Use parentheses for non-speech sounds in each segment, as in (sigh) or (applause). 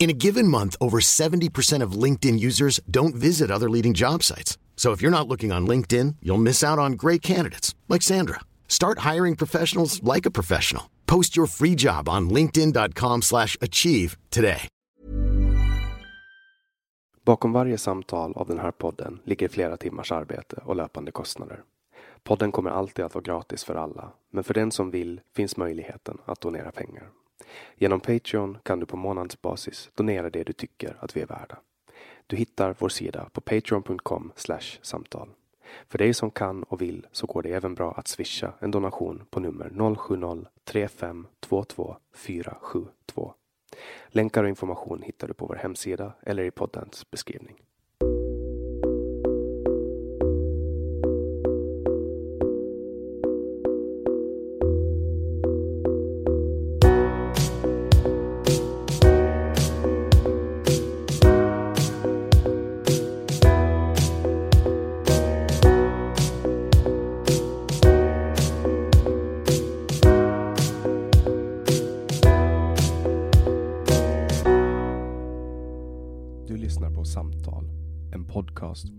In a given month, over 70% of LinkedIn users don't visit other leading job sites. So if you're not looking on LinkedIn, you'll miss out on great candidates like Sandra. Start hiring professionals like a professional. Post your free job on linkedin.com/achieve slash achieve today. Bakom varje samtal av den här podden ligger flera timmars arbete och löpande kostnader. Podden kommer alltid att vara gratis för alla, men för den som vill finns möjligheten att donera pengar. Genom Patreon kan du på månadsbasis donera det du tycker att vi är värda. Du hittar vår sida på patreon.com samtal. För dig som kan och vill så går det även bra att swisha en donation på nummer 070-3522 472. Länkar och information hittar du på vår hemsida eller i poddens beskrivning.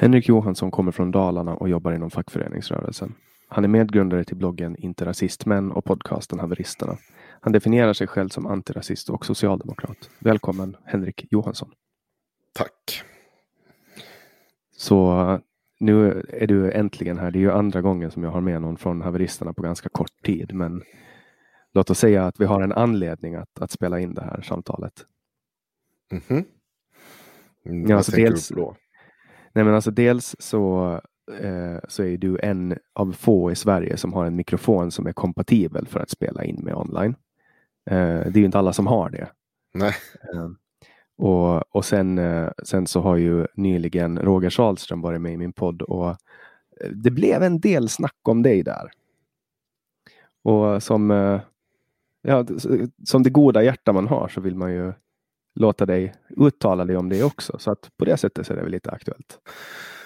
Henrik Johansson kommer från Dalarna och jobbar inom fackföreningsrörelsen. Han är medgrundare till bloggen Inte rasistmän och podcasten Haveristerna. Han definierar sig själv som antirasist och socialdemokrat. Välkommen Henrik Johansson. Tack. Så nu är du äntligen här. Det är ju andra gången som jag har med någon från Haveristerna på ganska kort tid. Men låt oss säga att vi har en anledning att, att spela in det här samtalet. Mhm. Mm, Ja, alltså dels- då? Nej men alltså dels så, eh, så är du en av få i Sverige som har en mikrofon som är kompatibel för att spela in med online. Eh, det är ju inte alla som har det. Nej. Eh, och och sen, eh, sen så har ju nyligen Roger Salström varit med i min podd och eh, det blev en del snack om dig där. Och som, eh, ja, som det goda hjärta man har så vill man ju låta dig uttala dig om det också. Så att på det sättet så är det väl lite aktuellt.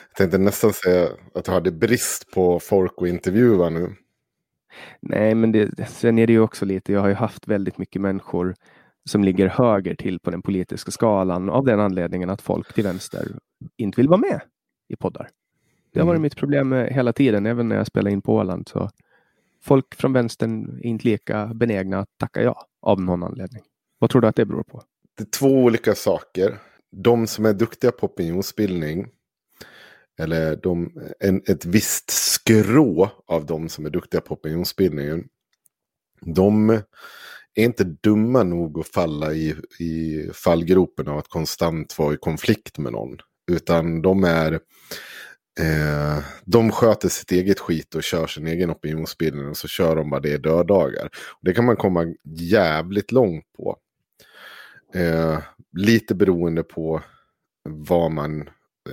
Jag tänkte nästan säga att du hade brist på folk att intervjua nu. Nej, men det, sen är det ju också lite, jag har ju haft väldigt mycket människor som ligger höger till på den politiska skalan av den anledningen att folk till vänster inte vill vara med i poddar. Det har varit Mm. mitt problem hela tiden, även när jag spelar in på Åland. Så folk från vänstern är inte lika benägna att tacka ja av någon anledning. Vad tror du att det beror på? Det är två olika saker. De som är duktiga på opinionsbildning. Eller de, en, ett visst skrå av de som är duktiga på opinionsbildningen. De är inte dumma nog att falla i, i fallgropen av att konstant vara i konflikt med någon. Utan de är... Eh, de sköter sitt eget skit och kör sin egen opinionsbildning. Och så kör de bara det i döddagar. Det kan man komma jävligt långt på. Eh, lite beroende på vad man,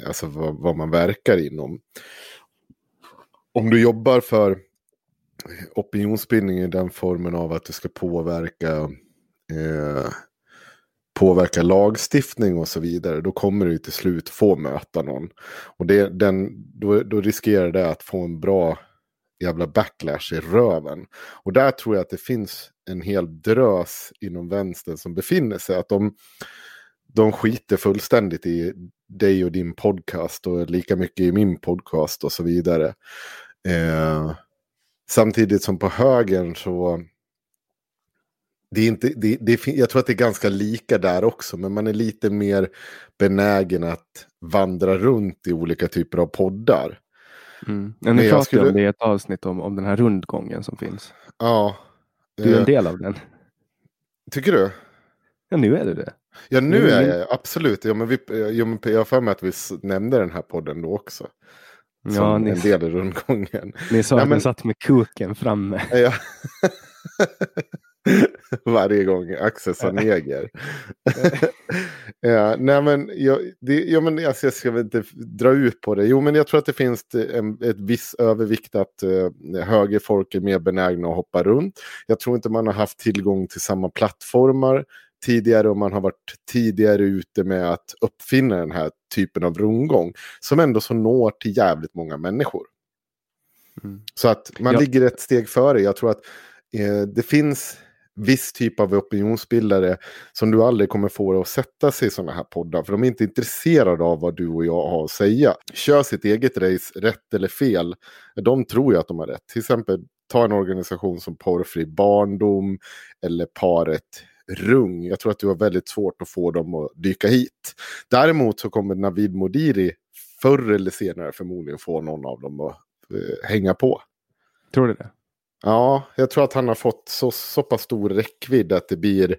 alltså vad, vad man verkar inom. Om du jobbar för opinionsbildning i den formen av att du ska påverka eh, påverka lagstiftning och så vidare, då kommer du till slut få möta någon. Och det, den, då, då riskerar det att få en bra jävla backlash i röven. Och där tror jag att det finns en hel drös inom vänstern som befinner sig. Att de, de skiter fullständigt i dig och din podcast och lika mycket i min podcast och så vidare. Eh, samtidigt som på högern så det är inte, det, det, jag tror att det är ganska lika där också, men man är lite mer benägen att vandra runt i olika typer av poddar. Mm. Men Men nu jag skulle- om det i ett avsnitt om, om den här rundgången som finns. Ja. Du är eh, en del av den. tycker du? Ja, nu är du det. Ja, nu Nu är jag absolut. Ja, men vi, ja, men jag har för mig att vi nämnde den här podden då också. Som Ja, ni, en del i rundgången. ni sa Nej, att men- ni satt med kuken framme. Ja. (laughs) (laughs) Varje gång Axel sa neger. (laughs) ja, nej men, jag, det, ja, men alltså, jag ska väl inte dra ut på det. Jo, men jag tror att det finns en, ett viss övervikt att eh, högerfolk är mer benägna att hoppa runt. Jag tror inte man har haft tillgång till samma plattformar tidigare och man har varit tidigare ute med att uppfinna den här typen av rundgång som ändå så når till jävligt många människor. Mm. Så att man Ja. ligger ett steg före. Jag tror att eh, det finns viss typ av opinionsbildare som du aldrig kommer få att sätta sig i sådana här poddar. För de är inte intresserade av vad du och jag har att säga. Kör sitt eget race, rätt eller fel. De tror ju att de har rätt. Till exempel ta en organisation som Porrfri Barndom eller paret Rung. Jag tror att du har väldigt svårt att få dem att dyka hit. Däremot så kommer Navid Modiri förr eller senare förmodligen få någon av dem att eh, hänga på. Tror du det? Ja, jag tror att han har fått så, så pass stor räckvidd att det blir,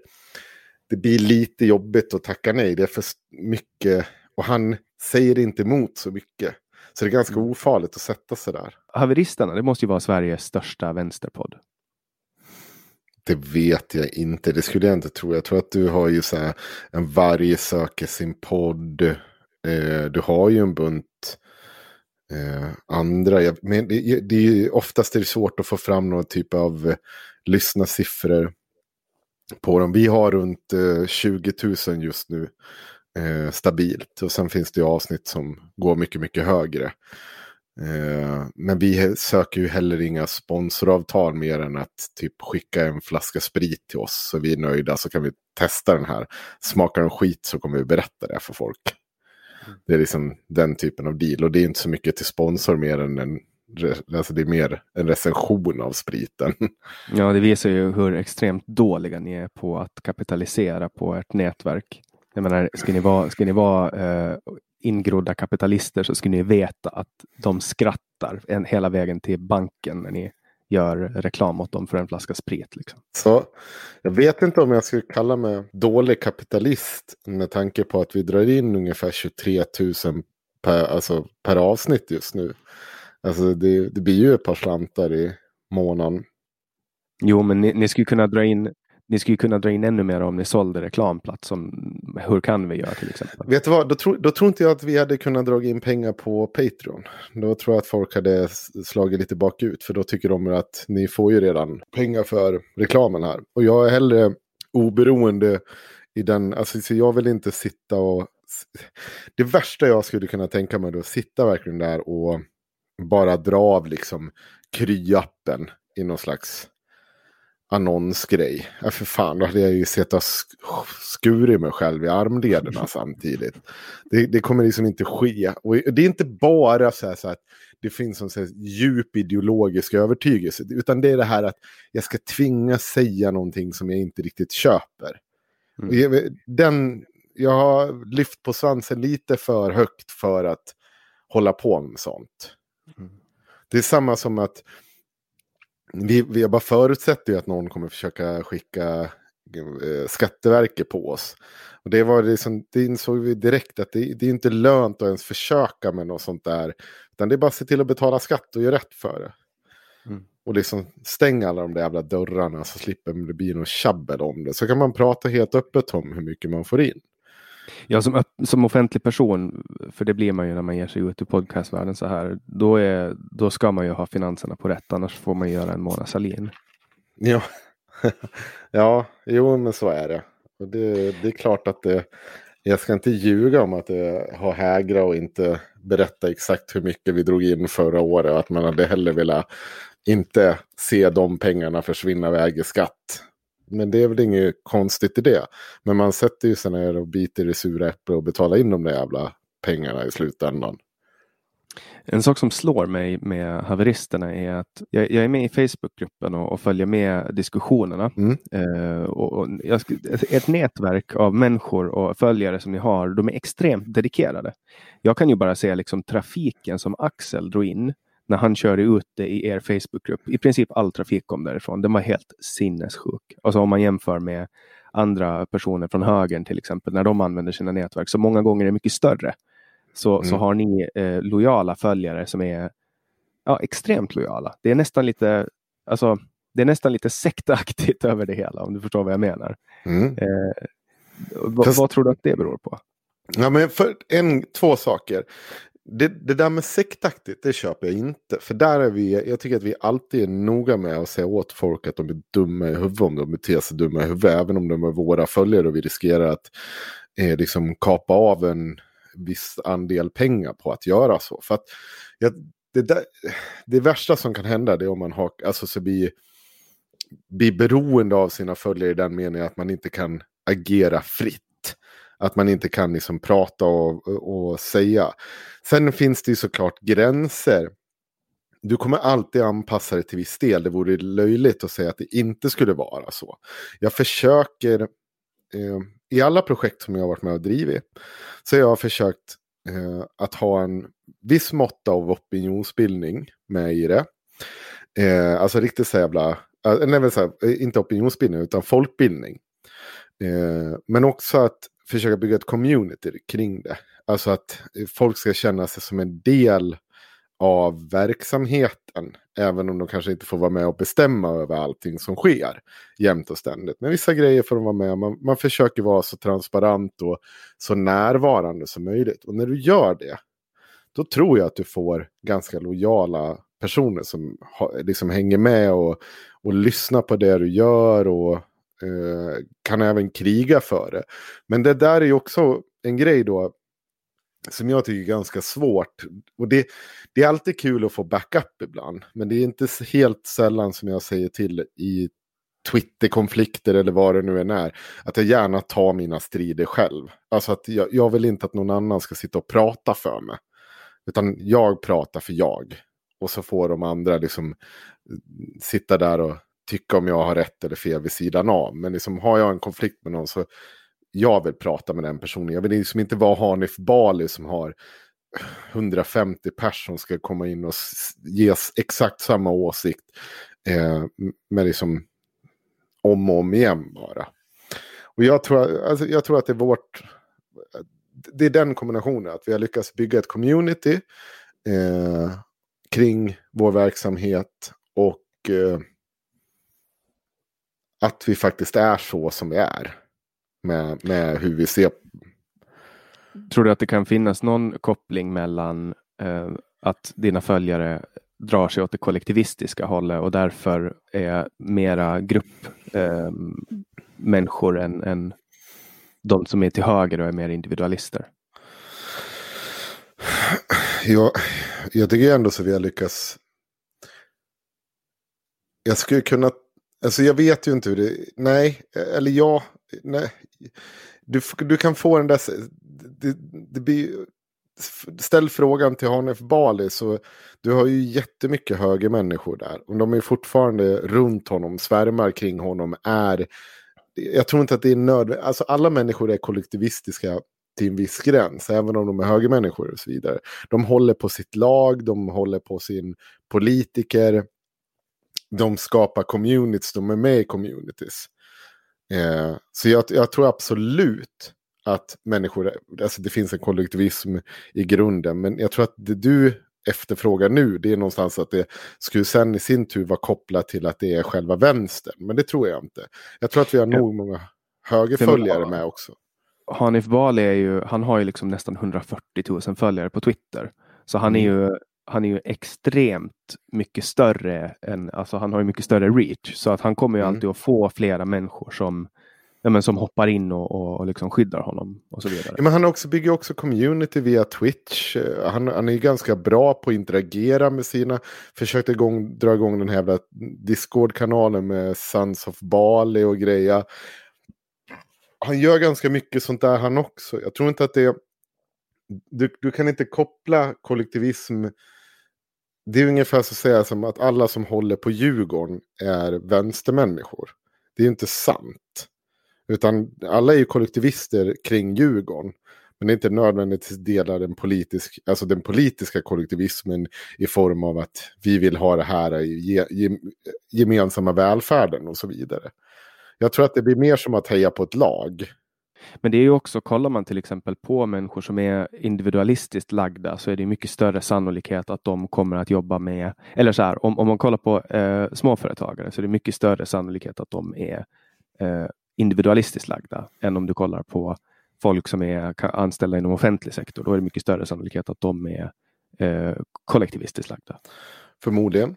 det blir lite jobbigt att tacka nej. Det är för mycket och han säger inte emot så mycket. Så det är ganska ofarligt att sätta sig där. Haveristerna, det måste ju vara Sveriges största vänsterpodd. Det vet jag inte. Det skulle jag inte tro. Jag tror att du har ju så här en varje söker sin podd. Eh, du har ju en bunt eh, andra. Jag, men det, det är ju oftast är det svårt att få fram någon typ av eh, lyssnarsiffror på dem. Vi har runt eh, 20 000 just nu eh, stabilt. Och sen finns det ju avsnitt som går mycket, mycket högre. Eh, men vi söker ju heller inga sponsoravtal mer än att typ skicka en flaska sprit till oss. Så vi är nöjda så kan vi testa den här. Smakar den skit så kommer vi berätta det för folk. Det är liksom den typen av deal. Och det är inte så mycket till sponsor mer än en, alltså det är mer en recension av spriten. (laughs) Ja, det visar ju hur extremt dåliga ni är på att kapitalisera på ert nätverk. Jag menar, ska ni vara, ska ni vara eh, ingrodda kapitalister så ska ni veta att de skrattar en, hela vägen till banken när ni gör reklam åt dem för en flaska sprit. Liksom. Så jag vet inte om jag skulle kalla mig dålig kapitalist med tanke på att vi drar in ungefär 23 000 per, alltså, per avsnitt just nu. Alltså det, det blir ju ett par slantar i månaden. Jo, men ni, ni skulle kunna dra in ni skulle kunna dra in ännu mer om ni sålde reklamplats som Hur kan vi göra till exempel. Vet du vad, då, tro, då tror inte jag att vi hade kunnat dra in pengar på Patreon. Då tror jag att folk hade slagit lite bakut. För då tycker de att ni får ju redan pengar för reklamen här. Och jag är hellre oberoende i den, alltså så jag vill inte sitta och... Det värsta jag skulle kunna tänka mig då, att sitta verkligen där och bara dra av liksom kryappen i någon slags annonsgrej. Ja, för fan, då hade jag ju sett och skurit mig själv i armlederna (laughs) samtidigt. Det, det, kommer liksom inte ske. Och det är inte bara så här, så att det finns en så djup ideologisk övertygelse. Utan det är det här att jag ska tvingas säga någonting som jag inte riktigt köper. Mm. Jag, den, jag har lyft på svansen lite för högt för att hålla på med sånt. Mm. Det är samma som att vi, vi bara förutsätter ju att någon kommer försöka skicka eh, Skatteverket på oss. Och det, var liksom, det insåg vi direkt att det, det är inte lönt att ens försöka med något sånt där. Utan det är bara att se till att betala skatt och göra rätt för det. Mm. Och liksom stänga alla de där jävla dörrarna så slipper det bli något tjabbel om det. Så kan man prata helt öppet om hur mycket man får in. Ja, som, som offentlig person, för det blir man ju när man ger sig ut i podcastvärlden så här, då, är, då ska man ju ha finanserna på rätt, annars får man göra en Mona Sahlin. Ja, (laughs) ja jo men så är det. Och det, det är klart att det, jag ska inte ljuga om att det har hägra och inte berätta exakt hur mycket vi drog in förra året. Att man hade hellre velat inte se de pengarna försvinna iväg i skatt. Men det är väl inget konstigt i det. Men man sätter ju sig ner och biter i sura äpplen och betalar in de där jävla pengarna i slutändan. En sak som slår mig med haveristerna är att jag, jag är med i Facebookgruppen och, och, följer med diskussionerna. Mm. Eh, och, och jag, ett nätverk av människor och följare som ni har, de är extremt dedikerade. Jag kan ju bara se liksom trafiken som Axel drog in när han körde ut det i er Facebookgrupp. I princip all trafik kom därifrån. Den var helt sinnessjuk. Alltså om man jämför med andra personer från högern till exempel, när de använder sina nätverk, så många gånger är det mycket större. Så, mm. så har ni eh, lojala följare som är ja, extremt lojala. Det är nästan lite, alltså, det är nästan lite sektaktigt (laughs) över det hela, om du förstår vad jag menar. Mm. Eh, vad, vad, tror du att det beror på? Ja, men för en, två saker det, det där med sektaktigt, det köper jag inte. För där är vi, jag tycker att vi alltid är noga med att säga åt folk att de är dumma i huvudet om de beter sig dumma i huvudet. Även om de är våra följare och vi riskerar att eh, liksom kapa av en viss andel pengar på att göra så. För att ja, det, där, det värsta som kan hända är om man har, alltså så blir, blir beroende av sina följare i den meningen att man inte kan agera fritt. Att man inte kan liksom prata och, och säga. Sen finns det ju såklart gränser. Du kommer alltid anpassa dig till viss del. Det vore löjligt att säga att det inte skulle vara så. Jag försöker, eh, i alla projekt som jag har varit med och drivit, så jag har försökt eh, att ha en viss mått av opinionsbildning med i det. Eh, alltså riktigt så jävla, eh, nej, så här, eh, inte opinionsbildning utan folkbildning. Eh, men också att försöka bygga ett community kring det. Alltså att folk ska känna sig som en del av verksamheten. Även om de kanske inte får vara med och bestämma över allting som sker jämt och ständigt. Men vissa grejer får de vara med man, man försöker vara så transparent och så närvarande som möjligt. Och när du gör det, då tror jag att du får ganska lojala personer som liksom hänger med och, och lyssnar på det du gör och Eh, kan även kriga för det. Men det där är ju också en grej då som jag tycker är ganska svårt. Och det, det är alltid kul att få backup ibland. Men det är inte helt sällan som jag säger till i Twitter-konflikter eller vad det nu än är. Att jag gärna tar mina strider själv. Alltså att jag, jag vill inte att någon annan ska sitta och prata för mig. Utan jag pratar för jag. Och så får de andra liksom eh, sitta där och tycka om jag har rätt eller fel vid sidan av. Men liksom, har jag en konflikt med någon så jag vill prata med den personen. Jag vill liksom inte vara Hanif Bali som har 150 personer som ska komma in och ges exakt samma åsikt. Eh, men liksom om och om igen bara. Och jag tror, alltså, jag tror att det är vårt... Det är den kombinationen, att vi har lyckats bygga ett community eh, kring vår verksamhet och eh, att vi faktiskt är så som vi är. Med, med hur vi ser. Tror du att det kan finnas någon koppling mellan eh, att dina följare drar sig åt det kollektivistiska hållet och därför är mera gruppmänniskor eh, än, än de som är till höger och är mer individualister? Jag, jag tycker ändå så vi har lyckats. Jag skulle kunna Alltså jag vet ju inte hur det... Nej, eller ja. Nej. Du, du kan få den där... Det, det blir, ställ frågan till Hanif Bali så du har ju jättemycket högre människor där. Och de är fortfarande runt honom, svärmar kring honom, är... Jag tror inte att det är nödvändigt. Alltså alla människor är kollektivistiska till en viss gräns, även om de är högermänniskor och så vidare. De håller på sitt lag, de håller på sin politiker, de skapar communities, de är med i communities. Eh, så jag, jag, tror absolut att människor, alltså det finns en kollektivism i grunden, men jag tror att det du efterfrågar nu, det är någonstans att det skulle sen i sin tur vara kopplat till att det är själva vänstern. Men det tror jag inte. Jag tror att vi har nog många högerföljare med också. Hanif Bali är ju, han har ju liksom nästan 140 000 följare på Twitter. Så han är mm. ju han är ju extremt mycket större än, alltså han har ju mycket större reach. Så att han kommer ju mm. alltid att få flera människor som, ja, men som hoppar in och, och, och liksom skyddar honom. och så vidare. Ja, men han också, bygger också community via Twitch. Han, han är ju ganska bra på att interagera med sina, försökte igång, dra igång den här Discord-kanalen med Sons of Bali och grejer han gör ganska mycket sånt där han också. Jag tror inte att det... Du, du kan inte koppla kollektivism... Det är ungefär så att säga som att alla som håller på Djurgården är vänstermänniskor. Det är inte sant. Utan alla är ju kollektivister kring Djurgården. Men det är inte nödvändigtvis delar den, politisk, alltså den politiska kollektivismen i form av att vi vill ha det här i gemensamma välfärden och så vidare. Jag tror att det blir mer som att heja på ett lag. Men det är ju också, kollar man till exempel på människor som är individualistiskt lagda så är det mycket större sannolikhet att de kommer att jobba med, eller så här, om, om man kollar på eh, småföretagare så är det mycket större sannolikhet att de är eh, individualistiskt lagda än om du kollar på folk som är anställda inom offentlig sektor. Då är det mycket större sannolikhet att de är eh, kollektivistiskt lagda. Förmodligen.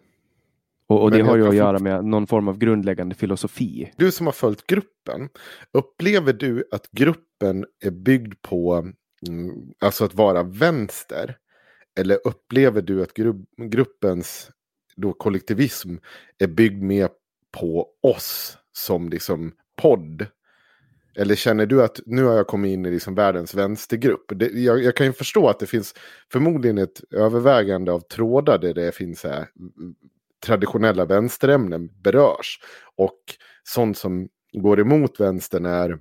Och, och det har ju att göra med någon form av grundläggande filosofi. Du som har följt gruppen, upplever du att gruppen är byggd på mm, alltså att vara vänster? Eller upplever du att gru gruppens då kollektivism är byggd mer på oss som liksom podd? Eller känner du att nu har jag kommit in i liksom världens vänstergrupp? Det, jag, jag, kan ju förstå att det finns förmodligen ett övervägande av trådar där det finns här, traditionella vänsterämnen berörs. Och sånt som går emot vänstern är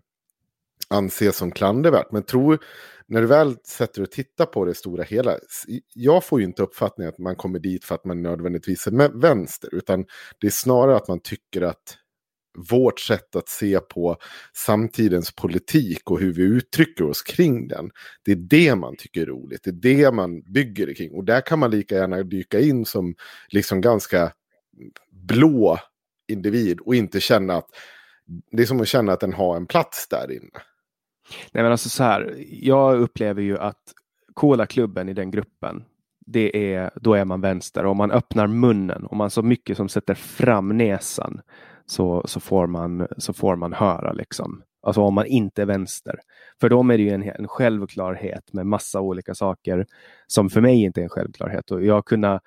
anses som klandervärt. Men tror, när du väl sätter och tittar på det stora hela, jag får ju inte uppfattningen att man kommer dit för att man nödvändigtvis är vänster, utan det är snarare att man tycker att vårt sätt att se på samtidens politik och hur vi uttrycker oss kring den. Det är det man tycker är roligt, det är det man bygger det kring. Och där kan man lika gärna dyka in som liksom ganska blå individ och inte känna att det är som att känna att den har en plats där inne. Nej men alltså så här, jag upplever ju att Kolaklubben i den gruppen, det är, då är man vänster. Om man öppnar munnen, om man så mycket som sätter fram näsan, så, så, får, man, så får man höra liksom. Alltså om man inte är vänster. För dem är det ju en, en självklarhet med massa olika saker som för mig inte är en självklarhet. Och jag kunde,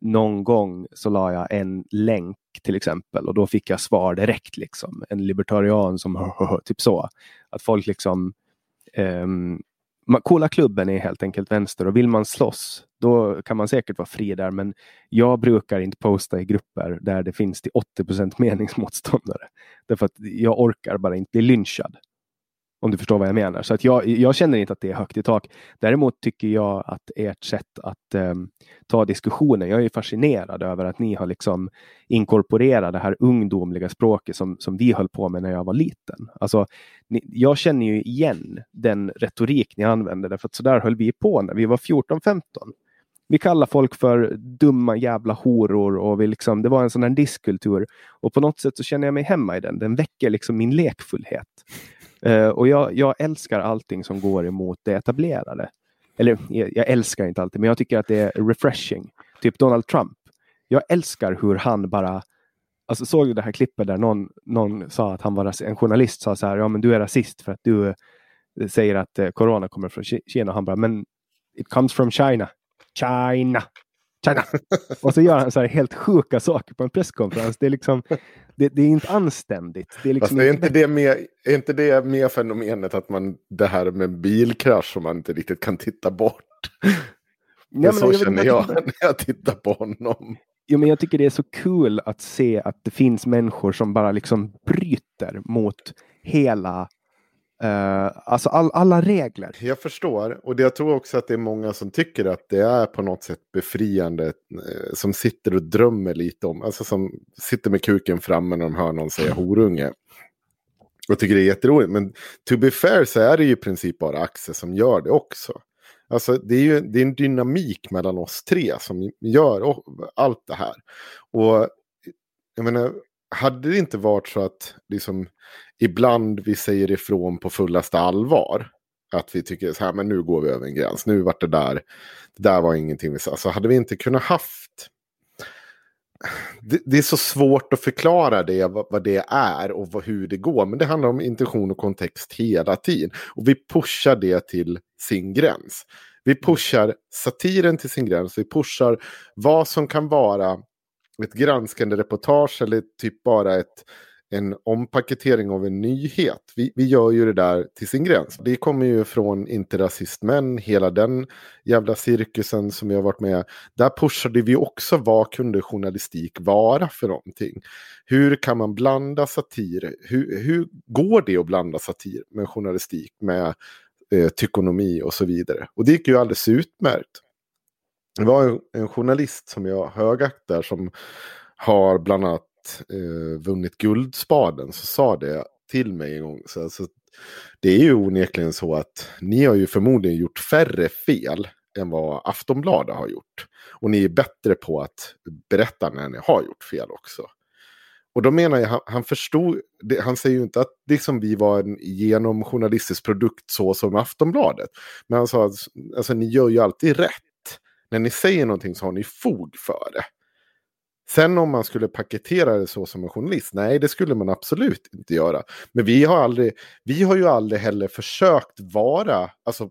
någon gång så la jag en länk till exempel och då fick jag svar direkt. liksom. En libertarian som (laughs) typ så. Att folk liksom um, Coola klubben är helt enkelt vänster och vill man slåss då kan man säkert vara fri där. Men jag brukar inte posta i grupper där det finns till 80% (laughs) meningsmotståndare. Därför att jag orkar bara inte bli lynchad. Om du förstår vad jag menar. Så att jag, jag känner inte att det är högt i tak. Däremot tycker jag att ert sätt att um, ta diskussionen, jag är fascinerad över att ni har liksom inkorporerat det här ungdomliga språket som, som vi höll på med när jag var liten. Alltså, ni, jag känner ju igen den retorik ni använder, därför att så där höll vi på när vi var 14-15 vi kallar folk för dumma jävla horor och vi liksom, det var en sån här diskkultur. Och på något sätt så känner jag mig hemma i den. Den väcker liksom min lekfullhet. Eh, och jag, jag, älskar allting som går emot det etablerade. Eller jag, jag, älskar inte alltid, men jag tycker att det är refreshing. Typ Donald Trump. Jag älskar hur han bara Alltså såg du det här klippet där någon, någon sa att han var en journalist sa så här, ja men du är rasist för att du eh, säger att eh, corona kommer från Kina. Han bara, men it comes from China. China. Tjena! (laughs) Och så gör han så här helt sjuka saker på en presskonferens. Det är liksom, det, det är inte anständigt. Det är, liksom Fast är inte det, med, är inte det med fenomenet att man, det här med bilkrasch som man inte riktigt kan titta bort? (laughs) Nej, så jag känner jag (laughs) när jag tittar på honom. Jo, men jag tycker det är så kul att se att det finns människor som bara liksom bryter mot hela Uh, alltså all, alla regler. Jag förstår. Och det, jag tror också att det är många som tycker att det är på något sätt befriande. Uh, som sitter och drömmer lite om. Alltså som sitter med kuken framme när de hör någon säga horunge. Och tycker det är jätteroligt. Men to be fair så är det ju i princip bara Axel som gör det också. Alltså det är ju det är en dynamik mellan oss tre som gör allt det här. Och jag menar, hade det inte varit så att liksom, ibland vi säger ifrån på fullaste allvar. Att vi tycker så här, men nu går vi över en gräns. Nu vart det där. Det där var ingenting vi sa. Så hade vi inte kunnat haft. Det, det är så svårt att förklara det, vad, vad det är och vad, hur det går. Men det handlar om intention och kontext hela tiden. Och vi pushar det till sin gräns. Vi pushar satiren till sin gräns. Vi pushar vad som kan vara ett granskande reportage eller typ bara ett, en ompaketering av en nyhet. Vi, vi gör ju det där till sin gräns. Det kommer ju från Inte rasistmän, hela den jävla cirkusen som vi har varit med. Där pushade vi också vad kunde journalistik vara för någonting. Hur kan man blanda satir? Hur, hur går det att blanda satir med journalistik, med eh, tykonomi och så vidare? Och det gick ju alldeles utmärkt. Det var en, en journalist som jag högaktar som har bland annat eh, vunnit Guldspaden. Så sa det till mig en gång. Så, alltså, det är ju onekligen så att ni har ju förmodligen gjort färre fel än vad Aftonbladet har gjort. Och ni är bättre på att berätta när ni har gjort fel också. Och då menar jag, han, han förstod, det, han säger ju inte att liksom vi var en genomjournalistisk produkt så som Aftonbladet. Men han sa att alltså, ni gör ju alltid rätt när ni säger någonting så har ni fog för det. Sen om man skulle paketera det så som en journalist, nej det skulle man absolut inte göra. Men vi har, aldrig, vi har ju aldrig heller försökt vara, alltså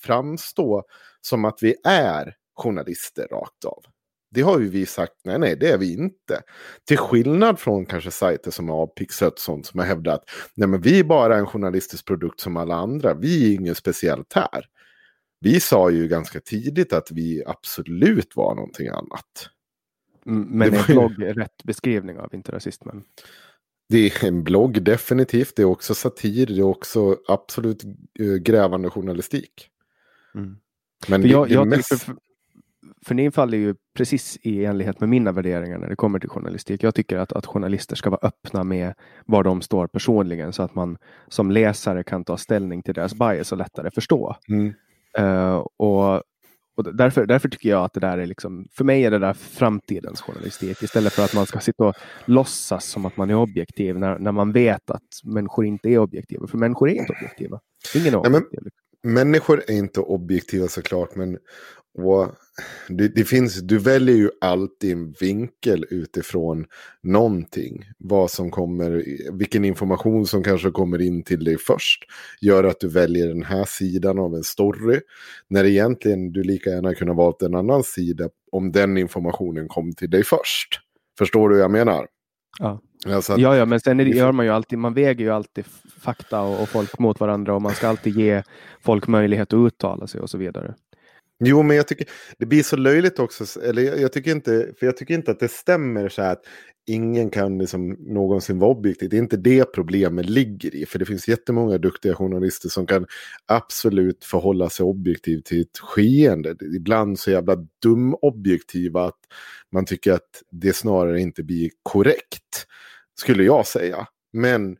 framstå som att vi är journalister rakt av. Det har ju vi sagt, nej nej det är vi inte. Till skillnad från kanske sajter som Avpixlat sånt som har hävdat, nej men vi är bara en journalistisk produkt som alla andra, vi är inget speciellt här vi sa ju ganska tidigt att vi absolut var någonting annat. Mm, men är blogg ju... rätt beskrivning av inte rasismen? Det är en blogg definitivt. Det är också satir. Det är också absolut eh, grävande journalistik. Mm. Men för, jag, det, det jag mest... för, för ni faller ju precis i enlighet med mina värderingar när det kommer till journalistik. Jag tycker att, att journalister ska vara öppna med var de står personligen så att man som läsare kan ta ställning till deras bias och lättare förstå. Mm. Uh, och och därför, därför tycker jag att det där är liksom, för mig är det där framtidens journalistik istället för att man ska sitta och låtsas som att man är objektiv när, när man vet att människor inte är objektiva. För människor är inte objektiva. Ingen är objektiv. Nej, men, människor är inte objektiva såklart, men och det, det, finns, du väljer ju alltid en vinkel utifrån någonting. Vad som kommer, vilken information som kanske kommer in till dig först. Gör att du väljer den här sidan av en story. När egentligen du lika gärna kunde ha valt en annan sida om den informationen kom till dig först. Förstår du vad jag menar? Ja. Alltså att, ja, ja, men sen det, gör man ju alltid, man väger ju alltid fakta och, och folk mot varandra och man ska alltid ge folk möjlighet att uttala sig och så vidare. Jo, men jag tycker det blir så löjligt också. Eller jag, jag, tycker inte, för jag tycker inte att det stämmer så här att ingen kan liksom någonsin vara objektiv. Det är inte det problemet ligger i. För det finns jättemånga duktiga journalister som kan absolut förhålla sig objektivt till ett skeende. Ibland så jävla dum-objektiva att man tycker att det snarare inte blir korrekt. Skulle jag säga. Men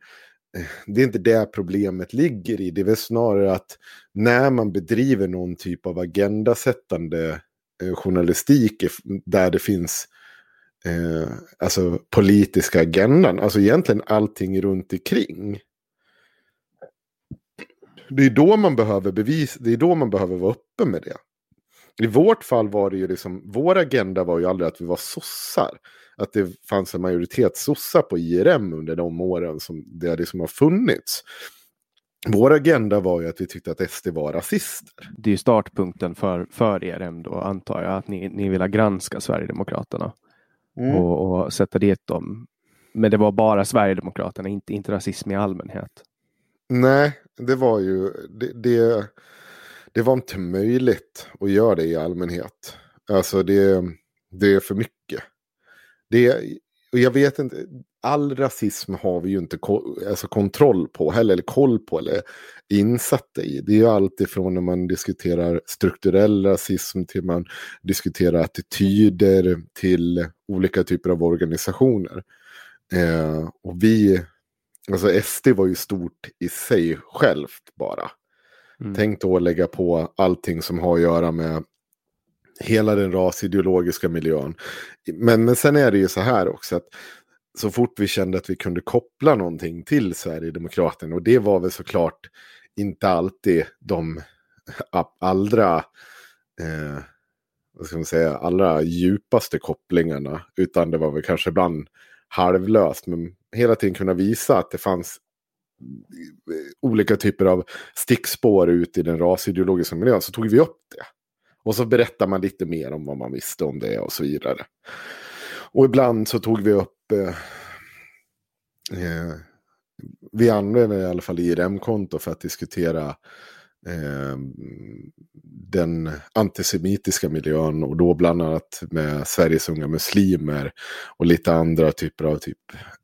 eh, det är inte det problemet ligger i. Det är väl snarare att när man bedriver någon typ av agendasättande eh, journalistik där det finns eh, alltså politiska agendan, alltså egentligen allting runt omkring. Det är då man behöver bevis, det är då man behöver vara öppen med det. I vårt fall var det ju liksom, vår agenda var ju aldrig att vi var sossar att det fanns en majoritet sossar på IRM under de åren som det liksom har funnits. vår agenda var ju att vi tyckte att SD var rasister. Det är ju startpunkten för, för er ändå antar jag, att ni, ni vill granska Sverigedemokraterna mm. och, och sätta dit dem. Men det var bara Sverigedemokraterna, inte, inte rasism i allmänhet. Nej, det var ju det, det, det var inte möjligt att göra det i allmänhet. Alltså det, det är för mycket. Det, och jag vet inte, all rasism har vi ju inte alltså kontroll på heller, eller koll på eller insatta i. Det är ju alltifrån när man diskuterar strukturell rasism till man diskuterar attityder till olika typer av organisationer. Eh, och vi, alltså SD var ju stort i sig självt bara. Mm. Tänk då att lägga på allting som har att göra med hela den rasideologiska miljön. Men, men sen är det ju så här också att så fort vi kände att vi kunde koppla någonting till Sverigedemokraterna och det var väl såklart inte alltid de allra, eh, vad ska man säga, allra djupaste kopplingarna utan det var väl kanske ibland halvlöst men hela tiden kunna visa att det fanns Eh, olika typer av stickspår ut i den rasideologiska miljön så tog vi upp det. Och så berättar man lite mer om vad man visste om det och så vidare. Och ibland så tog vi upp... Eh, eh, vi använde i alla fall IRM-konto för att diskutera eh, den antisemitiska miljön och då bland annat med Sveriges unga muslimer och lite andra typer av typ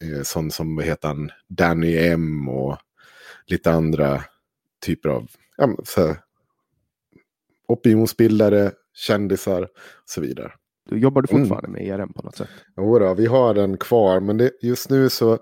eh, sånt som vad heter han, Danny M och lite andra typer av ja, så opinionsbildare, kändisar och så vidare. Du jobbar du mm. fortfarande mm. med ERM på något sätt? Jo då, vi har den kvar, men det, just nu så...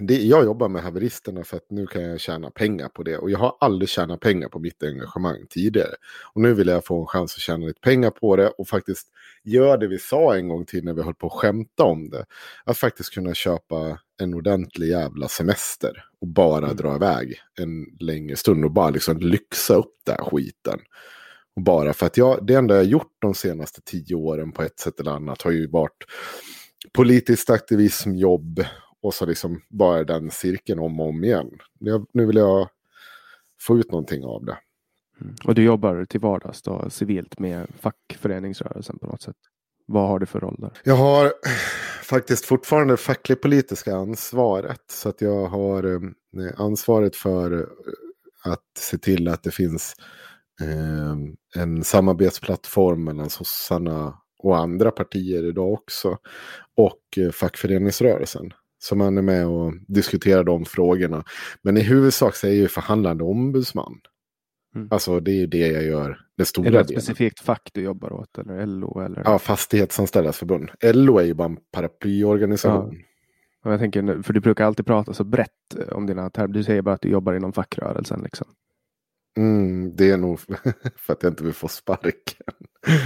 Det, jag jobbar med haveristerna för att nu kan jag tjäna pengar på det. Och jag har aldrig tjänat pengar på mitt engagemang tidigare. Och nu vill jag få en chans att tjäna lite pengar på det och faktiskt göra det vi sa en gång till när vi höll på att skämta om det. Att faktiskt kunna köpa en ordentlig jävla semester och bara mm. dra iväg en längre stund och bara liksom lyxa upp den här skiten. Och bara för att jag, det enda jag gjort de senaste tio åren på ett sätt eller annat har ju varit politiskt aktivism, jobb och så liksom bara den cirkeln om och om igen. nu vill jag få ut någonting av det. Mm. Och du jobbar till vardags då, civilt med fackföreningsrörelsen på något sätt? Vad har du för roll där? Jag har (sighs) faktiskt fortfarande fackligt politiska ansvaret. Så att jag har eh, ansvaret för att se till att det finns eh, en samarbetsplattform mellan sossarna och andra partier idag också. Och eh, fackföreningsrörelsen. Så man är med och diskuterar de frågorna. Men i huvudsak så är jag ju förhandlande ombudsman. Mm. Alltså det är ju det jag gör. Det stora är det ett specifikt fack du jobbar åt? Eller LO? Eller? Ja, Fastighetsanställdas förbund. LO är ju bara en paraplyorganisation. Ja. Jag tänker, för du brukar alltid prata så brett om dina termer. Du säger bara att du jobbar inom fackrörelsen. Liksom. Mm, det är nog (laughs) för att jag inte vill få sparken.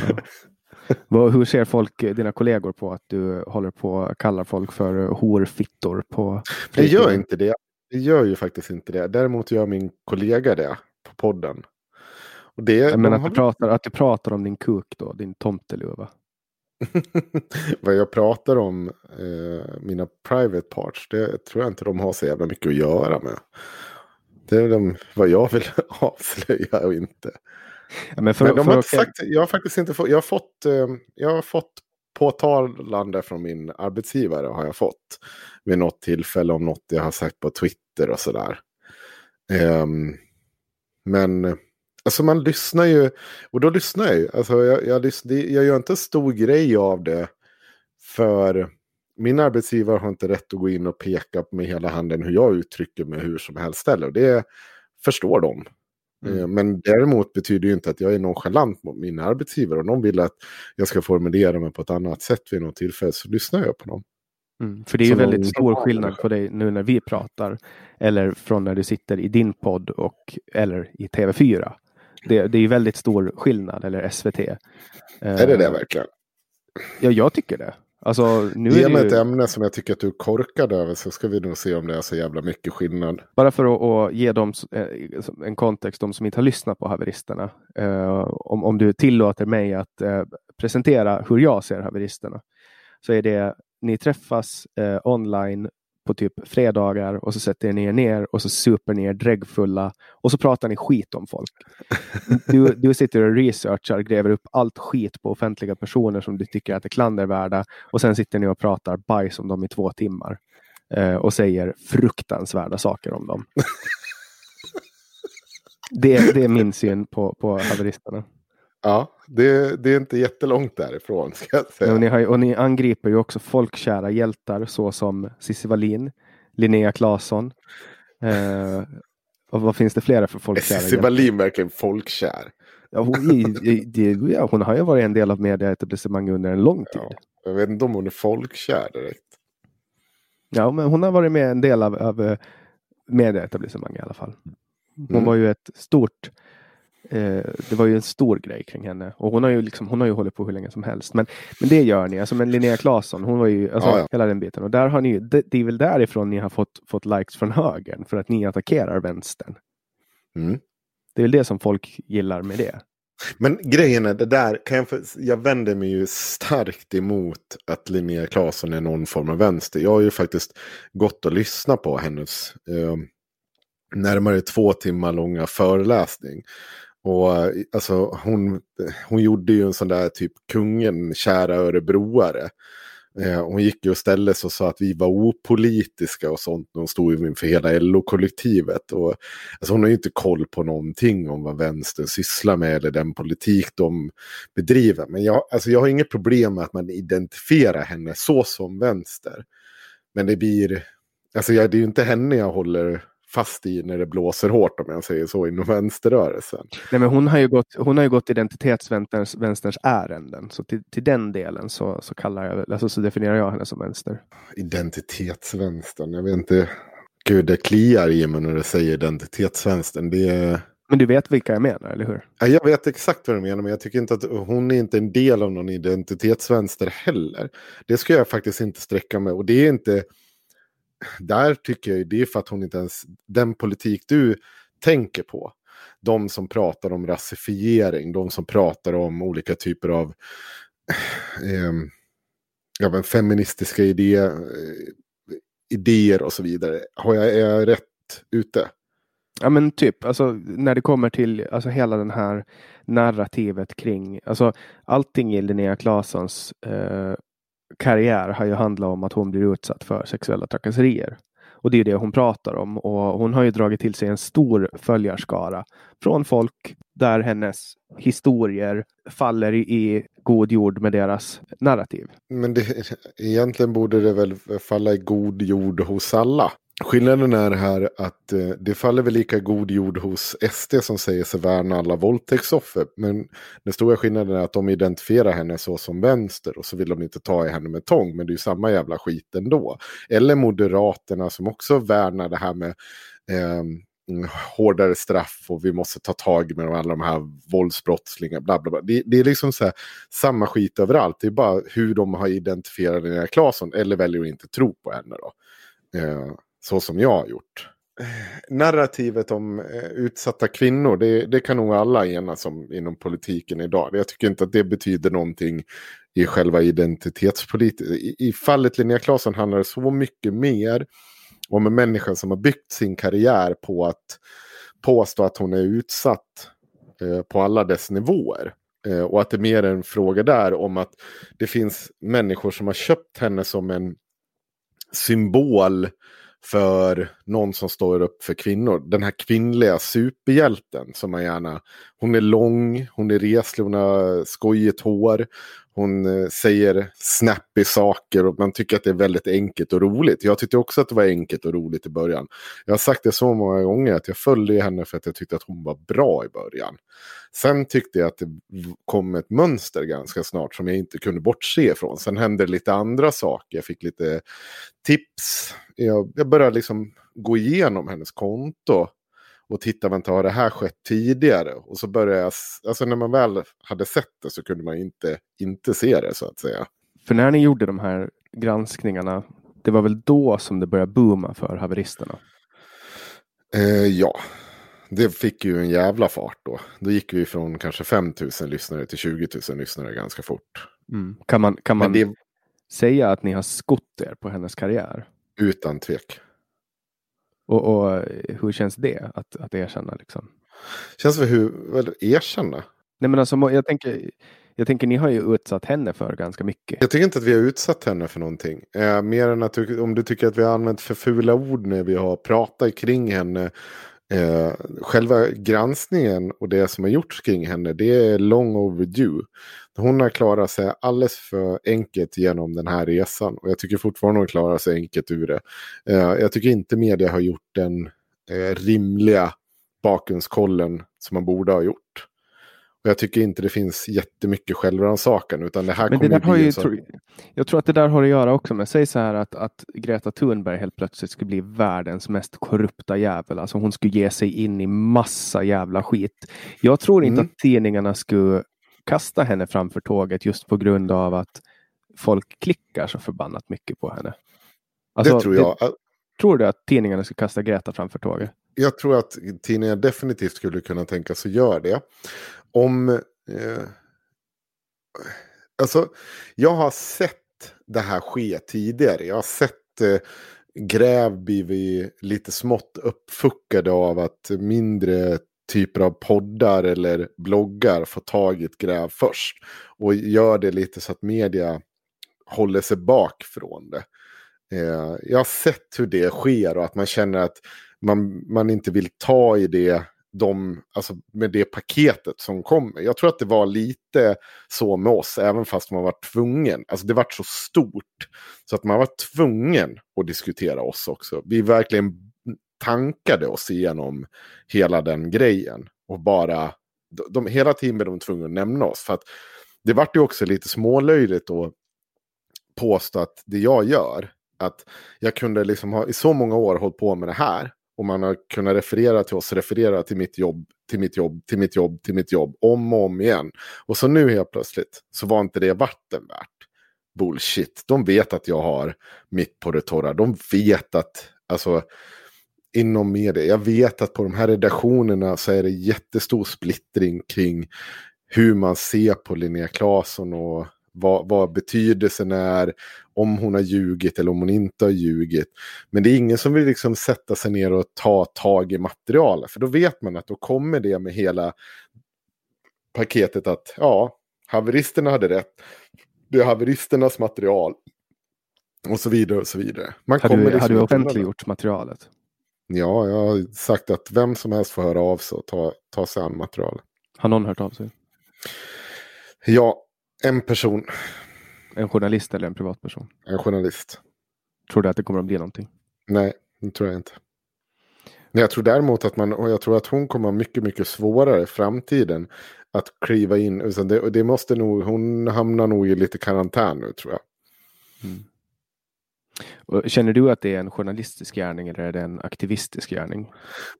Ja. Hur ser folk, dina kollegor på att du håller på att kalla folk för hårfittor? På jag gör inte det. Jag gör ju faktiskt inte det. Däremot gör min kollega det på podden. Och det, Men att, har... du pratar, att du pratar om din kuk då, din tomteluva. (laughs) Vad jag pratar om, eh, mina private parts, det tror jag inte de har så jävla mycket att göra med. Det är de, vad jag vill (laughs) avslöja och inte. Ja, men för, men de för har okay. sagt, jag har faktiskt inte fått, jag har fått, eh, jag har fått påtalande från min arbetsgivare har jag fått. Vid något tillfälle om något jag har sagt på Twitter och sådär. Um, men alltså man lyssnar ju, och då lyssnar jag ju. Alltså jag, jag, jag gör inte en stor grej av det. För min arbetsgivare har inte rätt att gå in och peka med hela handen hur jag uttrycker mig hur som helst. Och det förstår de. Mm. Eh, men däremot betyder det inte att jag är nonchalant mot mina arbetsgivare. Om de vill att jag ska formulera mig på ett annat sätt vid något tillfälle så lyssnar jag på dem. Mm, för det är ju väldigt stor skillnad på dig nu när vi pratar. Eller från när du sitter i din podd och eller i TV4. Det, det är ju väldigt stor skillnad, eller SVT. Är det det eh, verkligen? Ja, jag tycker det. Alltså, nu Ge mig ju... ett ämne som jag tycker att du är korkad över så ska vi nog se om det är så jävla mycket skillnad. Bara för att, ge dem eh, en kontext, de som inte har lyssnat på haveristerna. Eh, om, om du tillåter mig att eh, presentera hur jag ser haveristerna. Så är det, ni träffas eh, online på typ fredagar och så sätter ni er ner och så super ni er dräggfulla och så pratar ni skit om folk. (laughs) Du, du sitter och researchar, gräver upp allt skit på offentliga personer som du tycker att är klandervärda och sen sitter ni och pratar bajs om dem i två timmar eh, och säger fruktansvärda saker om dem. (laughs) det, det är min syn på, på haveristerna. Ja, det, det, är inte jättelångt därifrån. Ska jag säga. och, ni har, och ni angriper ju också folkkära hjältar såsom Cissi Wallin, Linnea Claesson. Eh, och vad finns det flera för folkkära? Cissi Wallin verkligen folkkär? Ja hon, i, i, ja, hon har ju varit en del av medieetablissemanget under en lång tid. Ja, jag vet inte om hon är folkkär direkt. Ja, men hon har varit med en del av, av eh, medieetablissemanget i alla fall. Hon mm. var ju ett stort Eh, det var ju en stor grej kring henne och hon har ju liksom, hon har ju hållit på hur länge som helst. Men, men det gör ni, alltså men Linnea Claesson, hon var ju, alltså ja, ja. hela den biten. Och där har ni det, det är väl därifrån ni har fått, fått likes från högern för att ni attackerar vänstern. Mm. Det är väl det som folk gillar med det. Men grejen är det där, kan jag, jag vänder mig ju starkt emot att Linnea Claesson är någon form av vänster. Jag har ju faktiskt gått och lyssnat på hennes eh, närmare två timmar långa föreläsning. Och eh, alltså hon, hon gjorde ju en sån där typ kungen, kära örebroare. Eh, hon gick ju och ställde sig och sa att vi var opolitiska och sånt när hon stod inför hela LO-kollektivet. Och, alltså hon har ju inte koll på någonting om vad vänstern sysslar med eller den politik de bedriver. Men jag, alltså jag har inget problem med att man identifierar henne så som vänster. Men det blir, alltså jag, det är ju inte henne jag håller fast i när det blåser hårt om jag säger så inom vänsterrörelsen. Nej, men hon har ju gått, hon har ju gått identitetsvänsterns vänsterns ärenden. Så till, till den delen så, så, kallar jag, alltså så definierar jag henne som vänster. Identitetsvänstern, jag vet inte. Gud, det kliar i mig när du säger identitetsvänstern. Det är... Men du vet vilka jag menar, eller hur? Ja, jag vet exakt vad du menar, men jag tycker inte att hon är inte en del av någon identitetsvänster heller. Det ska jag faktiskt inte sträcka mig. Och det är inte där tycker jag det är för att hon inte ens, den politik du tänker på, de som pratar om rasifiering, de som pratar om olika typer av eh, eh ja, feministiska idé, eh, idéer och så vidare. Har jag, är jag rätt ute? Ja men typ, alltså när det kommer till alltså, hela den här narrativet kring, alltså allting i Linnea Claessons eh, karriär har ju handlat om att hon blir utsatt för sexuella trakasserier. Och det är det hon pratar om. Och hon har ju dragit till sig en stor följarskara från folk där hennes historier faller i god jord med deras narrativ. Men det, egentligen borde det väl falla i god jord hos alla. Skillnaden är här att eh, det faller väl lika god jord hos SD som säger sig värna alla våldtäktsoffer. Men den stora skillnaden är att de identifierar henne så som vänster och så vill de inte ta i henne med tång. Men det är ju samma jävla skit ändå. Eller Moderaterna som också värnar det här med eh, hårdare straff och vi måste ta tag med alla de här våldsbrottslingarna. Bla bla bla. Det, det är liksom så här, samma skit överallt. Det är bara hur de har identifierat den här Claesson eller väljer att inte tro på henne. Då. Eh, så som jag har gjort. Narrativet om eh, utsatta kvinnor, det, det kan nog alla enas om inom politiken idag. Jag tycker inte att det betyder någonting i själva identitetspolitiken. I, I fallet Linnea Claesson handlar det så mycket mer om en människa som har byggt sin karriär på att påstå att hon är utsatt eh, på alla dess nivåer. Eh, och att det är mer en fråga där om att det finns människor som har köpt henne som en symbol för någon som står upp för kvinnor. Den här kvinnliga superhjälten som man gärna... Hon är lång, hon är reslig, hon har skojigt hår. Hon eh, säger snappy saker och man tycker att det är väldigt enkelt och roligt. Jag tyckte också att det var enkelt och roligt i början. Jag har sagt det så många gånger att jag följde henne för att jag tyckte att hon var bra i början. Sen tyckte jag att det kom ett mönster ganska snart som jag inte kunde bortse ifrån. Sen hände det lite andra saker. Jag fick lite tips. Jag, jag började liksom gå igenom hennes konto och titta, vänta, har det här skett tidigare? Och så började jag, alltså när man väl hade sett det så kunde man inte, inte se det så att säga. För när ni gjorde de här granskningarna, det var väl då som det började booma för haveristerna? Eh, ja, det fick ju en jävla fart då. Då gick vi från kanske 5 000 lyssnare till 20 000 lyssnare ganska fort. Mm. Kan man, kan man det... säga att ni har skott er på hennes karriär? Utan tvek. Och, och hur känns det att, att erkänna? Liksom? Känns det hur, väl, erkänna? Nej men alltså jag tänker, jag tänker ni har ju utsatt henne för ganska mycket. Jag tycker inte att vi har utsatt henne för någonting. Eh, mer än att om du tycker att vi har använt för fula ord när vi har pratat kring henne. Eh, själva granskningen och det som har gjorts kring henne det är long overdue. Hon har klarat sig alldeles för enkelt genom den här resan. Och jag tycker fortfarande hon klarar sig enkelt ur det. Eh, jag tycker inte media har gjort den eh, rimliga bakgrundskollen som man borde ha gjort. Och jag tycker inte det finns jättemycket självrannsakan. Utan det här Men kommer det där har ju, så... tro, jag tror att det där har att göra också med, säg så här att, att Greta Thunberg helt plötsligt skulle bli världens mest korrupta jävel. Alltså hon skulle ge sig in i massa jävla skit. Jag tror inte Mm. att tidningarna skulle kasta henne framför tåget just på grund av att folk klickar så förbannat mycket på henne. Alltså, det tror jag. tror du att tidningarna skulle kasta Greta framför tåget? Jag tror att tidningar definitivt skulle kunna tänka sig göra det. Om... Eh, alltså, jag har sett det här ske tidigare. Jag har sett eh, gräv blivit lite smått uppfuckade av att mindre typer av poddar eller bloggar får tag i ett gräv först. Och gör det lite så att media håller sig bak från det. Eh, jag har sett hur det sker och att man känner att man, man inte vill ta i det de, alltså med det paketet som kommer. Jag tror att det var lite så med oss, även fast man var tvungen. Alltså det var så stort så att man var tvungen att diskutera oss också. Vi verkligen tankade oss igenom hela den grejen. Och bara, de, de, hela tiden var de tvungna att nämna oss. För att det vart ju också lite smålöjligt att påstå att det jag gör, att jag kunde liksom ha i så många år hållit på med det här. Och man har kunnat referera till oss, referera till mitt jobb, till mitt jobb, till mitt jobb, till mitt jobb, om och om igen. Och så nu helt plötsligt så var inte det vatten värt. Bullshit. De vet att jag har mitt på det torra. De vet att, alltså, inom media, jag vet att på de här redaktionerna så är det jättestor splittring kring hur man ser på Linnea Claesson och vad, vad betydelsen är, om hon har ljugit eller om hon inte har ljugit. Men det är ingen som vill liksom sätta sig ner och ta tag i materialet. För då vet man att då kommer det med hela paketet att ja, haveristerna hade rätt. Det är haveristernas material. Och så vidare och så vidare. Man Har du, liksom har du offentliggjort materialet? Ja, jag har sagt att vem som helst får höra av sig och ta, ta sig an materialet. Har någon hört av sig? Ja, en person, En journalist eller en privatperson? en journalist. Tror du att det kommer att bli någonting? Nej, det tror jag inte. Men jag tror däremot att man, och jag tror att hon kommer ha mycket, mycket svårare i framtiden att kliva in. Det, det måste nog, hon hamnar nog i lite karantän nu tror jag. Och Känner du att det är en journalistisk gärning eller är det en aktivistisk gärning?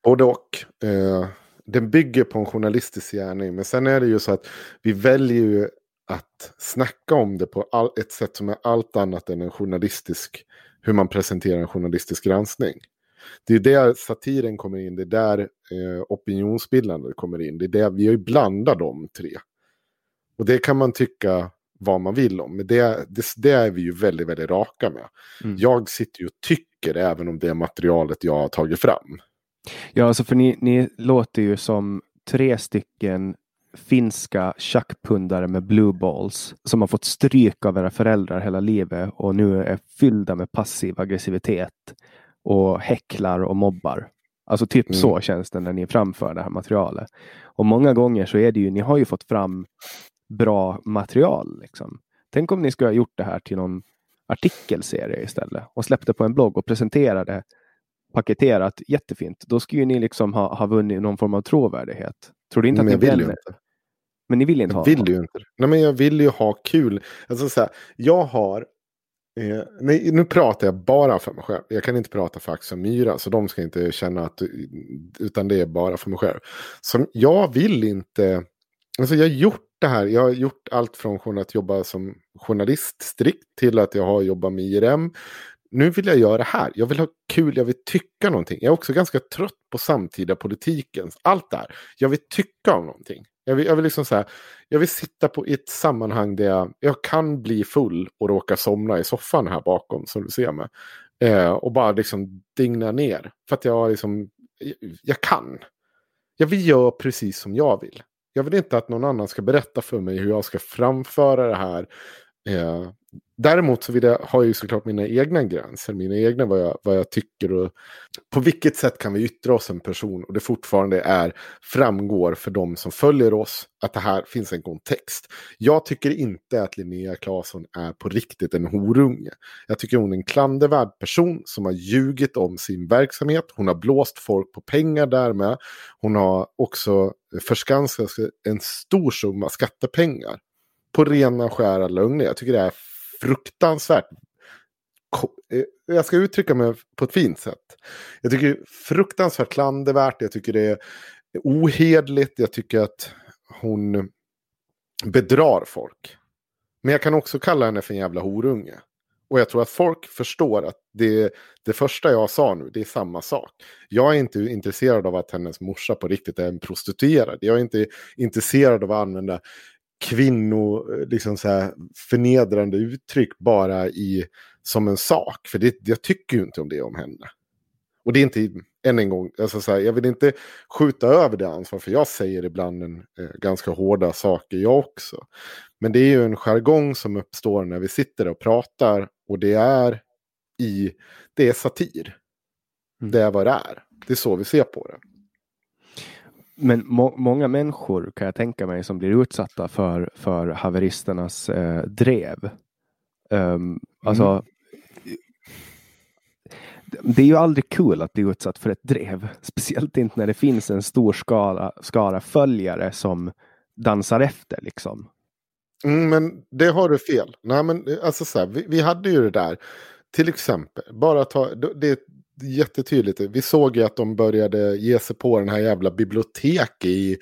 Både och. Eh, den bygger på en journalistisk gärning. Men sen är det ju så att vi väljer ju att snacka om det på all, ett sätt som är allt annat än en journalistisk, hur man presenterar en journalistisk granskning. Det är där satiren kommer in, det är där eh, opinionsbildandet kommer in. Det är där, vi har ju blandat de tre. Och det kan man tycka vad man vill om. Men det, det, det är vi ju väldigt, väldigt raka med. Mm. Jag sitter ju och tycker även om det materialet jag har tagit fram. Ja, alltså för ni, ni låter ju som tre stycken finska tjackpundare med blue balls som har fått stryk av era föräldrar hela livet och nu är fyllda med passiv aggressivitet och häcklar och mobbar. Alltså typ Mm. så känns det när ni framför det här materialet. Och många gånger så är det ju, ni har ju fått fram bra material. Liksom. Tänk om ni skulle ha gjort det här till någon artikelserie istället och släppte på en blogg och presenterade paketerat jättefint. Då skulle ju ni liksom ha, ha vunnit någon form av trådvärdighet. Tror du inte Men att ni jag vill ju inte. Men ni vill inte ha Jag vill ju inte. Nej, men jag vill ju ha kul. Alltså så här, jag har... Eh, nej, nu pratar jag bara för mig själv. Jag kan inte prata för Axel Myra. Så de ska inte känna att... Utan det är bara för mig själv. Så jag vill inte... Alltså jag har gjort det här. Jag har gjort allt från att jobba som journalist strikt till att jag har jobbat med IRM. Nu vill jag göra det här. Jag vill ha kul, jag vill tycka någonting. Jag är också ganska trött på samtida politiken. Allt det här. Jag vill tycka om någonting. Jag vill, jag vill liksom så här, jag vill sitta på i ett sammanhang där jag, jag kan bli full och råka somna i soffan här bakom som du ser mig. Eh, och bara liksom digna ner. För att jag liksom, jag kan. Jag vill göra precis som jag vill. Jag vill inte att någon annan ska berätta för mig hur jag ska framföra det här. Eh, Däremot så vill jag, har jag ju såklart mina egna gränser, mina egna vad jag, vad jag tycker och på vilket sätt kan vi yttra oss en person och det fortfarande är framgår för de som följer oss att det här finns en kontext. Jag tycker inte att Linnea Claesson är på riktigt en horunge. Jag tycker hon är en klandervärd person som har ljugit om sin verksamhet. Hon har blåst folk på pengar därmed. Hon har också förskansat en stor summa skattepengar på rena skära lögner. Jag tycker det är fruktansvärt eh, jag ska uttrycka mig på ett fint sätt. Jag tycker det är fruktansvärt klandervärt. Jag tycker det är ohedligt. Jag tycker att hon bedrar folk. Men jag kan också kalla henne för en jävla horunge. Och jag tror att folk förstår att det, det första jag sa nu, det är samma sak. Jag är inte intresserad av att hennes morsa på riktigt är en prostituerad. Jag är inte intresserad av att använda kvinno, liksom så här, förnedrande uttryck bara i, som en sak. För det, jag tycker ju inte om det om henne. Och det är inte, än en gång, alltså så här, jag vill inte skjuta över det ansvar, för jag säger ibland en, eh, ganska hårda saker jag också. Men det är ju en jargong som uppstår när vi sitter och pratar och det är i, det är satir. Mm. Det är vad det är. Det är så vi ser på det. Men må många människor kan jag tänka mig som blir utsatta för, för haveristernas eh, drev. Um, alltså, mm. Det är ju aldrig kul att bli utsatt för ett drev. (laughs) Speciellt inte när det finns en stor skala, skara följare som dansar efter liksom. Mm, men det har du fel. Nej, men alltså så här, vi, vi, hade ju det där. Till exempel, bara ta, det, jättetydligt. Vi såg ju att de började ge sig på den här jävla biblioteket i,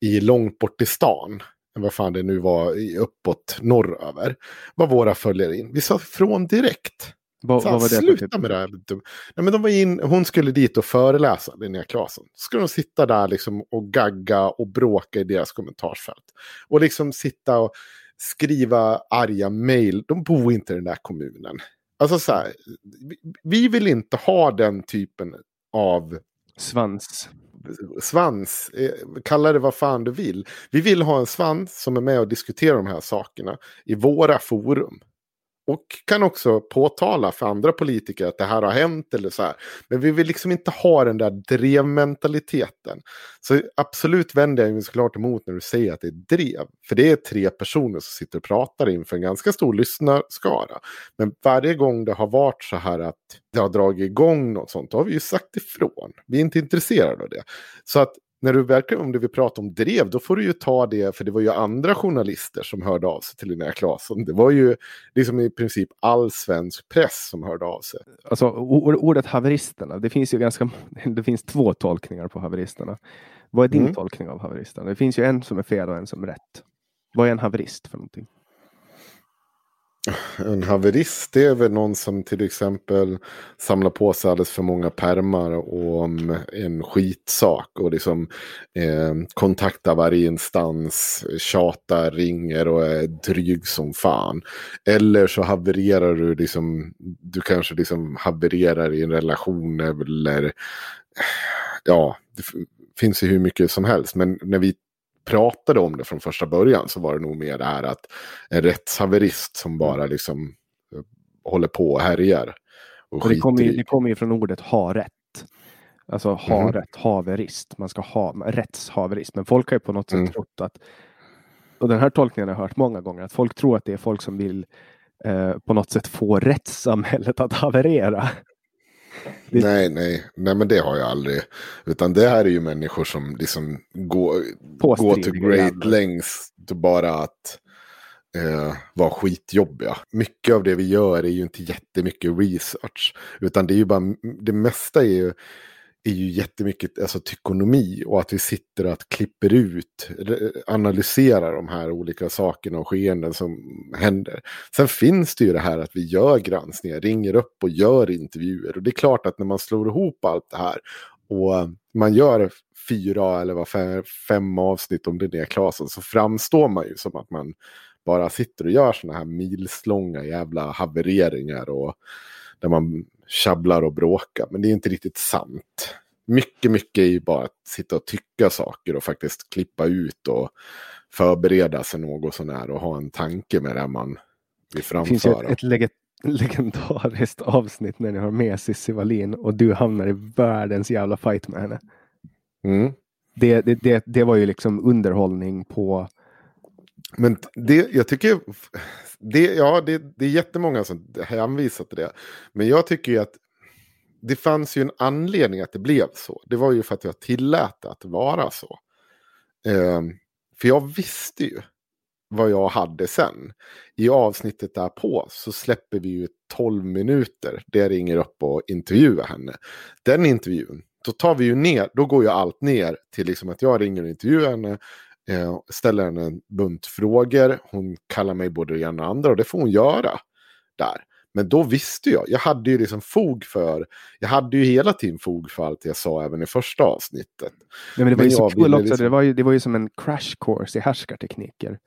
i långt bort i stan. Vad fan det nu var uppåt norröver. Var våra följare in. Vi sa från direkt. Va, vad var det sluta typ? med det här. Nej, men de var in, hon skulle dit och föreläsa, Linnea Claesson. Så skulle de sitta där liksom och gagga och bråka i deras kommentarsfält. Och liksom sitta och skriva arga mejl. De bor inte i den där kommunen. Alltså så här, vi vill inte ha den typen av svans. Svans, eh, kalla det vad fan du vill. Vi vill ha en svans som är med och diskuterar de här sakerna i våra forum. Och kan också påtala för andra politiker att det här har hänt eller så här. Men vi vill liksom inte ha den där drevmentaliteten. Så absolut vänder jag mig såklart emot när du säger att det är drev. För det är tre personer som sitter och pratar inför en ganska stor lyssnarskara. Men varje gång det har varit så här att det har dragit igång något sånt, då har vi ju sagt ifrån. Vi är inte intresserade av det. Så att när du verkligen, om du vill prata om drev, då får du ju ta det, för det var ju andra journalister som hörde av sig till Linnea Claesson. Det var ju liksom i princip all svensk press som hörde av sig. Alltså ordet haveristerna, det finns ju ganska, (laughs) det finns två tolkningar på haveristerna. Vad är din mm. tolkning av haveristerna? Det finns ju en som är fel och en som är rätt. Vad är en haverist för någonting? En haverist det är väl någon som till exempel samlar på sig alldeles för många permar om en skitsak och liksom eh, kontaktar varje instans, tjatar, ringer och är dryg som fan. Eller så havererar du liksom, du kanske liksom havererar i en relation eller ja, det finns ju hur mycket som helst. Men när vi pratade om det från första början så var det nog mer det här att en rättshaverist som bara liksom eh, håller på och härjar. Och, och det kommer ju, kom från ordet ha rätt. Alltså ha mm. rätt, haverist. Man ska ha rättshaverist. Men folk har ju på något sätt mm. trott att, och den här tolkningen har jag hört många gånger, att folk tror att det är folk som vill eh, på något sätt få rättssamhället att haverera. Nej, nej, nej, men det har jag aldrig. Utan det här är ju människor som liksom går, går till great lengths bara att eh, vara skitjobbiga. Mycket av det vi gör är ju inte jättemycket research. Utan det är ju bara, det mesta är ju är ju jättemycket alltså, tykonomi och att vi sitter och klipper ut, analyserar de här olika sakerna och skeenden som händer. Sen finns det ju det här att vi gör granskningar, ringer upp och gör intervjuer. Och det är klart att när man slår ihop allt det här och man gör fyra eller vad fem, fem avsnitt om det är klasen så framstår man ju som att man bara sitter och gör sådana här milslånga jävla havereringar och där man tjabblar och bråkar. Men det är inte riktigt sant. Mycket, mycket är ju bara att sitta och tycka saker och faktiskt klippa ut och förbereda sig något sånär och ha en tanke med det man vill framföra. Det finns ju ett, ett leg (laughs) legendariskt avsnitt när ni har med Cissi Wallin och du hamnar i världens jävla fight med henne. Mm. Det, det, det, det var ju liksom underhållning på men det, jag tycker, det, ja, det, det är jättemånga som hänvisar till det. Men jag tycker ju att det fanns ju en anledning att det blev så. Det var ju för att jag tillät att vara så. Um, för jag visste ju vad jag hade sen. I avsnittet därpå så släpper vi ju 12 minuter där jag ringer upp och intervjuar henne. Den intervjun, då tar vi ju ner, då går ju allt ner till liksom att jag ringer och intervjuar henne. Eh, ställer henne en bunt frågor. Hon kallar mig både det ena och andra och det får hon göra där. Men då visste jag, jag hade ju liksom fog för, jag hade ju hela tiden fog för allt jag sa även i första avsnittet. Nej, men det var men ju så kul också, liksom... det, var ju, det var ju som en crash course i härskartekniker.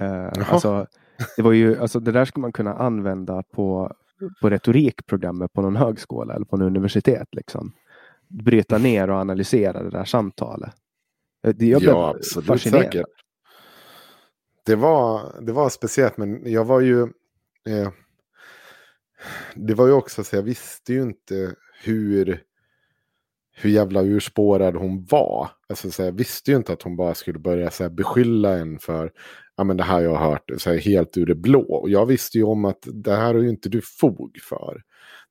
Uh, alltså, det, var ju, alltså, det där ska man kunna använda på, på retorikprogrammet på någon högskola eller på en universitet. Liksom. Bryta ner och analysera det där samtalet. Eh, jag ja, absolut säkert. Det var, det var speciellt, men jag var ju... Eh, det var ju också så jag visste ju inte hur, hur jävla urspårad hon var. Alltså, så jag visste ju inte att hon bara skulle börja så här, beskylla en för ja, men det här jag har hört så här, helt ur det blå. Och jag visste ju om att det här har ju inte du fog för.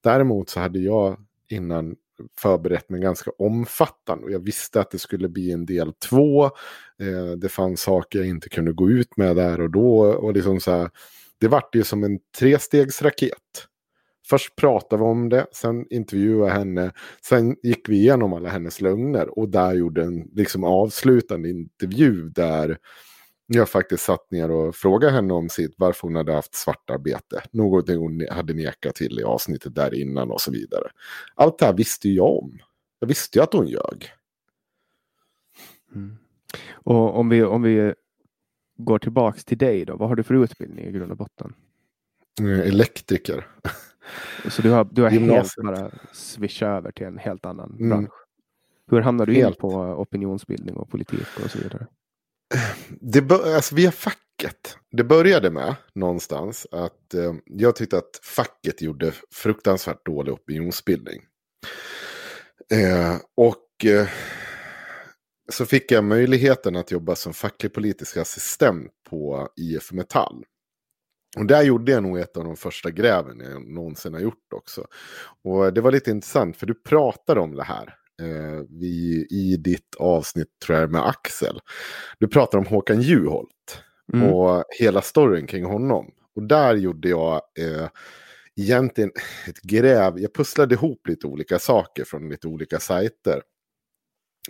Däremot så hade jag innan förberett mig ganska omfattande. Och jag visste att det skulle bli en del två. Eh, det fanns saker jag inte kunde gå ut med där och då. Och liksom så här, det vart ju som en trestegsraket. Först pratade vi om det, sen intervjuade jag henne, sen gick vi igenom alla hennes lögner och där gjorde en liksom avslutande intervju där jag faktiskt satt ner och frågade henne om sitt, varför hon hade haft svartarbete. Något hon hade nekat till i avsnittet där innan och så vidare. Allt det här visste jag om. Jag visste ju att hon ljög. Mm. Och om vi, om vi går tillbaks till dig då, vad har du för utbildning i grund och botten? Mm, elektriker. Så du har, du har helt bara swishat över till en helt annan mm. bransch? Hur hamnade du helt. in på opinionsbildning och politik och så vidare? Det alltså via facket. Det började med någonstans att eh, jag tyckte att facket gjorde fruktansvärt dålig opinionsbildning. Eh, och eh, så fick jag möjligheten att jobba som facklig politisk assistent på IF Metall. Och där gjorde jag nog ett av de första gräven jag någonsin har gjort också. Och det var lite intressant för du pratade om det här eh, vi, i ditt avsnitt tror jag med Axel. Du pratar om Håkan Juholt mm. och hela storyn kring honom. Och där gjorde jag eh, egentligen ett gräv. Jag pusslade ihop lite olika saker från lite olika sajter.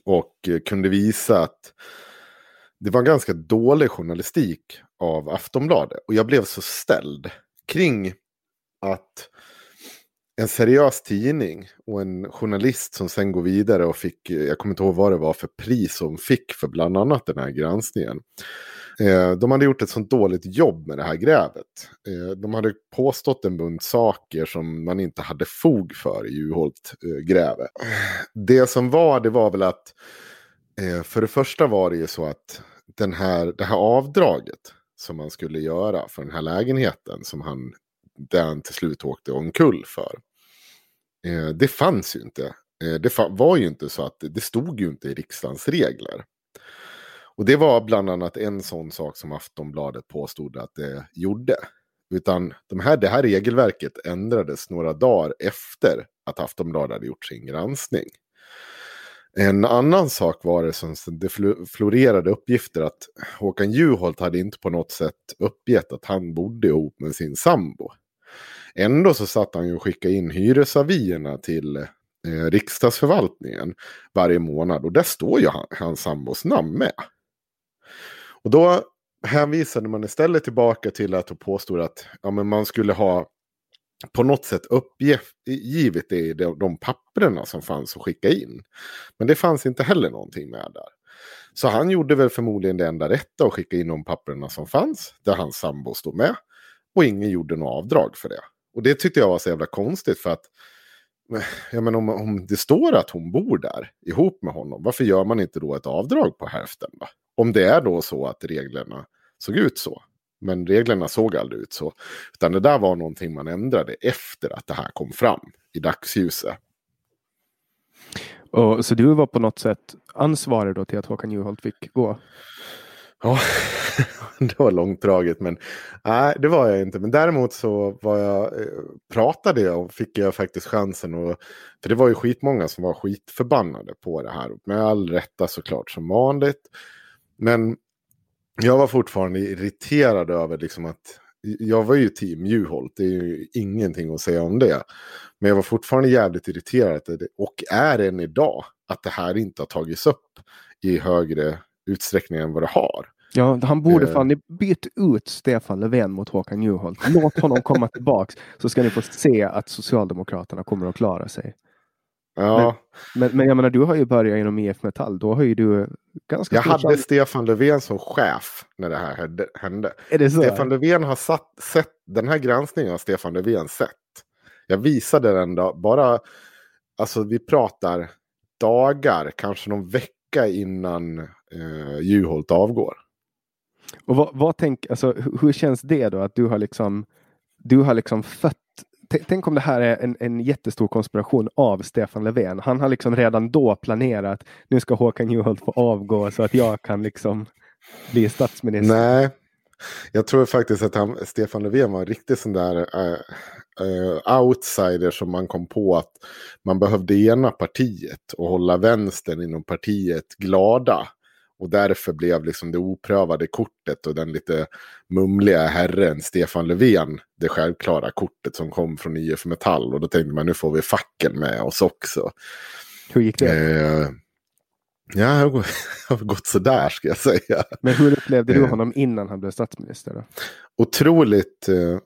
Och eh, kunde visa att det var ganska dålig journalistik av Aftonbladet. Och jag blev så ställd kring att en seriös tidning och en journalist som sen går vidare och fick, jag kommer inte ihåg vad det var för pris hon fick för bland annat den här granskningen. Eh, de hade gjort ett sånt dåligt jobb med det här grävet. Eh, de hade påstått en bunt saker som man inte hade fog för i Juholt-grävet. Eh, det som var, det var väl att för det första var det ju så att den här, det här avdraget som man skulle göra för den här lägenheten som han den till slut åkte omkull för. Eh, det fanns ju inte. Eh, det var ju inte så att det stod ju inte i riksdagens regler. Och det var bland annat en sån sak som Aftonbladet påstod att det gjorde. Utan de här, det här regelverket ändrades några dagar efter att Aftonbladet hade gjort sin granskning. En annan sak var det som det florerade uppgifter att Håkan Juholt hade inte på något sätt uppgett att han bodde ihop med sin sambo. Ändå så satt han ju och skickade in hyresavierna till eh, riksdagsförvaltningen varje månad. Och där står ju han, hans sambos namn med. Och då hänvisade man istället tillbaka till att och påstod att ja, men man skulle ha på något sätt uppgivit det i de, de papperna som fanns att skicka in. Men det fanns inte heller någonting med där. Så han gjorde väl förmodligen det enda rätta och skickade in de papperna som fanns, där hans sambo stod med. Och ingen gjorde något avdrag för det. Och det tyckte jag var så jävla konstigt för att (laughs) ja, men om, om det står att hon bor där ihop med honom, varför gör man inte då ett avdrag på hälften? Då? Om det är då så att reglerna såg ut så. Men reglerna såg aldrig ut så. Utan det där var någonting man ändrade efter att det här kom fram i dagsljuset. Och, så du var på något sätt ansvarig då till att Håkan Juholt fick gå? Ja, (laughs) det var långdraget men nej, det var jag inte. Men däremot så var jag, eh, pratade jag och fick jag faktiskt chansen. Och, för det var ju skitmånga som var skitförbannade på det här. Med all rätta såklart som vanligt. Men jag var fortfarande irriterad över liksom att jag var ju team Juholt, det är ju ingenting att säga om det. Men jag var fortfarande jävligt irriterad och är än idag att det här inte har tagits upp i högre utsträckning än vad det har. Ja, han borde uh, fan byta ut Stefan Löfven mot Håkan Juholt. Låt honom komma (laughs) tillbaks så ska ni få se att Socialdemokraterna kommer att klara sig. Ja. Men, men, men jag menar, du har ju börjat inom IF Metall. Då har ju du ganska Jag hade chans... Stefan Löfven som chef när det här hände. Är det så? Stefan Löfven har satt, sett den här granskningen har Stefan Löfven sett. Jag visade den då, bara, alltså vi pratar dagar, kanske någon vecka innan eh, Juholt avgår. Och vad, vad tänk, alltså, hur, hur känns det då att du har liksom, du har liksom fött Tänk om det här är en, en jättestor konspiration av Stefan Löfven. Han har liksom redan då planerat. Nu ska Håkan Juholt få avgå så att jag kan liksom bli statsminister. Nej, jag tror faktiskt att han, Stefan Löfven var en riktig sån där uh, uh, outsider som man kom på att man behövde ena partiet och hålla vänstern inom partiet glada. Och därför blev liksom det oprövade kortet och den lite mumliga herren Stefan Löfven det självklara kortet som kom från IF Metall. Och då tänkte man nu får vi facken med oss också. Hur gick det? Eh, ja, det (laughs) har gått sådär ska jag säga. Men hur upplevde du eh. honom innan han blev statsminister? Då? Otroligt... Eh,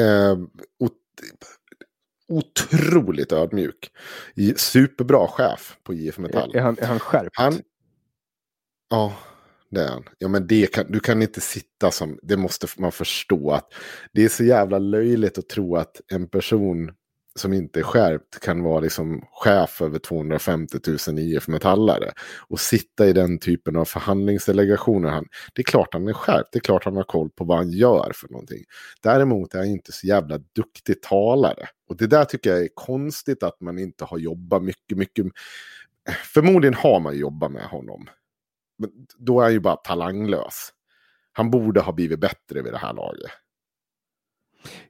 eh, ot otroligt ödmjuk. Superbra chef på IF Metall. Är han, är han skärpt? Han, Ja, det är han. Ja, men det kan, du kan inte sitta som, det måste man förstå. att Det är så jävla löjligt att tro att en person som inte är skärpt kan vara liksom chef över 250 000 IF Metallare. Och sitta i den typen av förhandlingsdelegationer. Han, det är klart han är skärpt, det är klart han har koll på vad han gör för någonting. Däremot är han inte så jävla duktig talare. Och det där tycker jag är konstigt att man inte har jobbat mycket, mycket. Förmodligen har man jobbat med honom. Men då är han ju bara talanglös. Han borde ha blivit bättre vid det här laget.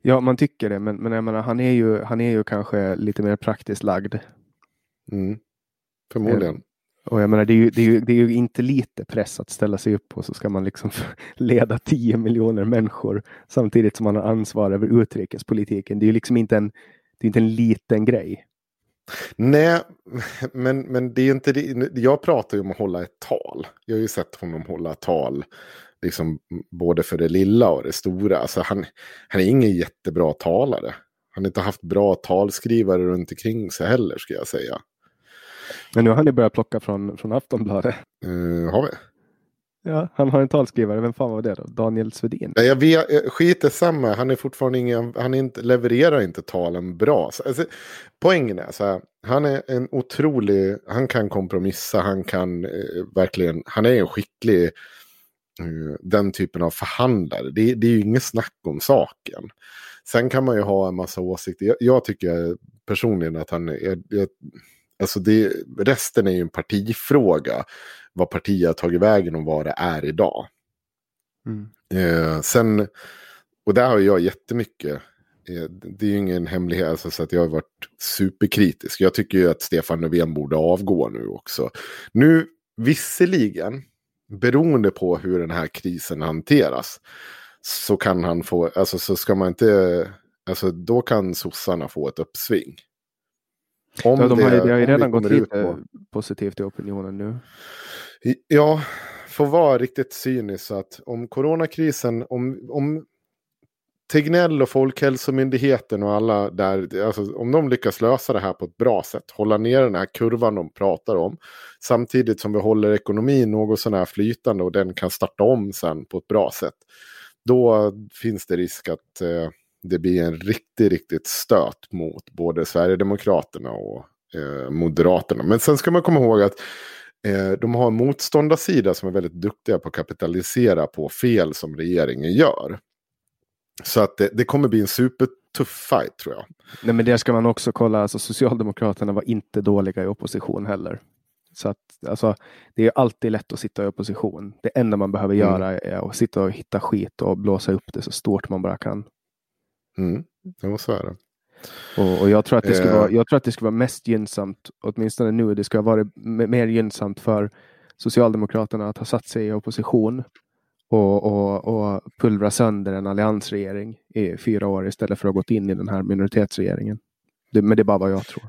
Ja, man tycker det, men, men jag menar, han, är ju, han är ju kanske lite mer praktiskt lagd. Mm. Förmodligen. Eh, och jag menar, det är, ju, det, är ju, det är ju inte lite press att ställa sig upp och så ska man liksom (laughs) leda 10 miljoner människor samtidigt som man har ansvar över utrikespolitiken. Det är ju liksom inte en, det är inte en liten grej. Nej, men, men det är inte det. Jag pratar ju om att hålla ett tal. Jag har ju sett honom hålla tal. Liksom både för det lilla och det stora. Alltså han, han är ingen jättebra talare. Han har inte haft bra talskrivare runt omkring sig heller, ska jag säga. Men nu har ni börjat plocka från, från Aftonbladet. Uh, har vi? Ja, han har en talskrivare. Vem fan var det då? Daniel Svedin? Jag vet, skit samma. Han är fortfarande ingen, han inte, levererar inte talen bra. Så, alltså, poängen är så här. Han är en otrolig, han kan kompromissa, han kan eh, verkligen, han är en skicklig, eh, den typen av förhandlare. Det, det är ju inget snack om saken. Sen kan man ju ha en massa åsikter. Jag, jag tycker personligen att han är, jag, alltså det, resten är ju en partifråga vad partiet har tagit vägen och vad det är idag. Mm. Eh, sen, och där har jag jättemycket, eh, det är ju ingen hemlighet, alltså, så att jag har varit superkritisk. Jag tycker ju att Stefan Löfven borde avgå nu också. Nu, visserligen, beroende på hur den här krisen hanteras, så kan han få, alltså så ska man inte, alltså då kan sossarna få ett uppsving. Om ja, de har, det, det har ju redan gått lite på... positivt i opinionen nu. Ja, att vara riktigt cynisk så att om coronakrisen, om, om Tegnell och Folkhälsomyndigheten och alla där, alltså, om de lyckas lösa det här på ett bra sätt, hålla ner den här kurvan de pratar om, samtidigt som vi håller ekonomin något sån här flytande och den kan starta om sen på ett bra sätt, då finns det risk att eh, det blir en riktigt, riktigt stöt mot både Sverigedemokraterna och eh, Moderaterna. Men sen ska man komma ihåg att eh, de har en motståndarsida som är väldigt duktiga på att kapitalisera på fel som regeringen gör. Så att det, det kommer bli en supertuff fight tror jag. Nej men det ska man också kolla, alltså Socialdemokraterna var inte dåliga i opposition heller. Så att, alltså, det är alltid lätt att sitta i opposition. Det enda man behöver mm. göra är att sitta och hitta skit och blåsa upp det så stort man bara kan. Mm. Jo, så är det. Och, och, jag, tror att det ska uh, vara, jag tror att det ska vara mest gynnsamt, åtminstone nu, det ska vara mer gynnsamt för Socialdemokraterna att ha satt sig i opposition och, och, och pulvra sönder en alliansregering i fyra år istället för att ha gått in i den här minoritetsregeringen. Det, men det är bara vad jag tror.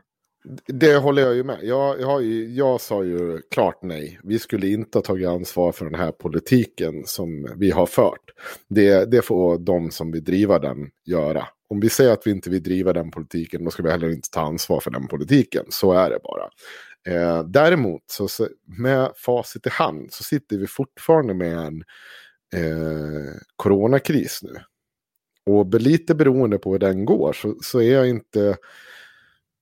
Det håller jag ju med. Jag, jag, jag sa ju klart nej. Vi skulle inte ha tagit ansvar för den här politiken som vi har fört. Det, det får de som vill driva den göra. Om vi säger att vi inte vill driva den politiken, då ska vi heller inte ta ansvar för den politiken. Så är det bara. Eh, däremot, så, med facit i hand, så sitter vi fortfarande med en eh, coronakris nu. Och lite beroende på hur den går så, så är jag inte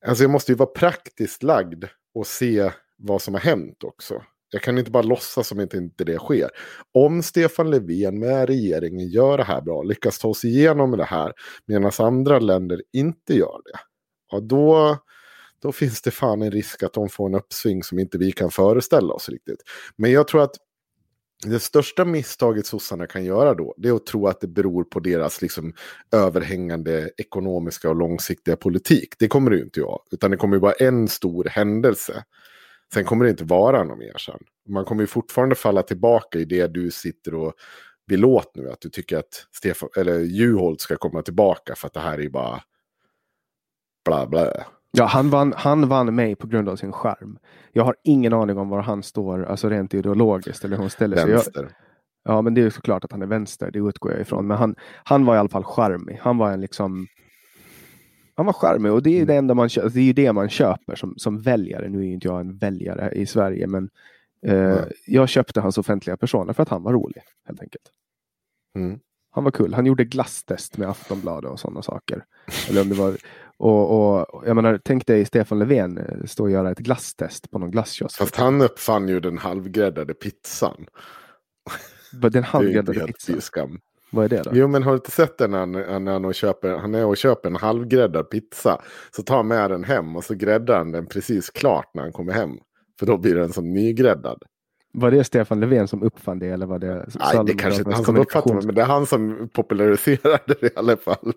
Alltså jag måste ju vara praktiskt lagd och se vad som har hänt också. Jag kan inte bara låtsas som att inte det sker. Om Stefan Löfven med regeringen gör det här bra, lyckas ta oss igenom det här, medan andra länder inte gör det, ja då, då finns det fan en risk att de får en uppsving som inte vi kan föreställa oss riktigt. Men jag tror att det största misstaget sossarna kan göra då, det är att tro att det beror på deras liksom, överhängande ekonomiska och långsiktiga politik. Det kommer det ju inte jag, utan det kommer ju vara en stor händelse. Sen kommer det inte vara någon mer sen. Man kommer ju fortfarande falla tillbaka i det du sitter och vill åt nu, att du tycker att Stefan, eller Juholt ska komma tillbaka för att det här är bara bla bla. Ja, han vann, han vann mig på grund av sin skärm. Jag har ingen aning om var han står, alltså rent ideologiskt eller hur hon ställer sig. Vänster. Jag, ja, men det är såklart att han är vänster, det utgår jag ifrån. Men han, han var i alla fall charmig. Han var en liksom han var charmig och det är mm. det enda man. Det är ju det man köper som, som väljare. Nu är ju inte jag en väljare i Sverige, men eh, mm. jag köpte hans offentliga personer för att han var rolig helt enkelt. Mm. Han var kul. Han gjorde glasstest med Aftonbladet och sådana saker. Eller om det var, och, och, jag menar, tänk dig Stefan Löfven eh, stå och göra ett glasstest på någon glasskiosk. Fast han uppfann ju den halvgräddade pizzan. Den halvgräddade pizzan? Skam. Vad är det då? Jo men har du inte sett den när han, när han, köper, han är och köper en halvgräddad pizza. Så tar han med den hem och så gräddar han den precis klart när han kommer hem. För då blir den som nygräddad. Var det Stefan Löfven som uppfann det eller var det Nej, det kanske inte han som uppfattade det, men det är han som populariserade det i alla fall.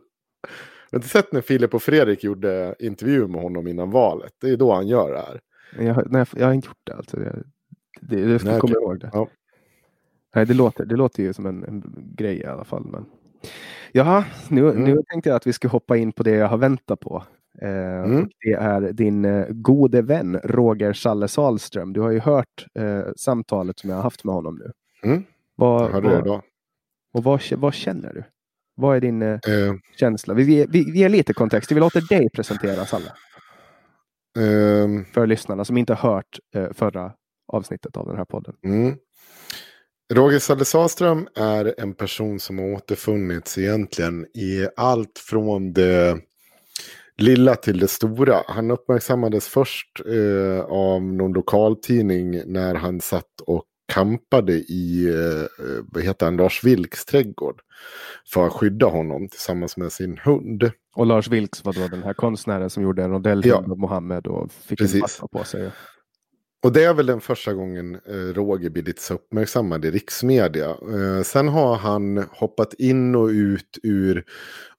Jag har inte sett när Filip och Fredrik gjorde intervju med honom innan valet. Det är då han gör det här. Jag, nej, jag har inte gjort det alltså. Det, det, det nej, kommer okay. ihåg det. Ja. Nej, det låter, det låter ju som en, en grej i alla fall. Men... Jaha, nu, mm. nu tänkte jag att vi ska hoppa in på det jag har väntat på. Eh, mm. Det är din eh, gode vän Roger Salle Salström. Du har ju hört eh, samtalet som jag har haft med honom nu. Mm. Vad, jag hörde vad, det idag. Och vad, vad känner du? Vad är din eh, uh, känsla? Vi, vi, vi ger lite kontext. Vi låter dig presentera Salle. Uh, för lyssnarna som inte har hört eh, förra avsnittet av den här podden. Mm. Roger Salle Sahlström är en person som har återfunnits egentligen i allt från det lilla till det stora. Han uppmärksammades först eh, av någon lokaltidning när han satt och kampade i eh, vad heter han, Lars Vilks trädgård. För att skydda honom tillsammans med sin hund. Och Lars Vilks var då den här konstnären som gjorde en rondellhund ja. Mohammed och fick Precis. en på sig. Och det är väl den första gången eh, Roger blivit så uppmärksammad i riksmedia. Eh, sen har han hoppat in och ut ur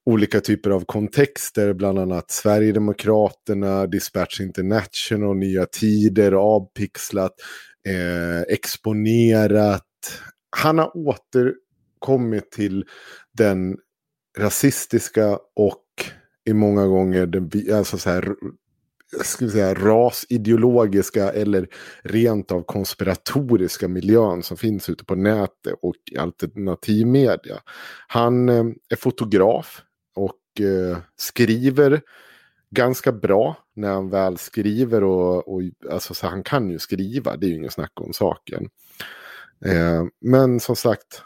olika typer av kontexter, bland annat Sverigedemokraterna, Dispatch International, Nya Tider, avpixlat, eh, exponerat. Han har återkommit till den rasistiska och i många gånger den, alltså så här, ska säga, rasideologiska eller rent av konspiratoriska miljön som finns ute på nätet och i alternativmedia. Han eh, är fotograf och eh, skriver ganska bra när han väl skriver. Och, och alltså, så han kan ju skriva, det är ju ingen snack om saken. Eh, men som sagt,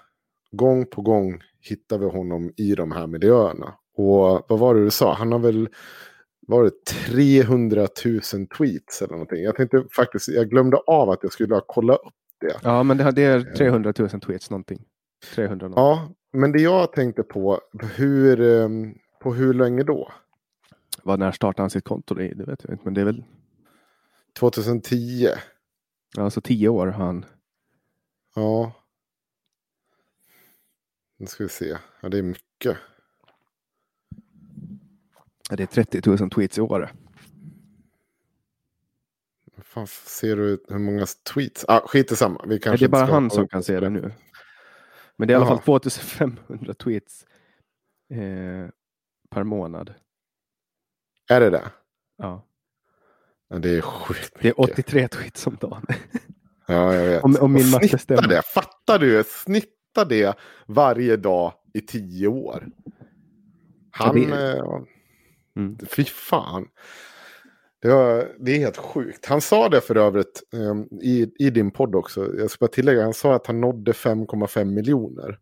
gång på gång hittar vi honom i de här miljöerna. Och vad var det du sa? Han har väl var det 300 000 tweets eller någonting. Jag tänkte faktiskt, jag glömde av att jag skulle ha kollat upp det. Ja, men det, det är 300 000 tweets någonting. 300 någonting. Ja, men det jag tänkte på, hur, ehm, på hur länge då? Vad när startade han sitt konto? Det, det vet jag inte, men det är väl 2010? alltså tio år han. Ja. Nu ska vi se. Ja, det är mycket. Ja, Det är 30 000 tweets i år. Fan, ser du hur många tweets? Ah, skit i samma. Vi kanske det är bara han som kan se det nu. Men det är i alla fall 2500 tweets eh, per månad. Är det det? Ja. Ja, det är sjukt Det är mycket. 83 tweets om dagen. Ja, jag vet. Om- om min matte stämmer. det. Fattar du? Snitta det varje dag i tio år. Han... Ja, det- eh, Mm. Fy fan. Det, var, det är helt sjukt. Han sa det för övrigt eh, i, i din podd också. Jag ska bara tillägga. Han sa att han nådde 5,5 miljoner.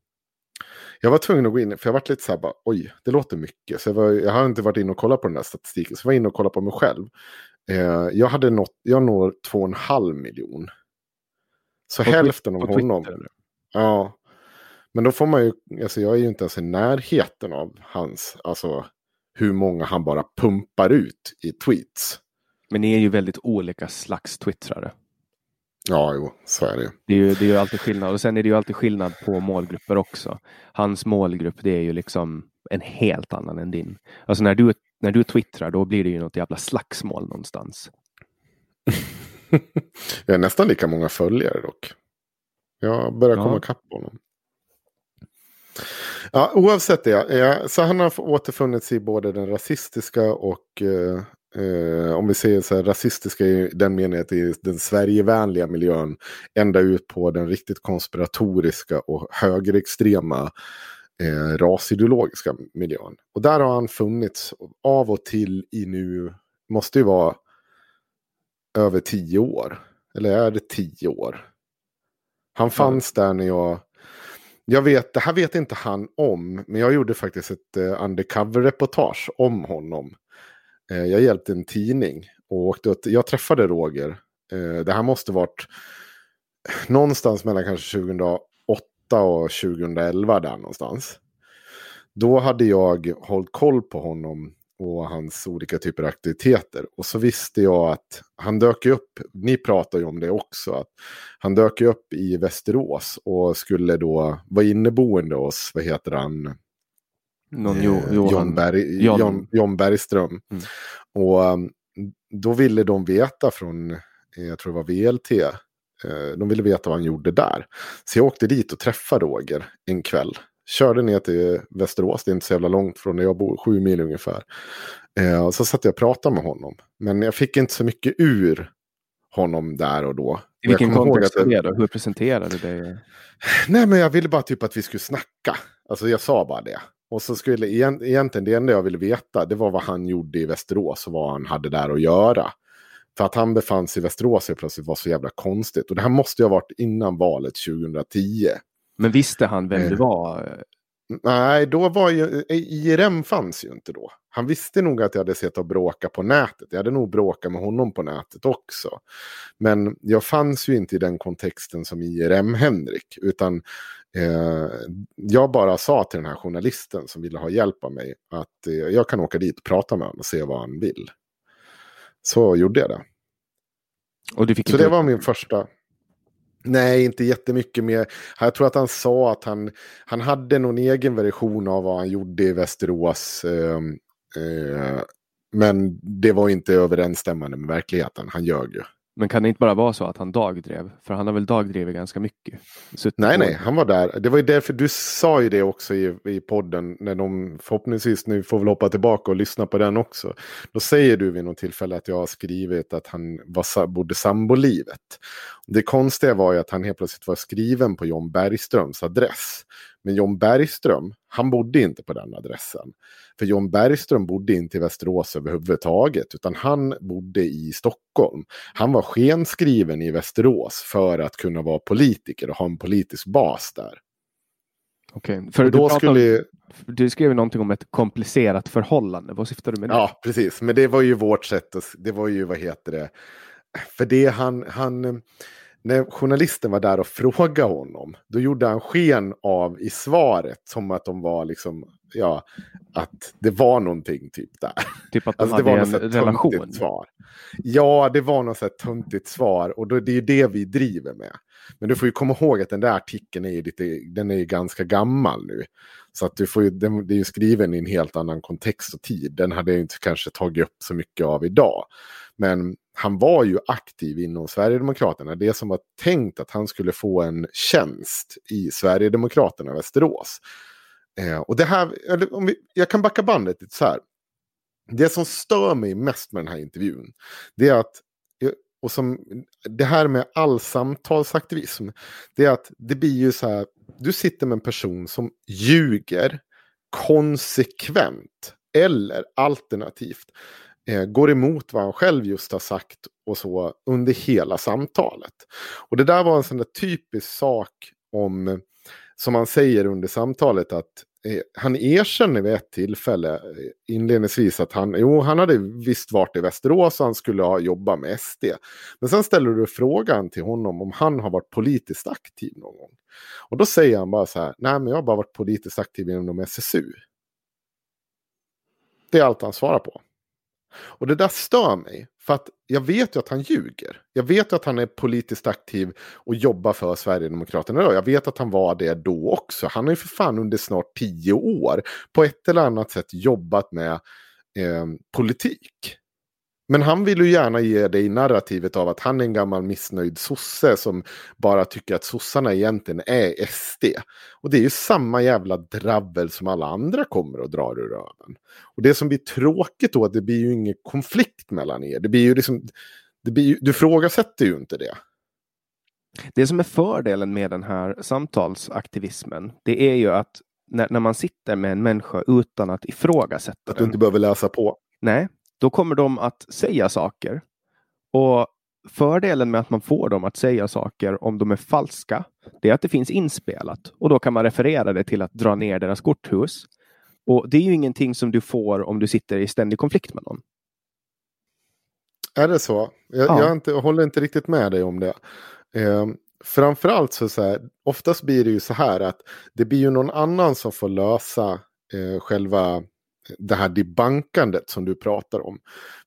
Jag var tvungen att gå in, för jag varit lite så här bara, oj, det låter mycket. Så jag, var, jag har inte varit inne och kollat på den där statistiken, så jag var inne och kollade på mig själv. Eh, jag hade nått, jag når 2,5 miljon. Så På hälften av honom. Twitter? Ja. Men då får man ju, alltså jag är ju inte ens i närheten av hans, alltså hur många han bara pumpar ut i tweets. Men ni är ju väldigt olika slags twittrare. Ja, jo, så är det. Det är, ju, det är ju alltid skillnad. Och sen är det ju alltid skillnad på målgrupper också. Hans målgrupp det är ju liksom en helt annan än din. Alltså när du, när du twittrar då blir det ju något jävla slagsmål någonstans. (laughs) Jag är nästan lika många följare dock. Jag börjar Ja. komma ikapp honom. Ja, oavsett det. Så han har återfunnits i både den rasistiska och eh, eh, om vi säger så här rasistiska i den meningen att det är den Sverigevänliga miljön. Ända ut på den riktigt konspiratoriska och högerextrema eh, rasideologiska miljön. Och där har han funnits av och till i nu, måste ju vara över tio år. Eller är det tio år? Han fanns där när jag... Jag vet, det här vet inte han om, men jag gjorde faktiskt ett eh, undercover-reportage om honom. Eh, jag hjälpte en tidning och åkte jag träffade Roger. Eh, det här måste varit någonstans mellan kanske 2008 och 2011 där någonstans. Då hade jag hållit koll på honom och hans olika typer av aktiviteter. Och så visste jag att han dök upp, ni pratar ju om det också, att han dök upp i Västerås och skulle då vara inneboende hos, vad heter han, någon Eh, jo, Johan. John, Berg, John. John. John Bergström. Mm. Och um, då ville de veta från, eh, jag tror det var VLT, eh, de ville veta vad han gjorde där. Så jag åkte dit och träffade Roger en kväll. Körde ner till Västerås, det är inte så jävla långt från där jag bor, sju mil ungefär. Och så satt jag och pratade med honom. Men jag fick inte så mycket ur honom där och då. I vilken kontext att det då? Hur presenterar du det? Nej, men jag ville bara typ att vi skulle snacka. Alltså jag sa bara det. Och så skulle egent- egentligen det enda jag ville veta, det var vad han gjorde i Västerås och vad han hade där att göra. För att han befann sig i Västerås helt plötsligt var så jävla konstigt. Och det här måste ju ha varit innan valet 2010. Men visste han vem Eh. du var? Nej, då var ju, IRM fanns ju inte då. Han visste nog att jag hade sett och bråka på nätet. Jag hade nog bråkat med honom på nätet också. Men jag fanns ju inte i den kontexten som IRM-Henrik. Utan eh, jag bara sa till den här journalisten som ville ha hjälp av mig att eh, jag kan åka dit och prata med honom och se vad han vill. Så gjorde jag det. Och du fick Så det var min första. Nej, inte jättemycket mer. Jag tror att han sa att han, han hade någon egen version av vad han gjorde i Västerås. Eh, eh, men det var inte överensstämmande med verkligheten. Han ljög ju. Men kan det inte bara vara så att han dagdrev? För han har väl dagdrivit ganska mycket? Suttit Nej, nej, han var där. Det var ju därför du sa ju det också i, i podden. När de förhoppningsvis nu får väl hoppa tillbaka och lyssna på den också. Då säger du vid något tillfälle att jag har skrivit att han var, bodde sambolivet. Det konstiga var ju att han helt plötsligt var skriven på John Bergströms adress. Men John Bergström, han bodde inte på den adressen. För John Bergström bodde inte i Västerås överhuvudtaget, utan han bodde i Stockholm. Han var skenskriven i Västerås för att kunna vara politiker och ha en politisk bas där. Okej, för Och du, då pratade, skulle du skrev någonting om ett komplicerat förhållande. Vad syftar du med det? ja precis, men det var ju vårt sätt, att, det var ju vad heter det, för det han, han, när journalisten var där och frågade honom, då gjorde han sken av i svaret som att de var liksom, ja, att det var någonting typ där. Typ att de Alltså det var hade så en relation. svar. Ja, det var något så här töntigt svar och då, det är ju det vi driver med. Men du får ju komma ihåg att den där artikeln är ju, lite, den är ganska gammal nu. Så att du får ju, den, det är ju skriven i en helt annan kontext och tid. Den hade jag inte kanske tagit upp så mycket av idag. Men han var ju aktiv inom Sverigedemokraterna. Det som var tänkt att han skulle få en tjänst i Sverigedemokraterna Västerås. Eh, och det här, eller om vi, jag kan backa bandet lite så här. Det som stör mig mest med den här intervjun, det är att, eh, och som, det här med all samtalsaktivism, det är att det blir ju så här, du sitter med en person som ljuger konsekvent eller alternativt eh, går emot vad han själv just har sagt och så under hela samtalet. Och det där var en sån där typisk sak om, som han säger under samtalet, att eh, han erkänner vid ett tillfälle eh, inledningsvis att han, jo, han hade visst varit i Västerås och han skulle ha jobbat med SD. Men sen ställer du frågan till honom om han har varit politiskt aktiv någon gång. Och då säger han bara så här, nej men jag har bara varit politiskt aktiv inom SSU. Det är allt han svarar på. Och det där stör mig. För att jag vet ju att han ljuger. Jag vet ju att han är politiskt aktiv och jobbar för Sverigedemokraterna idag. Jag vet att han var det då också. Han har ju för fan under snart tio år på ett eller annat sätt jobbat med eh, politik. Men han vill ju gärna ge dig narrativet av att han är en gammal missnöjd sosse som bara tycker att sossarna egentligen är SD. Och det är ju samma jävla dravel som alla andra kommer och drar ur röven. Och det som blir tråkigt då, att det blir ju ingen konflikt mellan er. Det blir ju liksom, det blir ju, du frågasätter ju inte det. Det som är fördelen med den här samtalsaktivismen, det är ju att när, när man sitter med en människa utan att ifrågasätta Att du inte behöver läsa på. nej, då kommer de att säga saker. Och fördelen med att man får dem att säga saker om de är falska, det är att det finns inspelat och då kan man referera det till att dra ner deras korthus. Och det är ju ingenting som du får om du sitter i ständig konflikt med någon. Är det så? Jag, Ja. jag, inte, jag håller inte riktigt med dig om det. Eh, framförallt så, så här, oftast blir det ju så här att det blir ju någon annan som får lösa eh, själva det här debankandet som du pratar om.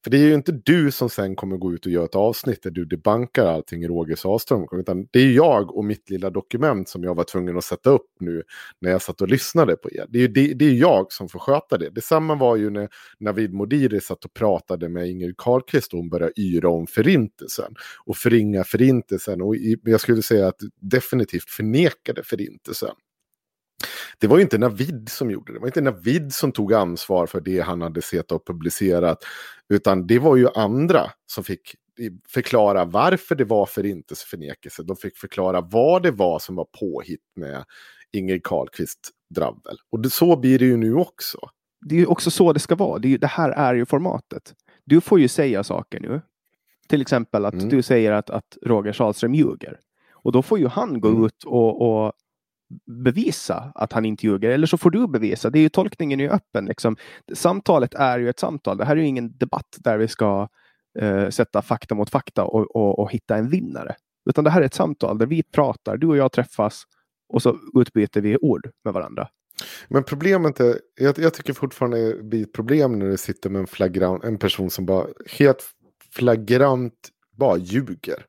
För det är ju inte du som sen kommer gå ut och göra ett avsnitt där du debankar allting i Roger Sahlström. Utan det är jag och mitt lilla dokument som jag var tvungen att sätta upp nu när jag satt och lyssnade på er. Det är ju det, det är jag som får sköta det. Detsamma var ju när Navid Modiri satt och pratade med Ingrid Carlqvist och hon började yra om förintelsen. Och förringa förintelsen och jag skulle säga att definitivt förnekade förintelsen. Det var ju inte Navid som gjorde det. Det var inte Navid som tog ansvar för det han hade sett och publicerat. Utan det var ju andra som fick förklara varför det var förintelseförnekelse. De fick förklara vad det var som var påhitt med Ingrid Carlqvist dravel. Och det, så blir det ju nu också. Det är ju också så det ska vara. Det, ju, det här är ju formatet. Du får ju säga saker nu. Till exempel att Mm. du säger att, att Roger Sahlström ljuger. Och då får ju han gå Mm. ut och, och bevisa att han inte ljuger. Eller så får du bevisa. Det är ju tolkningen är ju öppen. Liksom. Samtalet är ju ett samtal. Det här är ju ingen debatt där vi ska eh, sätta fakta mot fakta och, och, och hitta en vinnare. Utan det här är ett samtal där vi pratar. Du och jag träffas och så utbyter vi ord med varandra. Men problemet är, jag, jag tycker fortfarande det blir ett problem när du sitter med en, flagrant, en person som bara helt flagrant bara ljuger.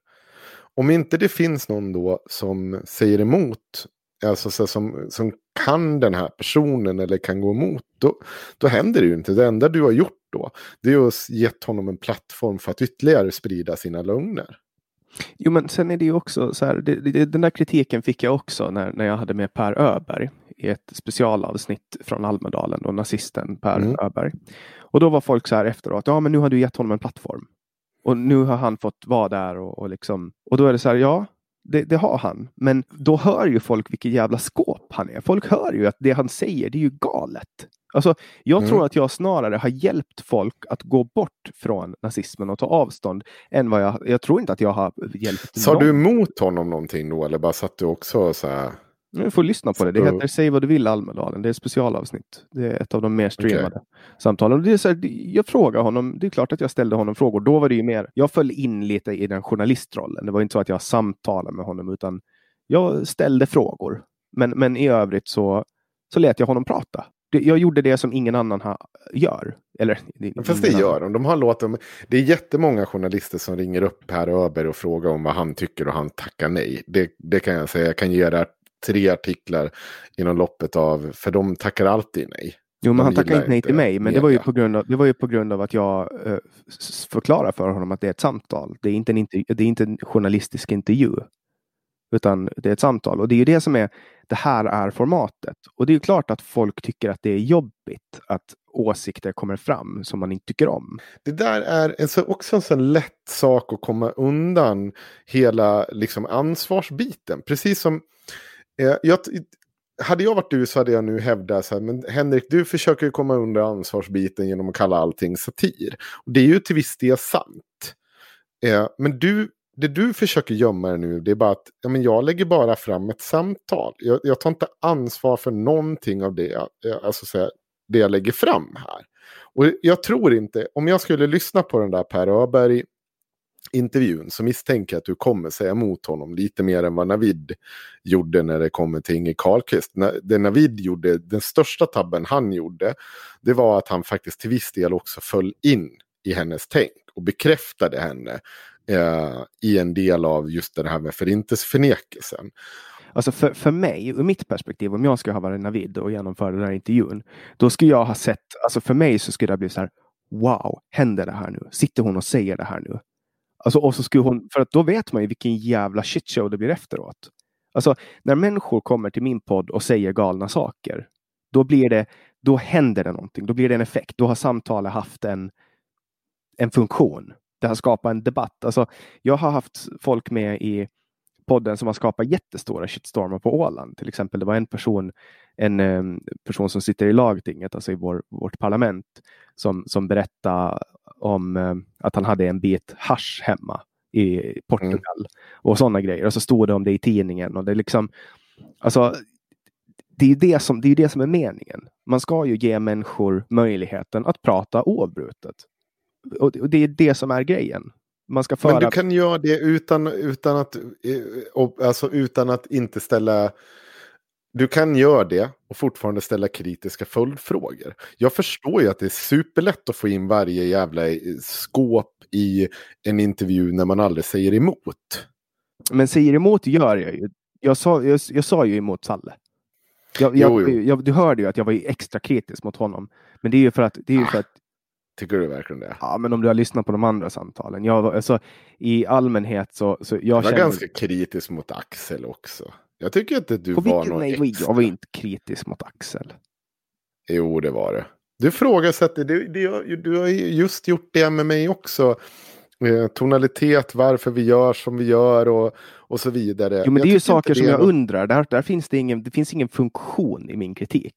Om inte det finns någon då som säger emot, alltså så, som, som kan den här personen eller kan gå emot, då, då händer det ju inte. Det enda du har gjort då, det är att gett honom en plattform för att ytterligare sprida sina lögner. Jo, men sen är det ju också så här. Det, det, den där kritiken fick jag också när, när jag hade med Per Öberg i ett specialavsnitt från Almedalen och nazisten Per Mm. Öberg. Och då var folk så här efteråt. Ja, men nu har du gett honom en plattform. Och nu har han fått vara där och, och liksom. Och då är det så här. Ja, det, det har han. Men då hör ju folk vilket jävla skåp han är. Folk hör ju att det han säger, det är ju galet. Alltså, jag Mm. tror att jag snarare har hjälpt folk att gå bort från nazismen och ta avstånd än vad jag, jag tror inte att jag har hjälpt Sa någon. du emot honom någonting då eller bara satt du också så här? Du får lyssna på det. Det heter Säg vad du vill Almedalen. Det är ett specialavsnitt. Det är ett av de mer streamade okay. samtalen. Det är så här, jag frågar honom. Det är klart att jag ställde honom frågor. Då var det ju mer. Jag föll in lite i den journalistrollen. Det var inte så att jag samtalade med honom utan jag ställde frågor. Men, men i övrigt så, så lät jag honom prata. Jag gjorde det som ingen annan ha, gör. Eller, det, Fast det gör de. de har låtit, det är jättemånga journalister som ringer upp Per Öberg och frågar om vad han tycker och han tackar nej. Det, det kan jag säga. Jag kan ge dig tre artiklar inom loppet av, för de tackar alltid nej. Jo, men de han tackade inte nej till mig. Men det var, ju på grund av, det var ju på grund av att jag uh, förklarar för honom att det är ett samtal. Det är inte en, det är inte en journalistisk intervju. Utan det är ett samtal och det är ju det som är, det här är formatet. Och det är ju klart att folk tycker att det är jobbigt att åsikter kommer fram som man inte tycker om. Det där är en så, också en sån lätt sak att komma undan hela liksom, ansvarsbiten. Precis som, eh, Eh, jag, hade jag varit du så hade jag nu hävdat så här, men Henrik, du försöker komma under ansvarsbiten genom att kalla allting satir. Och det är ju till viss del sant. Eh, men du det du försöker gömma nu det är bara att ja, men jag lägger bara fram ett samtal. Jag, jag tar inte ansvar för någonting av det, eh, alltså, så det jag lägger fram här. Och jag tror inte, om jag skulle lyssna på den där Per Öberg intervjun så misstänker jag att du kommer säga emot honom lite mer än vad Navid gjorde när det kommer till Inge Carlqvist. Det Navid gjorde, den största tabben han gjorde, det var att han faktiskt till viss del också föll in i hennes tänk och bekräftade henne eh, i en del av just det här med förintelseförnekelsen. Alltså för, för mig, ur mitt perspektiv, om jag skulle ha varit Navid och genomföra den här intervjun, då skulle jag ha sett, alltså för mig så skulle det ha blivit så här, wow, händer det här nu? Sitter hon och säger det här nu? Alltså, och så skulle hon, för att då vet man ju vilken jävla shitshow det blir efteråt. Alltså, när människor kommer till min podd och säger galna saker, då blir det, då händer det någonting. Då blir det en effekt. Då har samtalet haft en, en funktion det har skapat en debatt. Alltså, jag har haft folk med i podden som har skapat jättestora shitstormar på Åland. Till exempel, det var en person, en um, person som sitter i lagtinget, alltså i vår, vårt parlament, som, som berättade om um, att han hade en bit hash hemma i Portugal mm. och sådana grejer. Och så stod det om det i tidningen och det är liksom, alltså, det är det som, det är det som är meningen. Man ska ju ge människor möjligheten att prata oavbrutet och det är det som är grejen. Man ska föra... Men du kan göra det utan, utan, att, eh, alltså utan att inte ställa... Du kan göra det och fortfarande ställa kritiska följdfrågor. Jag förstår ju att det är superlätt att få in varje jävla eh, skåp i en intervju när man aldrig säger emot. Men säger emot gör jag ju. Jag sa, jag, jag sa ju emot Salle. Jag, jag, jo, jo. Du hörde ju att jag var extra kritisk mot honom. Men det är ju för att, det är ju för att Tycker du verkligen det? Ja, men om du har lyssnat på de andra samtalen. Jag, alltså, I allmänhet så... så jag, jag var känner... ganska kritisk mot Axel också. Jag tycker inte att du på var någon nej, Jag var inte kritisk mot Axel. Jo, det var det. Du frågasätter, du, du, du har just gjort det med mig också. Eh, tonalitet, varför vi gör som vi gör och, och så vidare. Jo, men jag det är ju saker som jag något... undrar. Där, där finns det, ingen, det finns ingen funktion i min kritik.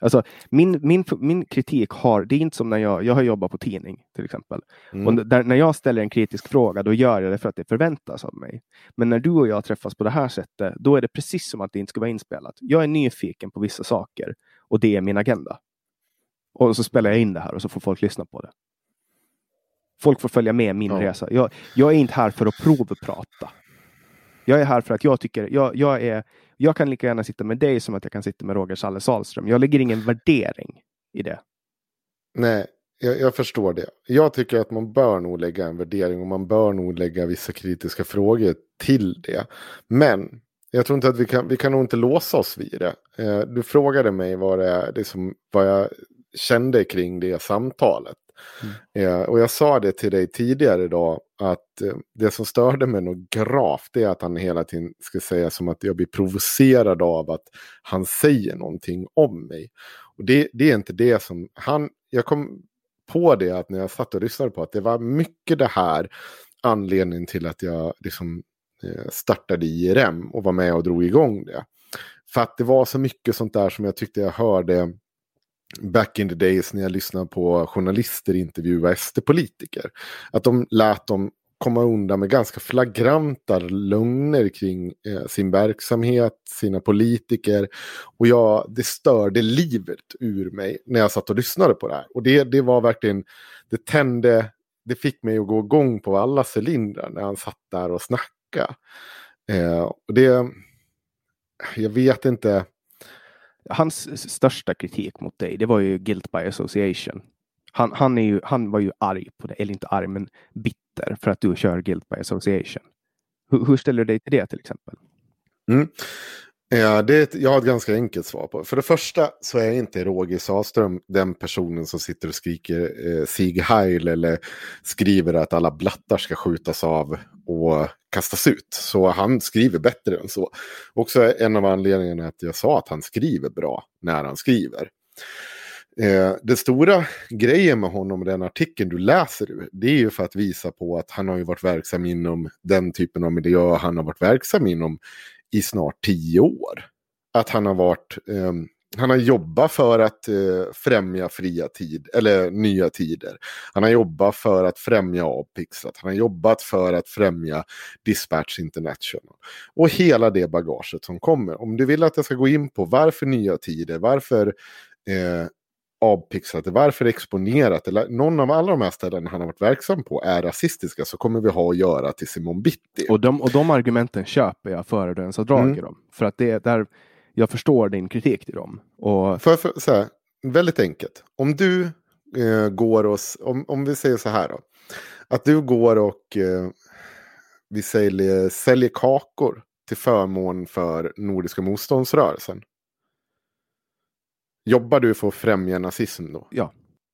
Alltså, min, min, min kritik har, det är inte som när jag, jag har jobbat på tidning till exempel. Mm. Och där, när jag ställer en kritisk fråga, då gör jag det för att det förväntas av mig. Men när du och jag träffas på det här sättet, då är det precis som att det inte ska vara inspelat. Jag är nyfiken på vissa saker och det är min agenda. Och så spelar jag in det här och så får folk lyssna på det. Folk får följa med min ja. resa. Jag, jag är inte här för att provprata. Jag är här för att jag tycker, jag, jag är jag kan lika gärna sitta med dig som att jag kan sitta med Roger Salle Salström. Jag lägger ingen värdering i det. Nej, jag, jag, förstår det. Jag tycker att man bör nog lägga en värdering och man bör nog lägga vissa kritiska frågor till det. Men jag tror inte att vi kan, vi kan nog inte låsa oss vid det. Eh, du frågade mig vad, det är, det som, vad jag kände kring det samtalet. Mm. Eh, och jag sa det till dig tidigare idag att eh, det som störde mig nog gravt är att han hela tiden ska säga som att jag blir provocerad av att han säger någonting om mig. Och det, det är inte det som han, jag kom på det att när jag satt och lyssnade på att det var mycket det här anledningen till att jag liksom eh, startade IRM och var med och drog igång det. För att det var så mycket sånt där som jag tyckte jag hörde back in the days när jag lyssnade på journalister intervjua SD-politiker. Att de lät dem komma undan med ganska flagranta lögner kring eh, sin verksamhet, sina politiker. Och jag, det störde livet ur mig när jag satt och lyssnade på det här. Och det, det var verkligen, det tände, det fick mig att gå igång på alla cylindrar när han satt där och snackade. Eh, och det, jag vet inte. Hans största kritik mot dig, det var ju guilt by association. Han, han, är ju, han var ju arg på det, eller inte arg, men bitter för att du kör guilt by association. Hur, hur ställer du dig till det till exempel? Mm. Ja, det är ett, jag har ett ganska enkelt svar på. För det första så är inte Roger Saström den personen som sitter och skriker eh, Sieg Heil eller skriver att alla blattar ska skjutas av och kastas ut. Så han skriver bättre än så. Också en av anledningarna att jag sa att han skriver bra när han skriver. Eh, den stora grejen med honom, och den artikeln du läser ur, det är ju för att visa på att han har ju varit verksam inom den typen av miljö han har varit verksam inom i snart tio år. Att han har varit, eh, han har jobbat för att eh, främja fria tid, eller nya tider. Han har jobbat för att främja Avpixlat. Han har jobbat för att främja Dispatch International. Och hela det bagaget som kommer. Om du vill att jag ska gå in på varför nya tider, varför eh, avpixlat, varför exponerat eller någon av alla de här ställena han har varit verksam på är rasistiska så kommer vi ha att göra till Simon Bitti. Och de, och de argumenten köper jag före du ens har dragit mm. dem. För att det är där jag förstår din kritik till dem. Och... För, för, så här, väldigt enkelt. Om du eh, går och, om, om vi säger så här då. Att du går och eh, vi säljer, säljer kakor till förmån för Nordiska motståndsrörelsen. Jobbar du för att främja nazism då? Ja.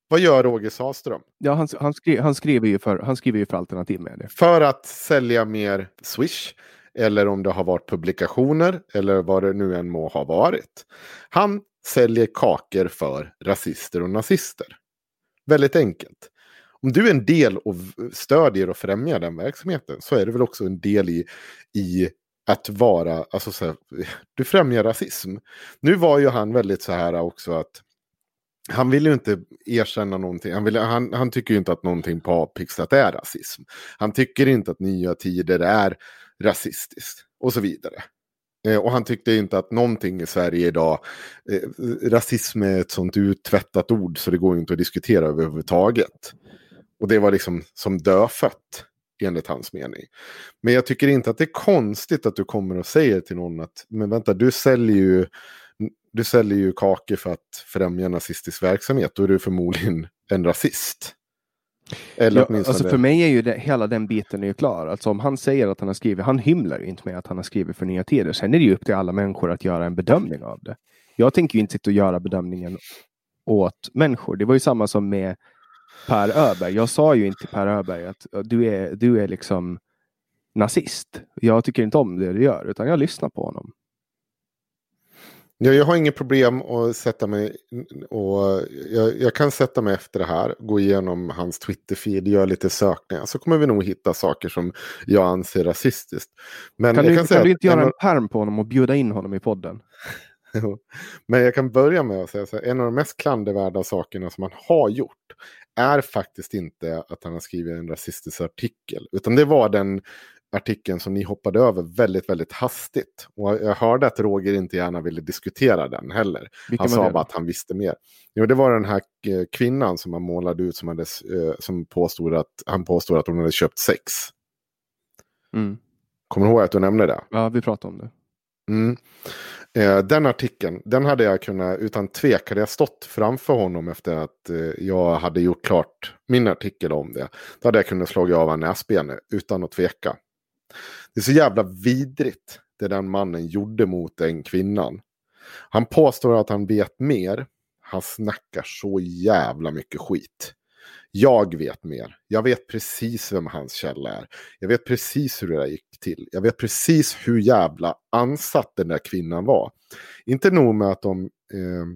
Vad gör Roger Saström? Ja, han, han, skri, han, skriver ju för, han skriver ju för alternativ med det. För att sälja mer Swish. Eller om det har varit publikationer. Eller vad det nu än må ha varit. Han säljer kakor för rasister och nazister. Väldigt enkelt. Om du är en del och stödjer och främjar den verksamheten så är det väl också en del i, i att vara, alltså så här, (laughs) du främjar rasism. Nu var ju han väldigt så här också att han vill ju inte erkänna någonting. Han, vill, han, han tycker ju inte att någonting på Avpixlat är rasism. Han tycker inte att nya tider är rasistiskt och så vidare. Eh, och han tyckte inte att någonting i Sverige idag, eh, rasism är ett sånt uttvättat ord så det går inte att diskutera överhuvudtaget. Och det var liksom som dödfött enligt hans mening. Men jag tycker inte att det är konstigt att du kommer och säger till någon att men vänta, du säljer ju, du säljer ju kakor för att främja nazistisk verksamhet. Då är du förmodligen en rasist. Eller ja, alltså för mig är ju det, hela den biten är ju klar. Alltså om han säger att han har skrivit, han hymlar ju inte med att han har skrivit för Nya Tider. Sen är det ju upp till alla människor att göra en bedömning av det. Jag tänker ju inte sitta och göra bedömningen åt människor. Det var ju samma som med Per Öberg. Jag sa ju inte Per Öberg att du är, du är liksom nazist. Jag tycker inte om det du gör, utan jag lyssnar på honom. Ja, jag har inget problem att sätta mig och jag, jag, kan sätta mig efter det här, gå igenom hans Twitter-feed, göra lite sökningar. Så kommer vi nog hitta saker som jag anser rasistiskt. Men kan, du, kan, kan du, inte göra en perm på honom och bjuda in honom i podden? (laughs) Men jag kan börja med att säga att en av de mest klandervärda sakerna som han har gjort är faktiskt inte att han har skrivit en rasistisk artikel. Utan det var den artikeln som ni hoppade över väldigt, väldigt hastigt. Och jag hörde att Roger inte gärna ville diskutera den heller. Vilka han sa bara att han visste mer. Jo, det var den här eh, kvinnan som han målade ut som, hade, eh, som påstod att han påstod att hon hade köpt sex. Mm. Kommer du ihåg att du nämnde det? Ja, vi pratade om det. Mm. Eh, den artikeln, den hade jag kunnat, utan tvek, hade jag stått framför honom efter att eh, jag hade gjort klart min artikel om det. Då hade jag kunnat slå av näsbenet eh, utan att tveka. Det är så jävla vidrigt det den mannen gjorde mot den kvinnan. Han påstår att han vet mer. Han snackar så jävla mycket skit. Jag vet mer. Jag vet precis vem hans källa är. Jag vet precis hur det där gick till. Jag vet precis hur jävla ansatt den där kvinnan var. Inte nog med att de eh,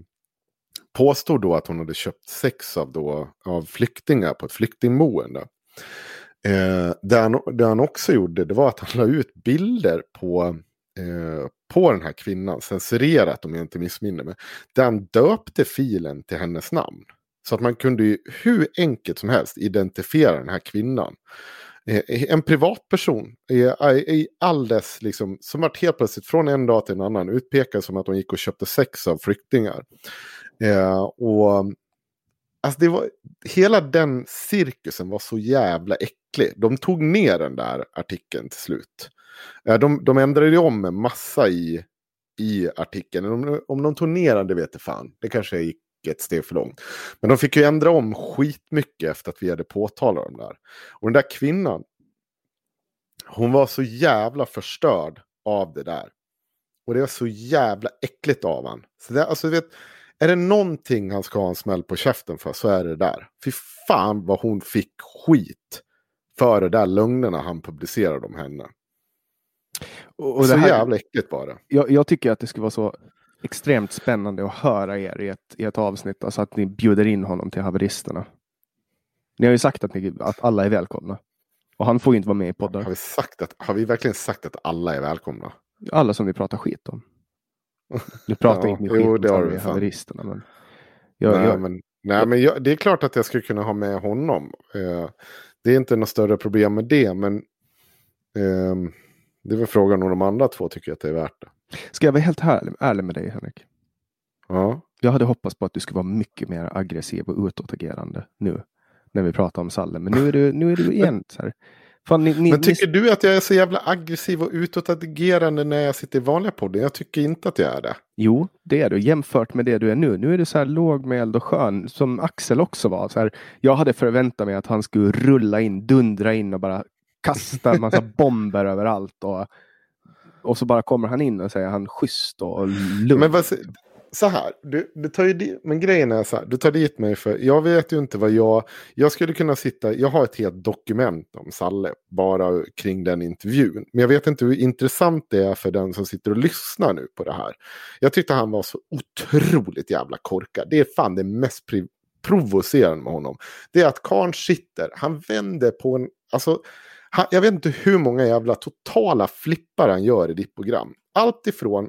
påstod då att hon hade köpt sex av, då, av flyktingar på ett flyktingboende. Eh, det, han, det han också gjorde det var att han la ut bilder på, eh, på den här kvinnan, censurerat om jag inte missminner mig. Där han döpte filen till hennes namn. Så att man kunde ju hur enkelt som helst identifiera den här kvinnan. Eh, eh, en privatperson i, i all dess, liksom, som vart helt plötsligt från en dag till en annan utpekad som att hon gick och köpte sex av flyktingar. Eh, och alltså det var, hela den cirkusen var så jävla äcklig. De tog ner den där artikeln till slut. Eh, de, de ändrade ju om en massa i, i artikeln. Om, om de tog ner den, det vet jag fan. Det kanske gick ett steg för långt. Men de fick ju ändra om skitmycket efter att vi hade påtalat dem där. Och den där kvinnan, hon var så jävla förstörd av det där. Och det var så jävla äckligt av han. Så det, alltså, vet, är det någonting han ska ha en smäll på käften för så är det där. Fy fan vad hon fick skit för det där lögnerna han publicerade om henne. Och, och så här, jävla äckligt bara. Jag, jag tycker att det skulle vara så extremt spännande att höra er i ett, i ett avsnitt. Alltså att ni bjuder in honom till haveristerna. Ni har ju sagt att, ni, att alla är välkomna. Och han får ju inte vara med i podden. Har vi, sagt att, har vi verkligen sagt att alla är välkomna? Alla som vi pratar skit om. Nu (laughs) pratar ja, inte skit jo, det om vi haveristerna. Men jag, nej, jag, men, nej, men jag, det är klart att jag skulle kunna ha med honom. Eh, det är inte något större problem med det. Men eh, det är väl frågan om de andra två tycker att det är värt det. Ska jag vara helt ärlig med dig Henrik? Ja. Jag hade hoppats på att du skulle vara mycket mer aggressiv och utåtagerande nu. När vi pratar om Salle. Men nu är du, nu är du (laughs) igen så här. Fan, ni, ni, men tycker ni... du att jag är så jävla aggressiv och utåtagerande när jag sitter i vanliga podden? Jag tycker inte att jag är det. Jo, det är du jämfört med det du är nu. Nu är du så här lågmäld och skön som Axel också var. Så här, jag hade förväntat mig att han skulle rulla in, dundra in och bara kasta en massa (laughs) bomber överallt. Och och så bara kommer han in och säger han schysst och lugn. Men vad, så här, du, du tar dit, men grejen är så här, du tar dit mig för, jag vet ju inte vad jag, jag skulle kunna sitta, jag har ett helt dokument om Salle, bara kring den intervjun. Men jag vet inte hur intressant det är för den som sitter och lyssnar nu på det här. Jag tyckte han var så otroligt jävla korkad. Det är fan det mest provocerande med honom. Det är att Karn sitter, han vänder på en, alltså han, jag vet inte hur många jävla totala flippar han gör i ditt program. Allt ifrån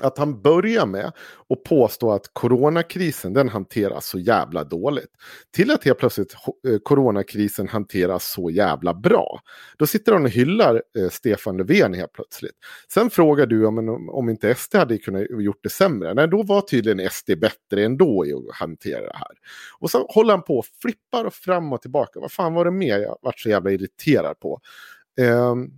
att han börjar med att påstå att coronakrisen den hanteras så jävla dåligt. Till att helt plötsligt eh, coronakrisen hanteras så jävla bra. Då sitter han och hyllar eh, Stefan Löfven helt plötsligt. Sen frågar du om, om inte SD hade kunnat gjort det sämre. Nej, då var tydligen SD bättre ändå i att hantera det här. Och så håller han på och flippar och fram och tillbaka. Vad fan var det mer jag vart så jävla irriterad på? Um,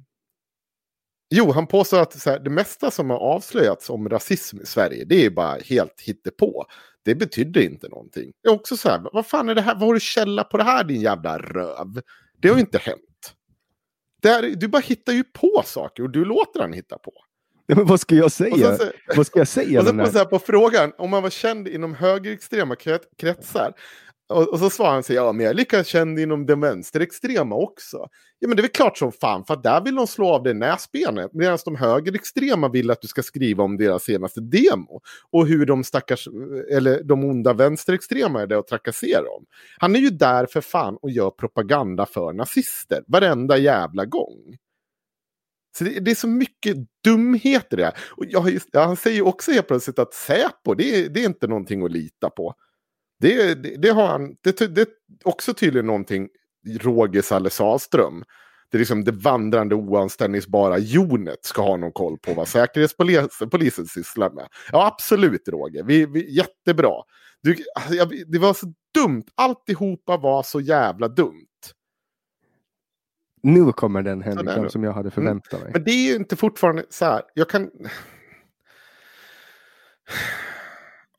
Jo, han påstår att här, det mesta som har avslöjats om rasism i Sverige, det är bara helt hittepå. Det betyder inte någonting. Det är också så här, vad fan är det här, vad har du källa på det här din jävla röv? Det har ju inte hänt. Här, du bara hittar ju på saker och du låter han hitta på. Ja, men vad ska jag säga? Så, vad ska jag säga? (laughs) Och så, på, så här, på frågan om man var känd inom högerextrema kretsar. Och, och, så svarar han sig, ja men jag är lika känd inom den vänsterextrema också. Ja men det är väl klart som fan, för där vill de slå av dig näsbenet. Medan de högerextrema vill att du ska skriva om deras senaste demo. Och hur de stackars, eller de onda vänsterextrema är det och trakasserar dem. Han är ju där för fan och gör propaganda för nazister, varenda jävla gång. Så det, det, är så mycket dumheter det. Och jag, han säger också helt plötsligt att Säpo, det, det är inte någonting att lita på. Det, det, det, har han, det, det är också tydligen någonting Roger Salle Sahlström. Det är liksom det vandrande oanställningsbara jonet ska ha någon koll på vad säkerhetspolisen sysslar med. Ja, absolut Roger. Vi, vi, jättebra. Du, det var så dumt. Alltihopa var så jävla dumt. Nu kommer den Henrik som jag hade förväntat mig. Mm. Men det är ju inte fortfarande så här. Jag kan...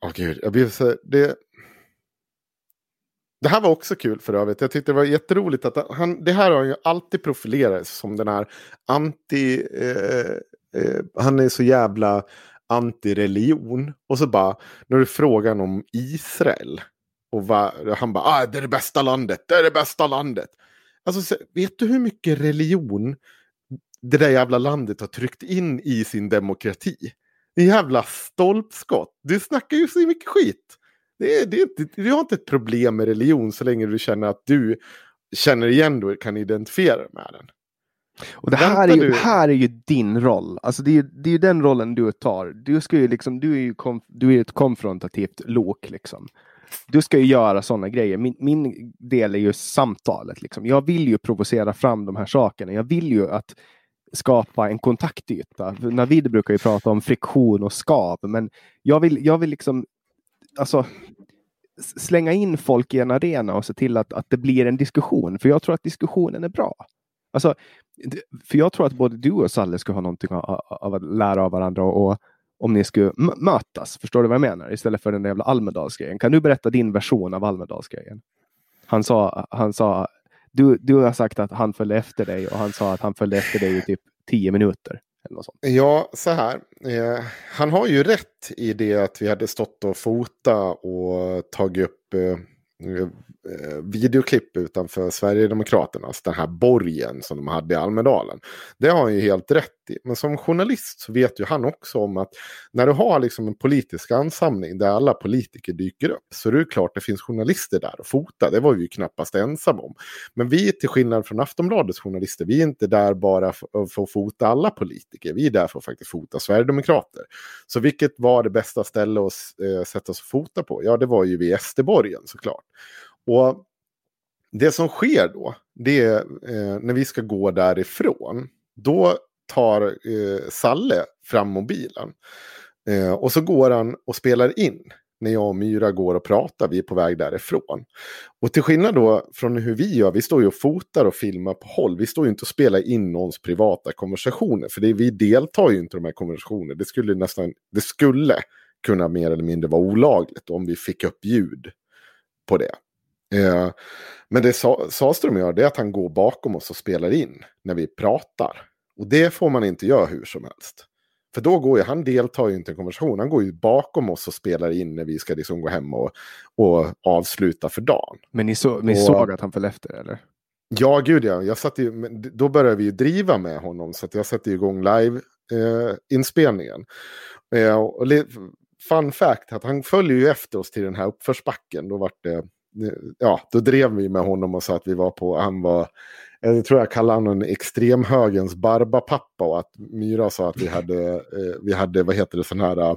Åh oh, gud, jag blir så... Det... Det här var också kul för övrigt. Jag tyckte det var jätteroligt att han, det här har han ju alltid profilerat som den här anti... Eh, eh, han är så jävla anti-religion. Och så bara, när du frågan om Israel. Och va, han bara, ah, det är det bästa landet, det är det bästa landet. Alltså, vet du hur mycket religion det där jävla landet har tryckt in i sin demokrati? En jävla stolpskott. Du snackar ju så mycket skit. Det det inte, du har inte ett problem med religion så länge du känner att du känner igen dig och kan identifiera dig med den. Och det här är, ju, här är ju din roll. Alltså det är ju det är den rollen du tar. Du, ska ju liksom, du är ju kom, du är ett konfrontativt lok. Liksom. du ska ju göra sådana grejer. Min, min del är ju samtalet. Liksom. Jag vill ju provocera fram de här sakerna. Jag vill ju att skapa en kontaktyta. Navid brukar ju prata om friktion och skav, men jag vill, jag vill liksom alltså, slänga in folk i en arena och se till att, att det blir en diskussion. För jag tror att diskussionen är bra. Alltså, för jag tror att både du och Salle skulle ha någonting av, av att lära av varandra och, om ni skulle mötas. Förstår du vad jag menar? Istället för den där jävla Almedalsgrejen. Kan du berätta din version av Almedalsgrejen? Han sa, han sa du, du har sagt att han följde efter dig och han sa att han följde efter dig i typ tio minuter. Eller något sånt. Ja, så här. Eh, han har ju rätt i det att vi hade stått och fota och tagit upp eh, Eh, videoklipp utanför Sverigedemokraternas, alltså den här borgen som de hade i Almedalen. Det har han ju helt rätt i. Men som journalist så vet ju han också om att när du har liksom en politisk ansamling där alla politiker dyker upp så är det klart det finns journalister där och fota. Det var vi ju knappast ensamma om. Men vi till skillnad från Aftonbladets journalister, vi är inte där bara för, för att fota alla politiker. Vi är där för att faktiskt fota Sverigedemokrater. Så vilket var det bästa stället att eh, sätta sig och fota på? Ja, det var ju vid Esterborgen såklart. Och det som sker då, det är eh, när vi ska gå därifrån. Då tar eh, Salle fram mobilen. Eh, och så går han och spelar in när jag och Myra går och pratar, vi är på väg därifrån. Och till skillnad då från hur vi gör, vi står ju och fotar och filmar på håll. Vi står ju inte och spelar in någons privata konversationer, för det, vi deltar ju inte i de här konversationerna. Det skulle nästan, det skulle kunna mer eller mindre vara olagligt om vi fick upp ljud på det. Eh, men det Saström gör det är att han går bakom oss och spelar in när vi pratar. Och det får man inte göra hur som helst. För då går ju, han deltar ju inte i en konversation, han går ju bakom oss och spelar in när vi ska liksom gå hem och, och avsluta för dagen. Men ni, så, ni och, såg att han föll efter eller? Ja, gud ja. Jag satte ju, då började vi ju driva med honom så att jag satte igång live-inspelningen. Eh, eh, och fun fact, att han följer ju efter oss till den här uppförsbacken. Då vart det ja, då drev vi med honom och sa att vi var på, han var, jag tror jag kallade honom extremhögens barbapappa och att Myra sa att vi hade, (laughs) eh, vi hade vad heter det, sån här,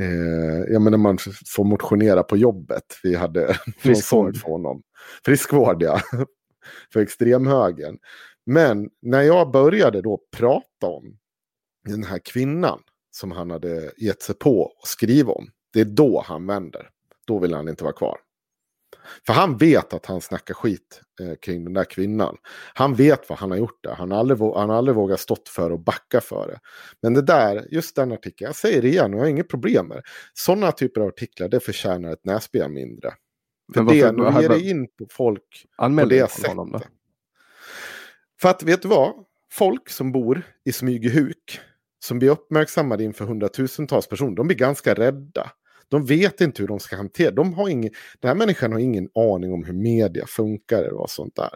eh, ja men när man får motionera på jobbet, vi hade (laughs) friskvård för honom. Friskvård ja, (laughs) för extremhögern. Men när jag började då prata om den här kvinnan som han hade gett sig på att skriva om, det är då han vänder. Då vill han inte vara kvar. För han vet att han snackar skit eh, kring den där kvinnan. Han vet vad han har gjort där. Han har aldrig, han har aldrig vågat stått för och backa för det. Men det där, just den artikeln, jag säger det igen, jag har inget problem med det. Sådana typer av artiklar, det förtjänar ett näsben mindre. För det, nu ger det in på folk på det sättet. För att, vet du vad? Folk som bor i Smygehuk, som blir uppmärksammade inför hundratusentals personer, de blir ganska rädda. De vet inte hur de ska hantera de har ingen, Den här människan har ingen aning om hur media funkar och sånt där.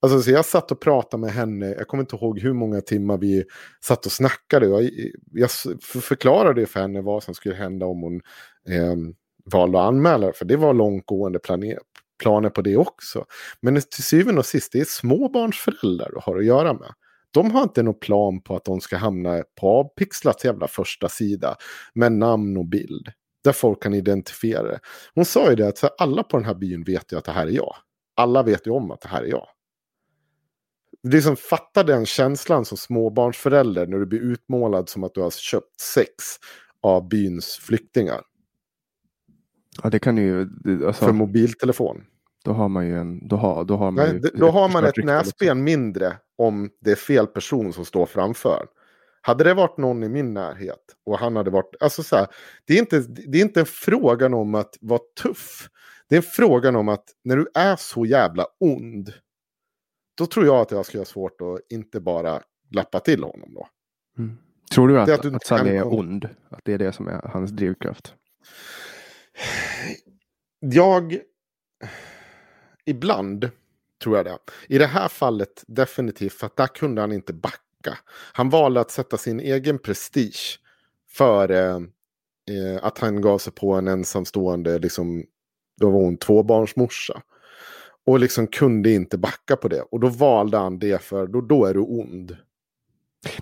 Alltså, så jag satt och pratade med henne, jag kommer inte ihåg hur många timmar vi satt och snackade. Jag, jag förklarade för henne vad som skulle hända om hon eh, valde att anmäla för det var långtgående planer, planer på det också. Men till syvende och sist, det är småbarnsföräldrar du har att göra med. De har inte någon plan på att de ska hamna på Pixlats jävla första sida med namn och bild. Där folk kan identifiera det. Hon sa ju det att alla på den här byn vet ju att det här är jag. Alla vet ju om att det här är jag. Det är som fatta den känslan som småbarnsförälder när du blir utmålad som att du har köpt sex av byns flyktingar. Ja, det kan ju... Alltså, För mobiltelefon. Då har man ju en... Då har, då har man, Nej, då har man ett näsben mindre om det är fel person som står framför. Hade det varit någon i min närhet och han hade varit... Alltså så här, det, är inte, det är inte en frågan om att vara tuff. Det är en frågan om att när du är så jävla ond. Då tror jag att jag skulle ha svårt att inte bara lappa till honom då. Mm. Tror du att, att, du att Sally är ond? Att det är det som är hans drivkraft? Jag... Ibland tror jag det. I det här fallet definitivt, för att där kunde han inte backa tillbaka. Han valde att sätta sin egen prestige före eh, att han gav sig på en ensamstående, liksom, då var hon tvåbarnsmorsa. Och liksom kunde inte backa på det. Och då valde han det för, då, då är du ond.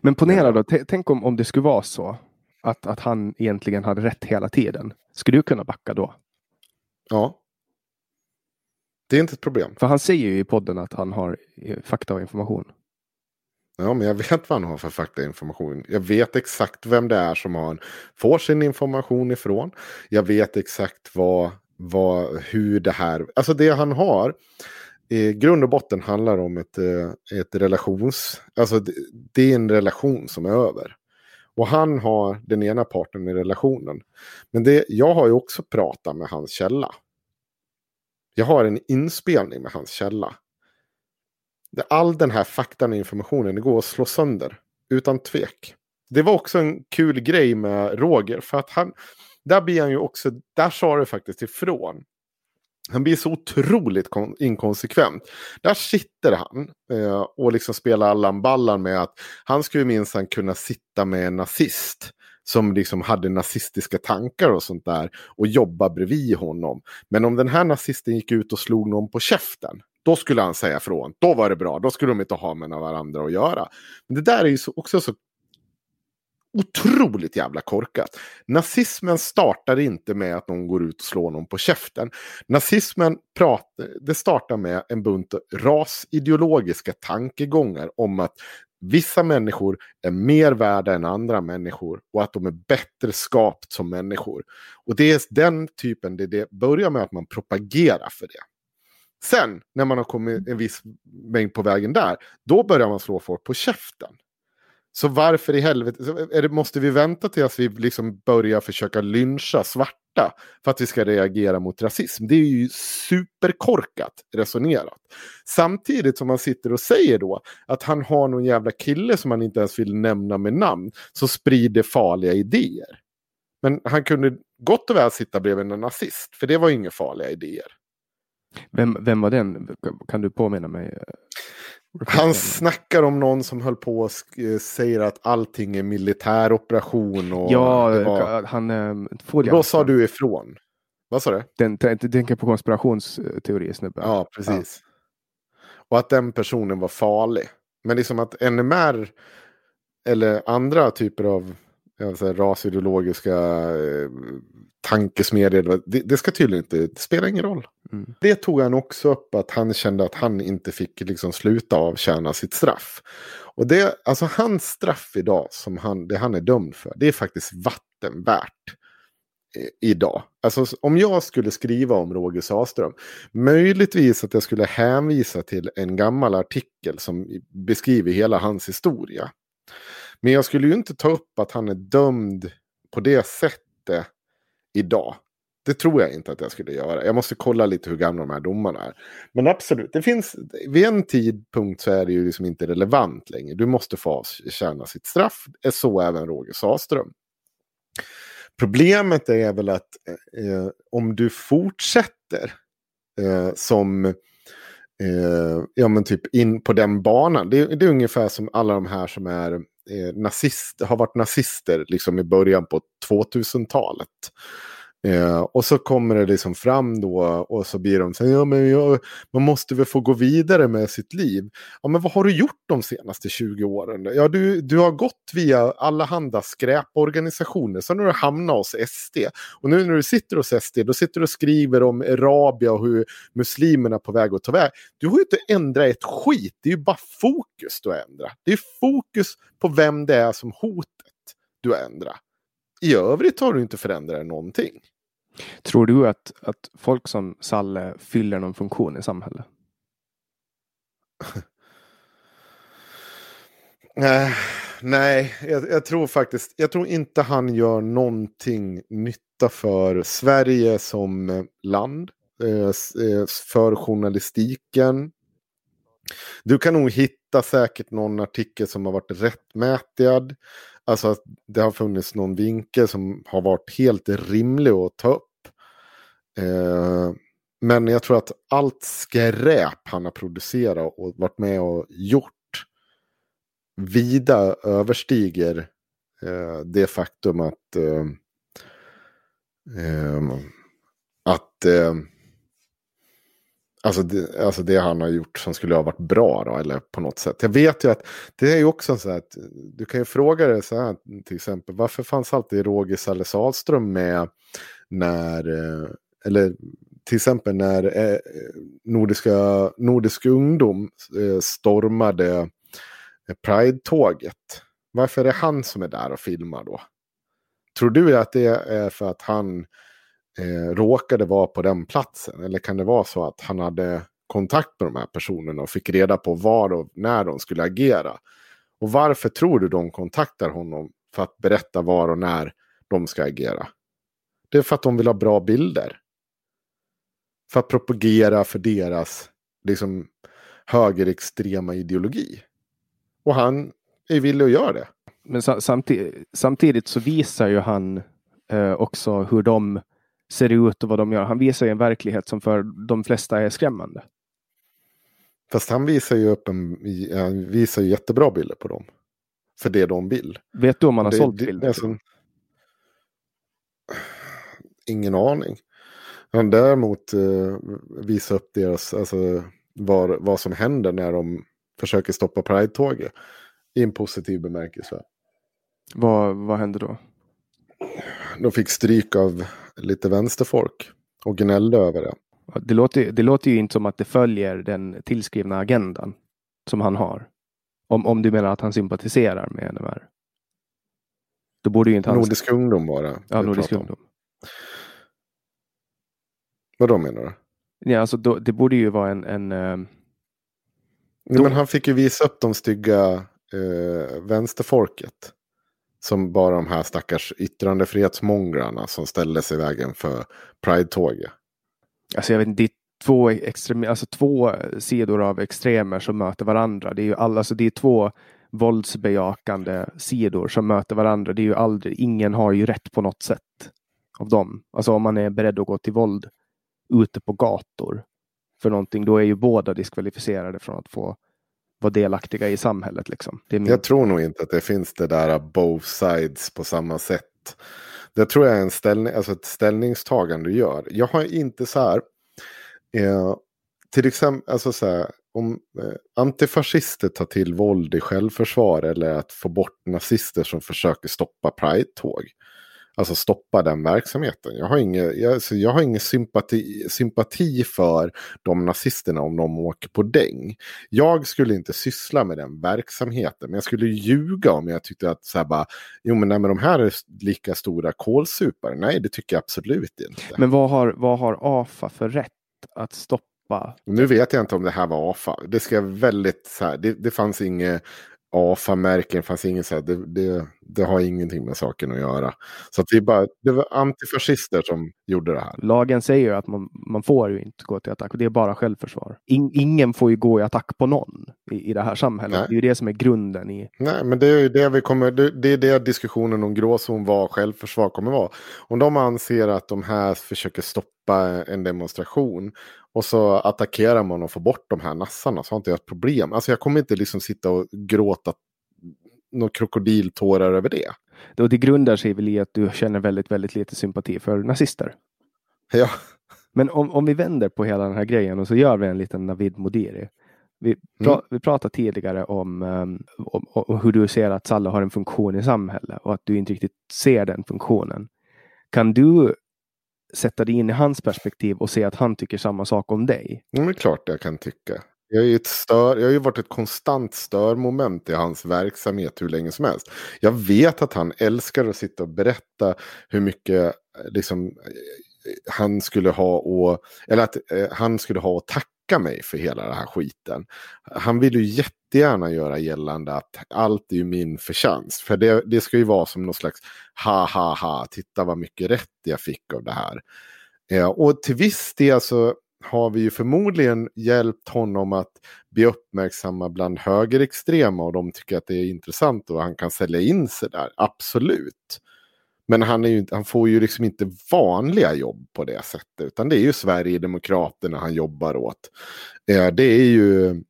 Men ponera då, tänk om, om det skulle vara så att, att han egentligen hade rätt hela tiden. Skulle du kunna backa då? Ja. Det är inte ett problem. För han säger ju i podden att han har eh, fakta och information. Ja, men jag vet vad han har för faktainformation. Jag vet exakt vem det är som han får sin information ifrån. Jag vet exakt vad, vad, hur det här, alltså det han har i grund och botten handlar om ett, eh, ett relations, alltså det, det är en relation som är över. Och han har den ena parten i relationen. Men det, jag har ju också pratat med hans källa. Jag har en inspelning med hans källa. All den här faktan och informationen går att slå sönder. Utan tvek. Det var också en kul grej med Roger. För att han, där blir han ju också, där sa det faktiskt ifrån. Han blir så otroligt inkonsekvent. Där sitter han eh, och liksom spelar Allan Ballan med att han skulle minsann kunna sitta med en nazist som liksom hade nazistiska tankar och sånt där och jobba bredvid honom. Men om den här nazisten gick ut och slog någon på käften, då skulle han säga från. Då var det bra, då skulle de inte ha med varandra att göra. Men det där är ju också så otroligt jävla korkat. Nazismen startar inte med att någon går ut och slår någon på käften. Nazismen pratar, det startar med en bunt rasideologiska tankegångar om att vissa människor är mer värda än andra människor och att de är bättre skapt som människor. Och det är den typen, det, det börjar med att man propagerar för det. Sen när man har kommit en viss mängd på vägen där, då börjar man slå folk på käften. Så varför i helvete det, måste vi vänta tills vi liksom börjar försöka lyncha svarta för att vi ska reagera mot rasism? Det är ju superkorkat resonerat. Samtidigt som man sitter och säger då att han har någon jävla kille som han inte ens vill nämna med namn som sprider farliga idéer. Men han kunde gott och väl sitta bredvid en nazist, för det var ju inga farliga idéer. Vem, vem var den? Kan du påminna mig? Han snackar om någon som höll på och eh, säger att allting är militäroperation. Och ja, var... han ehm, får Då sa du ifrån. Vad sa du? Den, tänker på konspirationsteori snubben. Ja, precis. Ja. Och att den personen var farlig. Men liksom att NMR eller andra typer av säga, rasideologiska eh, tankesmedjor. Det, det, ska tydligen inte, det spelar ingen roll. Mm. Det tog han också upp att han kände att han inte fick liksom sluta avtjäna sitt straff. Och det, alltså hans straff idag, som han, det han är dömd för, det är faktiskt vatten värt eh, idag. Alltså om jag skulle skriva om Roger Saström, möjligtvis att jag skulle hänvisa till en gammal artikel som beskriver hela hans historia. Men jag skulle ju inte ta upp att han är dömd på det sättet idag. Det tror jag inte att jag skulle göra. Jag måste kolla lite hur gamla de här domarna är. Men absolut, det finns, vid en tidpunkt så är det ju liksom inte relevant längre. Du måste få tjäna sitt straff. Så även Roger Saström. Problemet är väl att eh, om du fortsätter eh, som eh, ja, men typ in på den banan. Det, det, är ungefär som alla de här som är eh, nazist, har varit nazister liksom i början på 2000-talet. Eh, och så kommer det liksom fram då och så blir de så ja men jag, man måste väl få gå vidare med sitt liv. Ja men vad har du gjort de senaste 20 åren? Ja du, du har gått via allehanda skräporganisationer, sen har du hamnat hos SD. Och nu när du sitter hos SD, då sitter du och skriver om Arabia och hur muslimerna är på väg att ta väg. Du har ju inte ändrat ett skit, det är ju bara fokus du har ändrat. Det är fokus på vem det är som hotet du har ändrat. I övrigt har du inte förändrat någonting. Tror du att, att folk som Salle fyller någon funktion i samhället? (laughs) Nej, nej jag, jag, tror faktiskt, jag tror inte han gör någonting nytta för Sverige som eh, land, eh, eh, för journalistiken. Du kan nog hitta säkert någon artikel som har varit rättmätigad. Alltså att det har funnits någon vinkel som har varit helt rimlig att ta upp. Eh, men jag tror att allt skräp han har producerat och varit med och gjort vida överstiger eh, det faktum att eh, eh, att eh, Alltså det, alltså det han har gjort som skulle ha varit bra då, eller på något sätt. Jag vet ju att det är ju också så att du kan ju fråga dig så här till exempel. Varför fanns alltid Roger Salle Salström med när, eh, eller till exempel när eh, eh, Nordiska, Nordisk ungdom eh, stormade eh, Pride-tåget. Varför är det han som är där och filmar då? Tror du att det är för att han eh, råkade vara på den platsen? Eller kan det vara så att han hade kontakt med de här personerna och fick reda på var och när de skulle agera? Och varför tror du de kontaktar honom för att berätta var och när de ska agera? Det är för att de vill ha bra bilder. För att propagera för deras liksom, högerextrema ideologi. Och han är villig att göra det. Men samtidigt, samtidigt så visar ju han eh, också hur de ser ut och vad de gör. Han visar ju en verklighet som för de flesta är skrämmande. Fast han visar ju upp en, han visar ju jättebra bilder på dem. För det de vill. Vet du om han har det, sålt det, bilder? Alltså, ingen aning. Han däremot eh, visar upp deras, alltså var, vad som händer när de försöker stoppa Pride-tåget. I en positiv bemärkelse. Vad, vad hände då? De fick stryk av lite vänsterfolk och gnällde över det. Det låter, det låter ju inte som att det följer den tillskrivna agendan som han har. Om, om du menar att han sympatiserar med NMR. Då borde ju inte han... Nordisk ungdom bara. Ja, Nordisk ungdom. Vad då menar du? Ja, alltså då, det borde ju vara en... en uh... Nej, men han fick ju visa upp de stygga uh, vänsterfolket. Som bara de här stackars yttrandefrihetsmånglarna som ställde sig i vägen för Pride-tåget. Alltså jag vet inte, det är två, extrem, alltså två sidor av extremer som möter varandra. Det är ju alla, alltså det är två våldsbejakande sidor som möter varandra. Det är ju aldrig, ingen har ju rätt på något sätt av dem. Alltså om man är beredd att gå till våld ute på gator för någonting, då är ju båda diskvalificerade från att få vara delaktiga i samhället. Liksom. Min... Jag tror nog inte att det finns det där both sides på samma sätt. Det tror jag är en ställning, alltså ett ställningstagande du gör. Jag har inte så här, eh, till exempel, alltså så här, om eh, antifascister tar till våld i självförsvar eller att få bort nazister som försöker stoppa Pride-tåg. Alltså stoppa den verksamheten. Jag har ingen, jag, alltså jag har ingen sympati, sympati för de nazisterna om de åker på däng. Jag skulle inte syssla med den verksamheten. Men jag skulle ljuga om jag tyckte att så här bara, jo men, nej, men de här är lika stora kolsupare. Nej, det tycker jag absolut inte. Men vad har, vad har AFA för rätt att stoppa? Nu vet jag inte om det här var AFA. Det ska väldigt så här, det, det fanns inget AFA-märken, fanns inget så här, det, det, det, har ingenting med saken att göra. Så att det, är bara, det var antifascister som gjorde det här. Lagen säger att man, man får ju inte gå till attack, det är bara självförsvar. In, ingen får ju gå i attack på någon i, i det här samhället. Nej. Det är ju det som är grunden i... Nej, men det är ju det vi kommer, det, det är det diskussionen om gråzon, vad självförsvar kommer vara. Om de anser att de här försöker stoppa en demonstration och så attackerar man och får bort de här nassarna så har inte jag ett problem. Alltså jag kommer inte liksom sitta och gråta några krokodiltårar över det. Och det grundar sig väl i att du känner väldigt, väldigt lite sympati för nazister. Ja. Men om, om vi vänder på hela den här grejen och så gör vi en liten Navid Modiri. Vi, pra, mm. vi pratade tidigare om, um, om, om, hur du ser att Salle har en funktion i samhället och att du inte riktigt ser den funktionen. Kan du sätta dig in i hans perspektiv och se att han tycker samma sak om dig. det är klart jag kan tycka. Jag, är ett stör, jag har ju varit ett konstant störmoment i hans verksamhet hur länge som helst. Jag vet att han älskar att sitta och berätta hur mycket eh, liksom, eh, han skulle ha och, eller att eh, han skulle ha att tacka tacka mig för hela den här skiten. Han vill ju jättegärna göra gällande att allt är ju min förtjänst. För det, det ska ju vara som någon slags ha ha ha, titta vad mycket rätt jag fick av det här. Eh, och till viss del så har vi ju förmodligen hjälpt honom att bli uppmärksamma bland högerextrema och de tycker att det är intressant och han kan sälja in sig där, absolut. Men han, är ju, han får ju liksom inte vanliga jobb på det sättet. Utan det är ju Sverigedemokraterna han jobbar åt. Eh, det är ju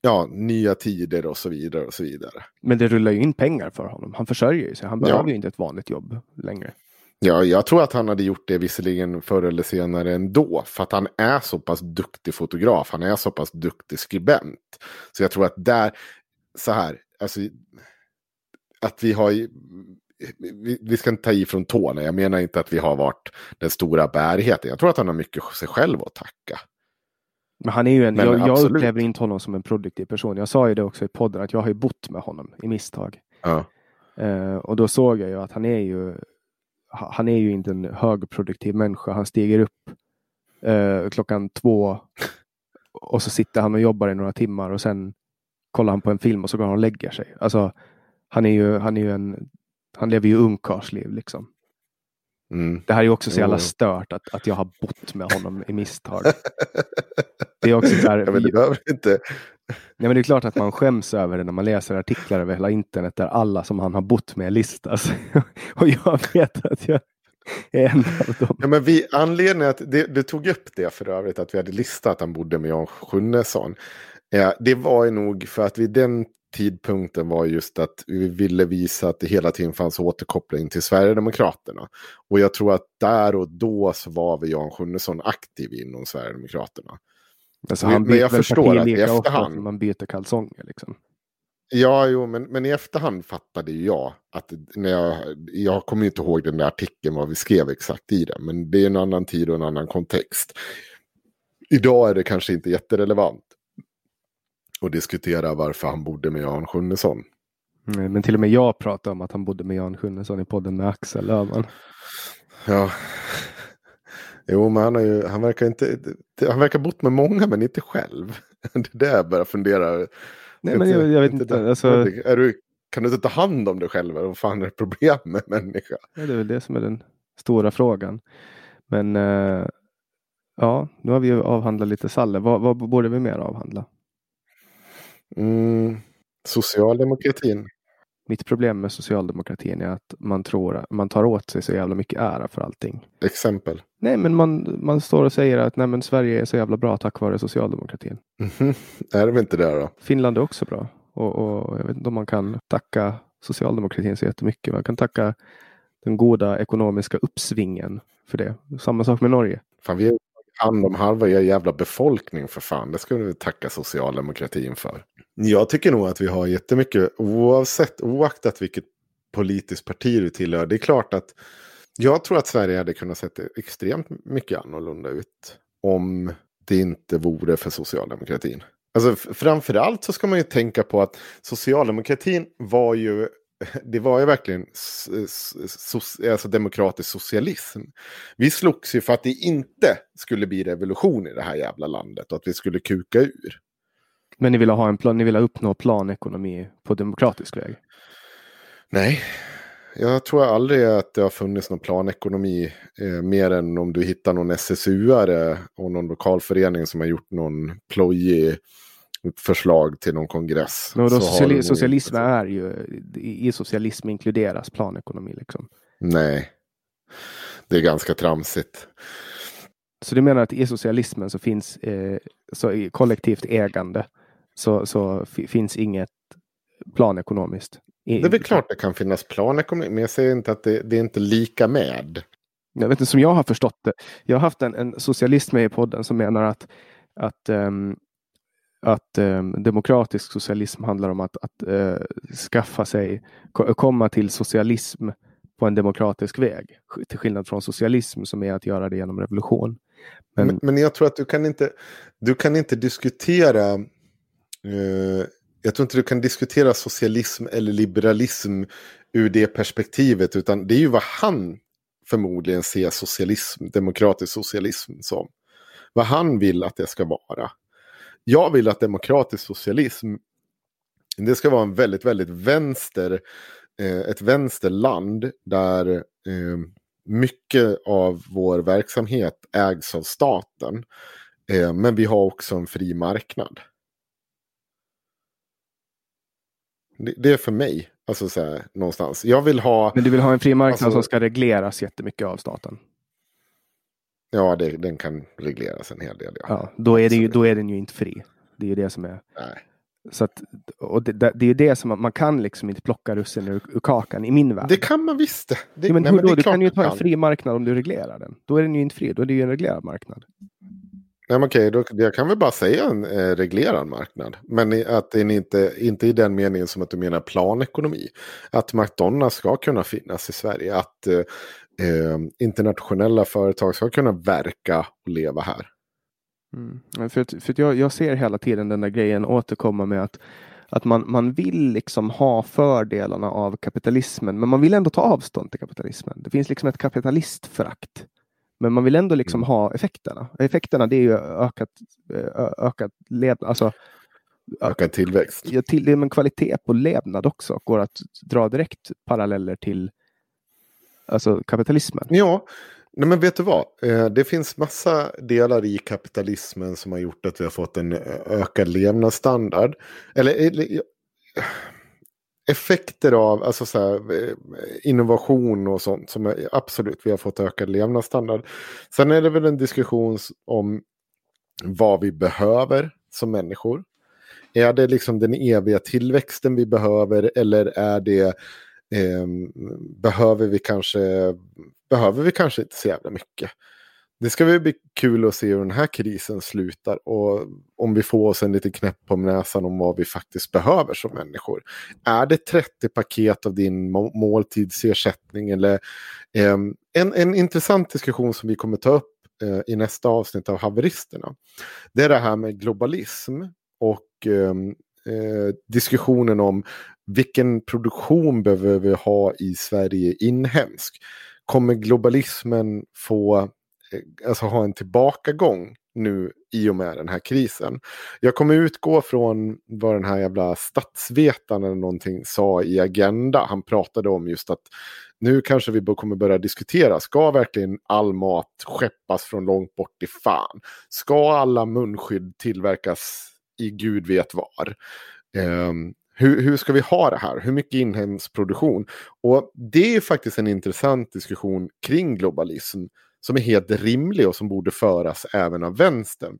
ja, nya tider och så vidare. och så vidare. Men det rullar ju in pengar för honom. Han försörjer sig. Han behöver ja. ju inte ett vanligt jobb längre. Ja, jag tror att han hade gjort det visserligen förr eller senare ändå. För att han är så pass duktig fotograf. Han är så pass duktig skribent. Så jag tror att där, så här, alltså, att vi har vi, vi ska inte ta i från tårna. Jag menar inte att vi har varit den stora bärigheten. Jag tror att han har mycket sig själv att tacka. Men han är ju en, Men jag, jag upplever inte honom som en produktiv person. Jag sa ju det också i podden att jag har ju bott med honom i misstag. Ja. Eh, och då såg jag ju att han är ju ha- han är ju inte en högproduktiv människa. Han stiger upp eh, klockan två och så sitter han och jobbar i några timmar och sen kollar han på en film och så går han och lägger sig. Alltså, han är ju, han är ju en, han lever ju ungkarlsliv liksom. Mm. Det här är ju också så jävla stört att, att jag har bott med honom i misstag. (laughs) Det är också så här, Ja, men det behöver inte. Ja, men det är klart att man skäms över det när man läser artiklar över hela internet där alla som han har bott med listas. (laughs) och jag vet att jag är en av dem. Ja, men vi, anledningen att det, du tog upp det för övrigt, att vi hade listat att han bodde med Jan Sjunnesson. Eh, det var ju nog för att vid den tidpunkten var just att vi ville visa att det hela tiden fanns återkoppling till Sverigedemokraterna. Och jag tror att där och då så var vi Jan Sjunnesson aktiv inom Sverigedemokraterna. Alltså, han men jag förstår att i efterhand- man byter kalsonger. Liksom. Ja, jo, men, men i efterhand fattade ju jag att när jag, jag kommer inte ihåg den där artikeln vad vi skrev exakt i den, men det är en annan tid och en annan kontext. Idag är det kanske inte jätterelevant att diskutera varför han bodde med Jan Sjunnesson. Mm, Men till och med jag pratade om att han bodde med Jan Sjunnesson i podden med Axel Öhman. Ja, (laughs) jo, men han, har ju, han verkar inte, han verkar bott med många men inte själv. (laughs) Det är där jag börjar fundera. Nej, men jag, jag vet inte. där- Alltså, är du, kan du inte ta hand om dig själv? Vad fan är det problem med människa? Ja, det är väl det som är den stora frågan. Men eh, ja, nu har vi ju avhandlat lite Salle. Vad, vad borde vi mer avhandla? Mm, socialdemokratin. Mitt problem med socialdemokratin är att man tror att man tar åt sig så jävla mycket ära för allting. Exempel. Nej, men man, man står och säger att nej, men Sverige är så jävla bra tack vare socialdemokratin. Mhm. Är de inte där då? Finland är också bra. Och, och jag vet inte om man kan tacka socialdemokratin så jättemycket. Man kan tacka den goda ekonomiska uppsvingen för det. Samma sak med Norge. Fan, vi tagit hand om halva er jävla befolkning för fan. Det ska vi tacka socialdemokratin för. Jag tycker nog att vi har jättemycket, oavsett, oaktat vilket politiskt parti du tillhör. Det är klart att jag tror att Sverige hade kunnat se extremt mycket annorlunda ut om det inte vore för socialdemokratin. Alltså framförallt så ska man ju tänka på att socialdemokratin var ju, (laughs) det var ju verkligen so- alltså demokratisk socialism. Vi slogs ju för att det inte skulle bli revolution i det här jävla landet och att vi skulle kuka ur. Men ni vill ha en plan, ni vill uppnå planekonomi på demokratisk väg. Nej, jag tror aldrig att det har funnits någon planekonomi eh, mer än om du hittar någon SSU-are och någon lokalförening som har gjort någon plojig förslag till någon kongress. Men då Så sociali- socialism är ju, i socialism inkluderas planekonomi. Liksom. Nej, det är ganska tramsigt. Så du menar att i socialismen så finns eh, så i kollektivt ägande så, så fi- finns inget planekonomiskt. I, Det är väl klart det kan finnas planekonomi, men jag säger inte att det, det är inte lika med. Jag vet inte, som jag har förstått det. Jag har haft en, en socialist med i podden som menar att, att, ehm, att eh, demokratisk socialism handlar om att, att eh, skaffa sig, komma till socialism på en demokratisk väg. Till skillnad från socialism som är att göra det genom revolution. Men, Men, men jag tror att du kan inte, du kan inte diskutera, eh, jag tror inte du kan diskutera socialism eller liberalism ur det perspektivet, utan det är ju vad han förmodligen ser socialism, demokratisk socialism som. Vad han vill att det ska vara. Jag vill att demokratisk socialism, det ska vara en väldigt, väldigt vänster, eh, ett vänsterland där eh, mycket av vår verksamhet ägs av staten. Eh, men vi har också en fri marknad. Det, det är för mig, alltså så här, någonstans. Jag vill ha, men du vill ha en fri marknad Alltså- som ska regleras jättemycket av staten. Ja det, den kan regleras en hel del. Ja. Ja, då, är det ju, då är den ju inte fri. Det är ju det som är Nej. Så att, och det, det, är det som man, man kan liksom inte plocka russinen ur, ur kakan i min värld. Det kan man visst. Det, ja, men nej, hur men då? Du kan ju ta en kan. fri marknad om du reglerar den. Då är den ju inte fri, då är det ju en reglerad marknad. Nej, men okej, då, jag kan väl bara säga en eh, reglerad marknad. Men att den inte, inte i den meningen som att du menar planekonomi. Att McDonalds ska kunna finnas i Sverige. Att eh, eh internationella företag ska kunna verka och leva här. Mm. För, att, för att jag, jag ser hela tiden den där grejen återkomma med att att man, man vill liksom ha fördelarna av kapitalismen, men man vill ändå ta avstånd till kapitalismen. Det finns liksom ett kapitalistförakt. Men man vill ändå liksom mm. ha effekterna. Effekterna det är ju ökat, ökat levnad, alltså ökad tillväxt. Ja, till, men kvalitet på levnad också går att dra direkt paralleller till alltså kapitalismen. Ja, Nej men vet du vad? Eh, det finns massa delar i kapitalismen som har gjort att vi har fått en eh, ökad levnadsstandard. Eller, eh, eller effekter av alltså så här, innovation och sånt som är, absolut vi har fått ökad levnadsstandard. Sen är det väl en diskussion om vad vi behöver som människor. Är det liksom den eviga tillväxten vi behöver eller är det eh, behöver vi kanske behöver vi kanske inte så jävla mycket. Det ska väl bli kul att se hur den här krisen slutar och om vi får oss en liten knäpp på näsan om vad vi faktiskt behöver som människor. Är det 30 paket av din måltidsersättning eller eh, en, en intressant diskussion som vi kommer ta upp eh, i nästa avsnitt av haveristerna. Det är det här med globalism och eh, eh, diskussionen om vilken produktion behöver vi ha i Sverige inhemsk kommer globalismen få eh, alltså, ha en tillbakagång nu i och med den här krisen. Jag kommer utgå från vad den här jävla statsvetaren eller någonting sa i Agenda. Han pratade om just att nu kanske vi kommer börja diskutera, ska verkligen all mat skeppas från långt bort i fan? Ska alla munskydd tillverkas i gud vet var? Eh, hur, hur ska vi ha det här? Hur mycket inhemsk produktion? Och det är faktiskt en intressant diskussion kring globalism som är helt rimlig och som borde föras även av vänstern.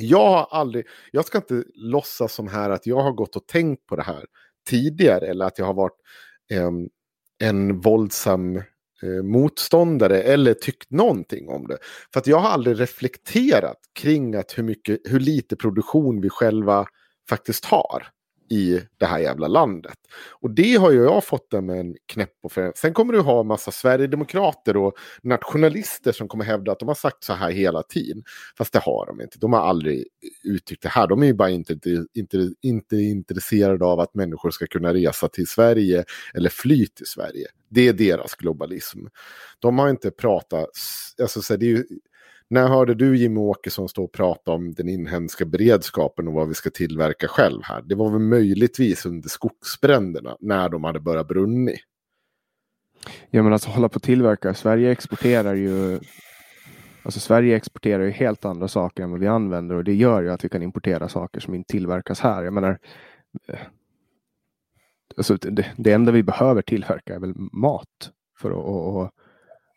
Jag har aldrig, jag ska inte låtsas som här att jag har gått och tänkt på det här tidigare eller att jag har varit eh, en våldsam eh, motståndare eller tyckt någonting om det. För att jag har aldrig reflekterat kring att hur, mycket, hur lite produktion vi själva faktiskt har i det här jävla landet. Och det har ju jag fått med en knäpp på. För. Sen kommer du ha massa sverigedemokrater och nationalister som kommer hävda att de har sagt så här hela tiden. Fast det har de inte. De har aldrig uttryckt det här. De är ju bara inte, inte, inte intresserade av att människor ska kunna resa till Sverige eller fly till Sverige. Det är deras globalism. De har inte pratat, alltså så det är ju när hörde du Jimmie Åkesson stå och prata om den inhemska beredskapen och vad vi ska tillverka själv här? Det var väl möjligtvis under skogsbränderna när de hade börjat brunni. Ja men alltså hålla på att tillverka. Sverige exporterar ju Alltså Sverige exporterar ju helt andra saker än vad vi använder och det gör ju att vi kan importera saker som inte tillverkas här. Jag menar, eh, alltså det, det enda vi behöver tillverka är väl mat för att och, och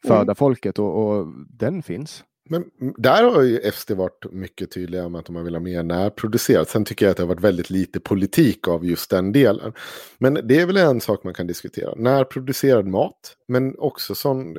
föda mm. folket och, och den finns. Men där har ju SD varit mycket tydliga med att de vill ha mer närproducerat. Sen tycker jag att det har varit väldigt lite politik av just den delen. Men det är väl en sak man kan diskutera. Närproducerad mat, men också sån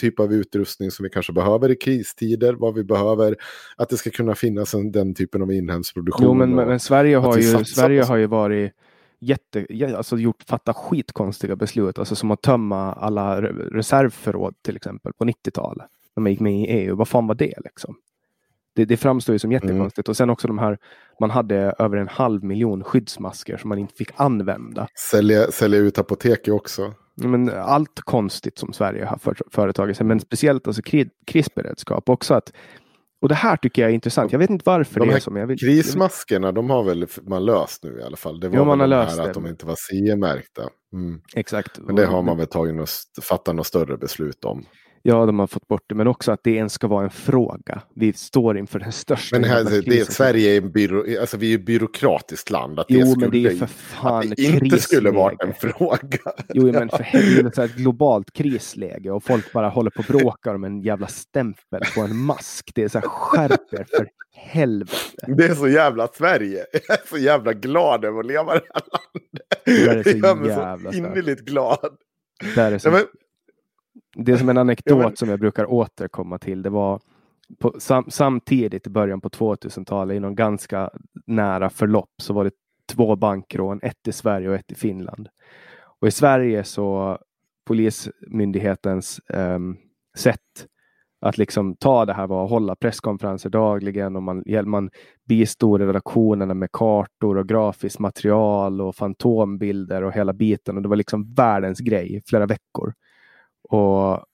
typ av utrustning som vi kanske behöver i kristider. Vad vi behöver, att det ska kunna finnas en, den typen av inhemsk produktion. Jo, men, men Sverige, har ju, Sverige har ju varit jätte, alltså gjort, fatta skitkonstiga beslut, alltså som att tömma alla reservförråd till exempel på 90-talet när man gick med i EU. Vad fan var det liksom? Det, det framstår ju som jättekonstigt. Mm. Och sen också de här, man hade över en halv miljon skyddsmasker som man inte fick använda. Sälja, sälja ut apoteket också. Men allt konstigt som Sverige har för, företagit sig, men speciellt alltså krisberedskap också. att och det här tycker jag är intressant. Jag vet inte varför de det är jag vill. Krismaskerna, de har väl man löst nu i alla fall. Det var jo, man har de löst här det. att de inte var CE-märkta. Mm. Exakt. Men det har man väl tagit något, fattat något större beslut om. Ja, de har fått bort det, men också att det ens ska vara en fråga. Vi står inför den största Men här, det, Sverige är, byrå, alltså vi är ett byråkratiskt land. Att jo, det skulle, men det är för fan att det inte skulle vara en fråga. (laughs) Jo, men för helvete, ett globalt krisläge och folk bara håller på och bråkar om en jävla stämpel på en mask. Det är så här, skärp er för helvete. Det är så jävla Sverige. (laughs) Jag är så jävla glad över att leva i det här landet. Det är så jag jävla så innerligt glad. Det är så... Det är som en anekdot som jag brukar återkomma till. Det var på, sam, samtidigt i början på 2000-talet i någon ganska nära förlopp så var det två bankrån, ett i Sverige och ett i Finland. Och i Sverige så Polismyndighetens um, sätt att liksom ta det här var att hålla presskonferenser dagligen och man, man bistod redaktionerna med kartor och grafiskt material och fantombilder och hela biten. Och det var liksom världens grej i flera veckor. Och,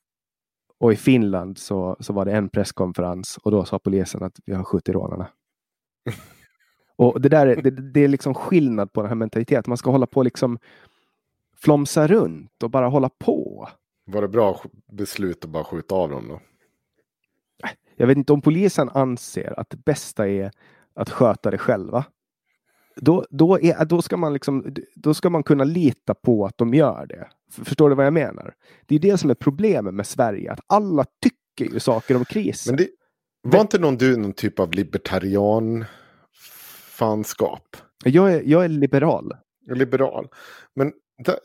och i Finland så, så var det en presskonferens och då sa polisen att vi har skjutit rånarna. (laughs) och det där är, det, det, är liksom skillnad på den här mentaliteten. Man ska hålla på liksom flomsa runt och bara hålla på. Var det bra beslut att bara skjuta av dem då? Jag vet inte om polisen anser att det bästa är att sköta det själva. Då, då, är, då, ska man liksom, då ska man kunna lita på att de gör det. Förstår du vad jag menar? Det är det som är problemet med Sverige, att alla tycker ju saker om krisen. Men det, var inte någon du någon typ av libertarian fanskap? Jag är, jag är liberal. Liberal. Men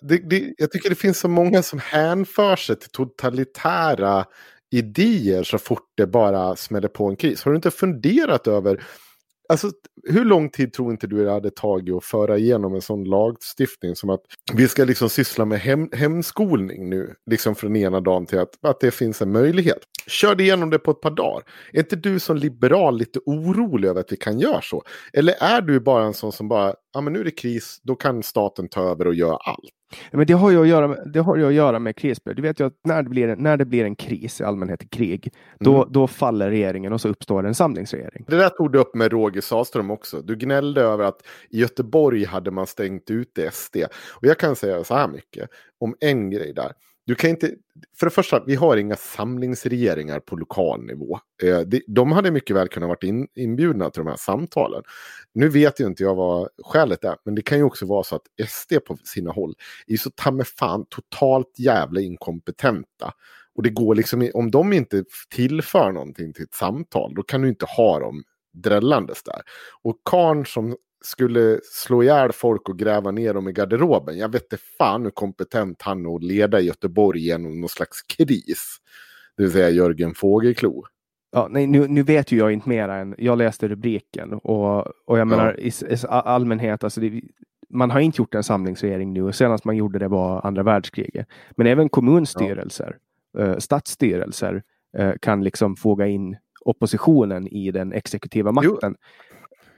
det, det, jag tycker det finns så många som hänför sig till totalitära idéer så fort det bara smäller på en kris. Har du inte funderat över Alltså, hur lång tid tror inte du det hade tagit att föra igenom en sån lagstiftning som att vi ska liksom syssla med hem, hemskolning nu, liksom från ena dagen till att, att det finns en möjlighet. Kör igenom det på ett par dagar. Är inte du som liberal lite orolig över att vi kan göra så? Eller är du bara en sån som bara, ja men nu är det kris, då kan staten ta över och göra allt? Men det har ju att göra med, det har ju att göra med krisböld. Du vet ju att när det blir, när det blir en kris, i allmänhet krig, då, mm. då faller regeringen och så uppstår en samlingsregering. Det där tog du upp med Roger Saström också. Du gnällde över att i Göteborg hade man stängt ute SD. Och jag kan säga så här mycket om en grej där. Du kan inte, för det första, vi har inga samlingsregeringar på lokal nivå. Eh, de hade mycket väl kunnat vara in, inbjudna till de här samtalen. Nu vet ju inte jag vad skälet är, men det kan ju också vara så att SD på sina håll är så ta med fan totalt jävla inkompetenta. Och det går liksom, om de inte tillför någonting till ett samtal, då kan du inte ha dem drällandes där. Och karn som skulle slå ihjäl folk och gräva ner dem i garderoben. Jag vet inte fan hur kompetent han är att leda Göteborg genom någon slags kris. Det vill säga Jörgen Fågelklo. Ja, nej, nu, nu vet ju jag inte mer än jag läste rubriken och, och jag menar ja. i, i allmänhet, alltså det, man har inte gjort en samlingsregering nu och senast man gjorde det var andra världskriget. Men även kommunstyrelser, ja. eh, stadsstyrelser eh, kan liksom foga in oppositionen i den exekutiva makten. Jo.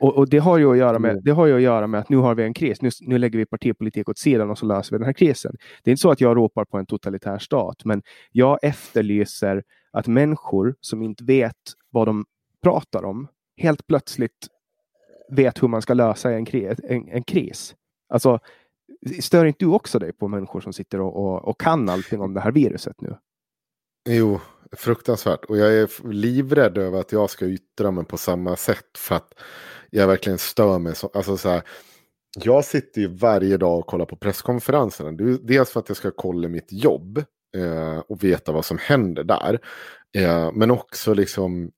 Och, och, det, har ju att göra med, mm. det har ju att göra med att nu har vi en kris. Nu, nu lägger vi partipolitik åt sidan och så löser vi den här krisen. Det är inte så att jag ropar på en totalitär stat, men jag efterlyser att människor som inte vet vad de pratar om helt plötsligt vet hur man ska lösa en, kris. En, en kris. Alltså, stör inte du också dig på människor som sitter och, och, och kan allting om det här viruset nu? Jo, fruktansvärt. Och jag är livrädd över att jag ska yttra mig på samma sätt. För att jag verkligen stör mig. Så, alltså så här, jag sitter ju varje dag och kollar på presskonferenserna. Dels för att jag ska kolla mitt jobb eh, och veta vad som händer där. Eh, men också liksom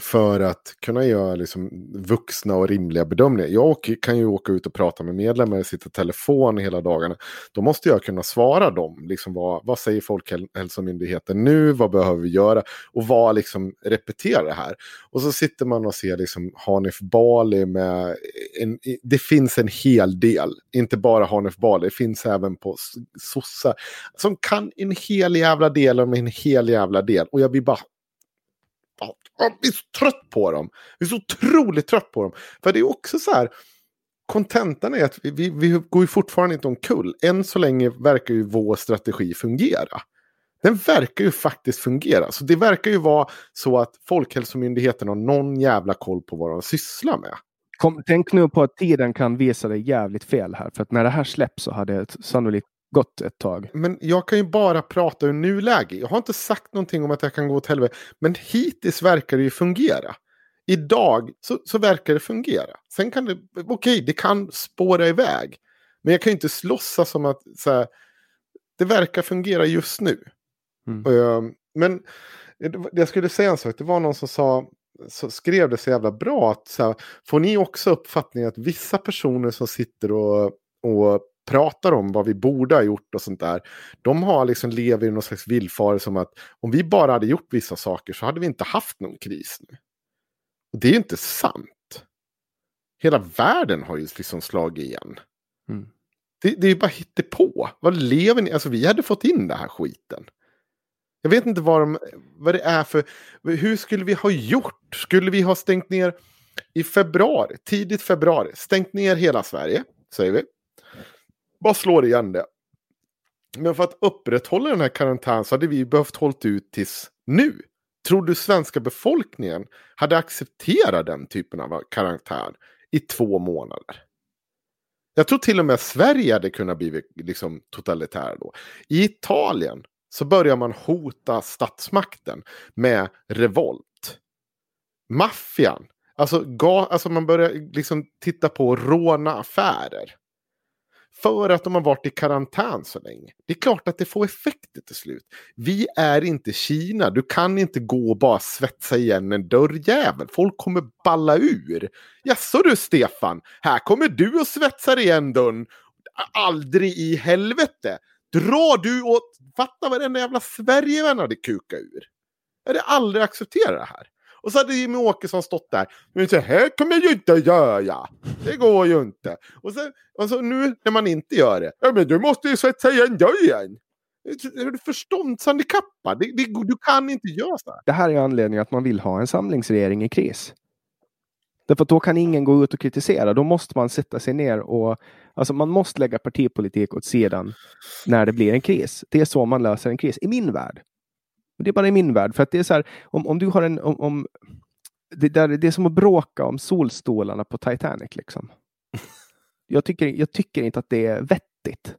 för att kunna göra liksom vuxna och rimliga bedömningar. Jag kan ju åka ut och prata med medlemmar, och sitta i telefon hela dagarna. Då måste jag kunna svara dem. Liksom vad, vad säger Folkhälsomyndigheten nu? Vad behöver vi göra? Och vad liksom repeterar det här. Och så sitter man och ser liksom Hanif Bali med... En, det finns en hel del. Inte bara Hanif Bali, det finns även på sossar. Som kan en hel jävla del om en hel jävla del. Och jag blir bara jag blir så trött på dem. Jag är så otroligt trött på dem. För det är också så här. Kontentan är att vi, vi, vi går ju fortfarande inte omkull. Än så länge verkar ju vår strategi fungera. Den verkar ju faktiskt fungera. Så det verkar ju vara så att Folkhälsomyndigheten har någon jävla koll på vad de sysslar med. Kom, tänk nu på att tiden kan visa dig jävligt fel här. För att när det här släpps så hade sannolikt gått ett tag. Men jag kan ju bara prata ur nuläge. Jag har inte sagt någonting om att jag kan gå åt helvete. Men hittills verkar det ju fungera. Idag så, så verkar det fungera. Sen kan det, okej, okay, det kan spåra iväg. Men jag kan ju inte slåssa som att så här, det verkar fungera just nu. Mm. Uh, men jag skulle säga en sak, det var någon som sa, så skrev det så jävla bra att så här, får ni också uppfattningen att vissa personer som sitter och, och pratar om vad vi borde ha gjort och sånt där. De har liksom lever i någon slags villfarelse om att om vi bara hade gjort vissa saker så hade vi inte haft någon kris nu. Och det är ju inte sant. Hela världen har ju liksom slagit igen. Mm. Det, det är ju bara på. Vad lever ni? Alltså vi hade fått in det här skiten. Jag vet inte vad, de, vad det är för... Hur skulle vi ha gjort? Skulle vi ha stängt ner i februari, tidigt februari, stängt ner hela Sverige, säger vi. Bara slår igen det. Men för att upprätthålla den här karantänen så hade vi behövt hålla ut tills nu. Tror du svenska befolkningen hade accepterat den typen av karantän i två månader? Jag tror till och med Sverige hade kunnat bli liksom totalitära då. I Italien så börjar man hota statsmakten med revolt. Maffian, alltså, ga, alltså man börjar liksom titta på råna affärer. För att de har varit i karantän så länge. Det är klart att det får effekter till slut. Vi är inte Kina. Du kan inte gå och bara svetsa igen en dörrjävel. Folk kommer balla ur. Jaså du Stefan, här kommer du och svetsar igen dörren. Aldrig i helvete. Dra du åt... Fatta vad den jävla Sverigevän hade kukat ur. Jag hade aldrig accepterat det här. Och så hade Jimmy Åkesson stått där. Men så här kommer jag ju inte göra. Det går ju inte. Och, sen, och så nu när man inte gör det. Ja men du måste ju svetsa igen dörren. Är du förståndshandikappad? Det, det, du kan inte göra så här. Det här är anledningen att man vill ha en samlingsregering i kris. Därför att då kan ingen gå ut och kritisera. Då måste man sätta sig ner och alltså man måste lägga partipolitik åt sidan när det blir en kris. Det är så man löser en kris i min värld. Det är bara i min värld. För att det är så här, om, om du har en... Om, om det, där, det är som att bråka om solstolarna på Titanic. Liksom. (laughs) Jag, tycker, jag tycker inte att det är vettigt.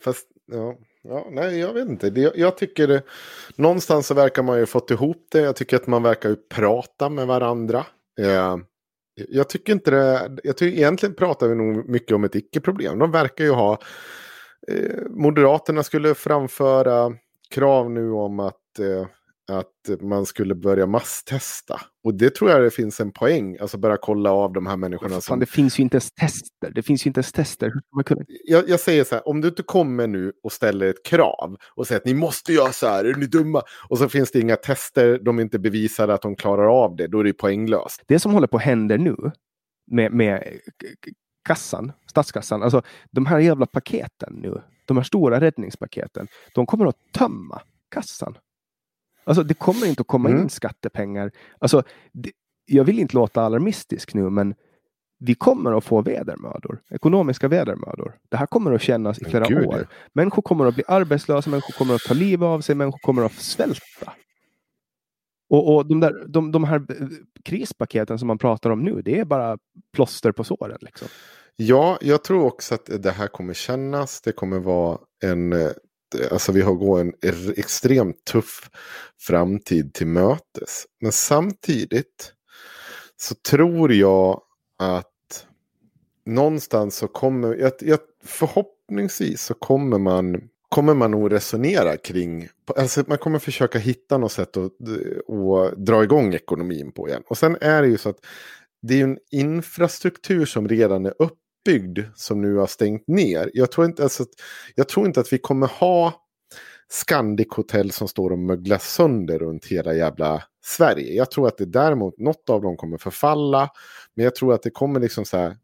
Fast, ja, ja nej, jag vet inte. Det, jag tycker det, någonstans så verkar man ju fått ihop det. Jag tycker att man verkar ju prata med varandra. Eh, jag tycker inte det. Jag tycker egentligen pratar vi nog mycket om ett icke-problem. De verkar ju ha. Eh, Moderaterna skulle framföra krav nu om att, att man skulle börja masstesta. Och det tror jag det finns en poäng, alltså börja kolla av de här människorna. Fan, som... Det finns ju inte ens tester. Det finns ju inte ens tester. jag, jag säger så här, om du inte kommer nu och ställer ett krav och säger att ni måste göra så här, är ni dumma? Och så finns det inga tester, de inte bevisar att de klarar av det, då är det poänglöst. Det som håller på att hända nu med, med kassan, statskassan, alltså de här jävla paketen nu, de här stora räddningspaketen, de kommer att tömma kassan. Alltså det kommer inte att komma mm. in skattepengar. Alltså, det, jag vill inte låta alarmistisk nu, men vi kommer att få vedermödor, ekonomiska vedermödor. Det här kommer att kännas i flera Gud. år. Människor kommer att bli arbetslösa, människor kommer att ta livet av sig, människor kommer att svälta. Och, och de, där, de, de här krispaketen som man pratar om nu, det är bara plåster på såren. Liksom. Ja, jag tror också att det här kommer kännas. Det kommer vara en... Eh, alltså vi har gått en extremt tuff framtid till mötes. Men samtidigt så tror jag att någonstans så kommer... Jag, jag, förhoppningsvis så kommer man kommer man nog resonera kring. Alltså man kommer försöka hitta något sätt att, att dra igång ekonomin på igen. Och sen är det ju så att det är en infrastruktur som redan är upp landsbygd som nu har stängt ner. Jag tror inte, alltså, jag tror inte att vi kommer ha Scandic-hotell som står och möglar sönder runt hela jävla Sverige. Jag tror att det däremot, något av dem kommer förfalla. Men jag tror att det kommer liksom så här,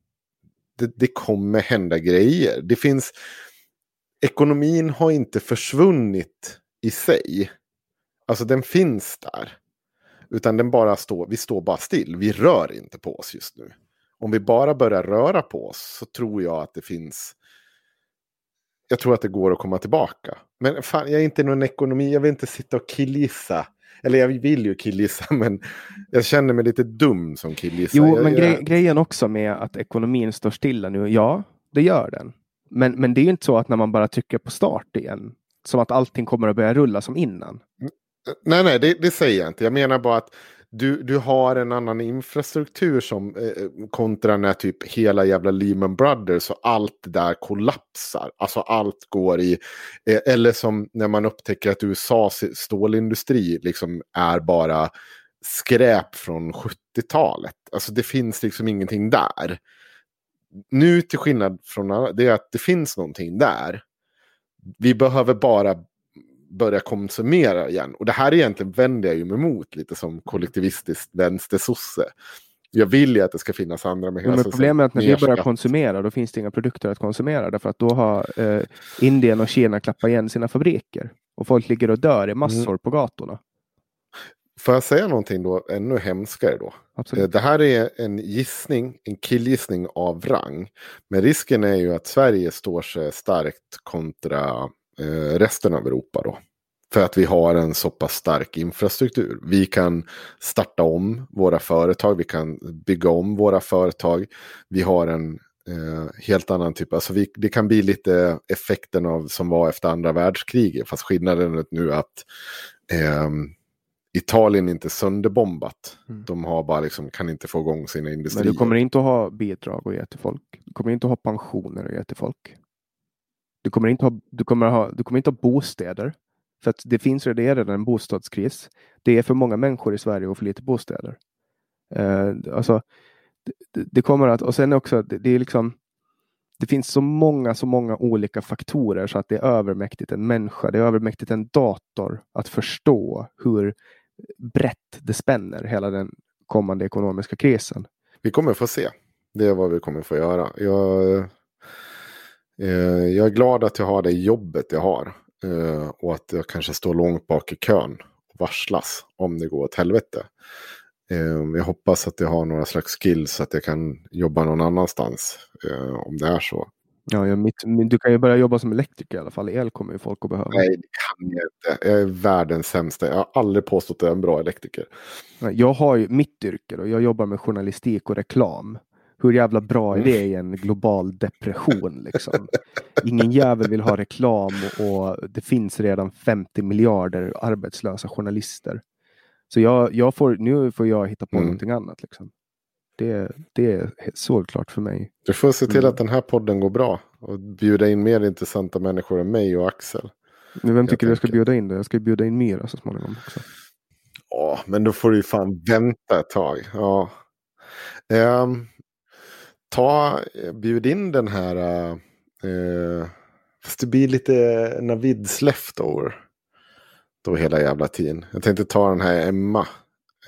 det, det kommer hända grejer. Det finns, ekonomin har inte försvunnit i sig. Alltså den finns där. Utan den bara står, vi står bara still. Vi rör inte på oss just nu om vi bara börjar röra på oss så tror jag att det finns. Jag tror att det går att komma tillbaka. Men fan, jag är inte någon ekonomi, jag vill inte sitta och killgissa. Eller jag vill ju killgissa, (laughs) men jag känner mig lite dum som killgissar. Jo, jag, men gre grejen också med att ekonomin står stilla nu, ja, det gör den. Men, men det är ju inte så att när man bara trycker på start igen, som att allting kommer att börja rulla som innan. Nej, nej, det, det säger jag inte. Jag menar bara att du, du har en annan infrastruktur som eh, eh, kontra när typ hela jävla Lehman Brothers och allt det där kollapsar. Alltså allt går i, eh, eller som när man upptäcker att USAs stålindustri liksom är bara skräp från 70-talet. Alltså det finns liksom ingenting där. nu till skillnad från det är att det finns någonting där. Vi behöver bara börja konsumera igen. Och det här egentligen vänder jag ju mig emot lite som kollektivistisk vänstersosse. Jag vill ju att det ska finnas andra med Men problemet är att när vi börjar konsumera då finns det inga produkter att konsumera därför att då har eh, Indien och Kina klappat igen sina fabriker och folk ligger och dör i massor mm. på gatorna. Får jag säga någonting då ännu hemskare då? Absolut. Eh, det här är en gissning, en killgissning av rang. Men risken är ju att Sverige står sig starkt kontra resten av Europa då. För att vi har en så pass stark infrastruktur. Vi kan starta om våra företag, vi kan bygga om våra företag. Vi har en eh, helt annan typ, alltså vi, det kan bli lite effekten av som var efter andra världskriget. Fast skillnaden är nu att eh, Italien inte sönderbombat. Mm. De har bara liksom, kan inte få igång sina industrier. Men du kommer inte att ha bidrag att ge till folk. Du kommer inte att ha pensioner att ge till folk. Du kommer inte ha, du kommer ha, du kommer inte ha bostäder. För att det finns redan en bostadskris. Det är för många människor i Sverige och för lite bostäder. Eh, alltså, det, det, kommer att, och sen också, det, det, är liksom, det finns så många, så många olika faktorer så att det är övermäktigt en människa, det är övermäktigt en dator att förstå hur brett det spänner hela den kommande ekonomiska krisen. Vi kommer få se. Det är vad vi kommer få göra. Jag, jag är glad att jag har det jobbet jag har. Eh, och att jag kanske står långt bak i kön och varslas om det går åt helvete. Eh, jag hoppas att jag har några slags skills så att jag kan jobba någon annanstans eh, om det är så. Ja, jag, mitt, du kan ju börja jobba som elektriker i alla fall. El kommer ju folk att behöva. Nej, det kan jag inte. Jag är världens sämsta. Jag har aldrig påstått att jag är en bra elektriker. Jag har ju mitt yrke och jag jobbar med journalistik och reklam. Hur jävla bra är mm. det i en global depression? Liksom? Ingen jävel vill ha reklam och det finns redan 50 miljarder arbetslösa journalister. Så jag, jag får, nu får jag hitta på mm. någonting annat. Liksom. Det, det är såklart för mig. Du får se till mm. att den här podden går bra och bjuda in mer intressanta människor än mig och Axel. Men vem tycker jag du jag ska bjuda in? Då? Jag ska bjuda in Mira så småningom också. Ja, men då får du ju fan vänta ett tag. Ja. Um, ta, bjud in den här. Uh, fast det blir lite Navids leftover. Då hela jävla tiden. Jag tänkte ta den här Emma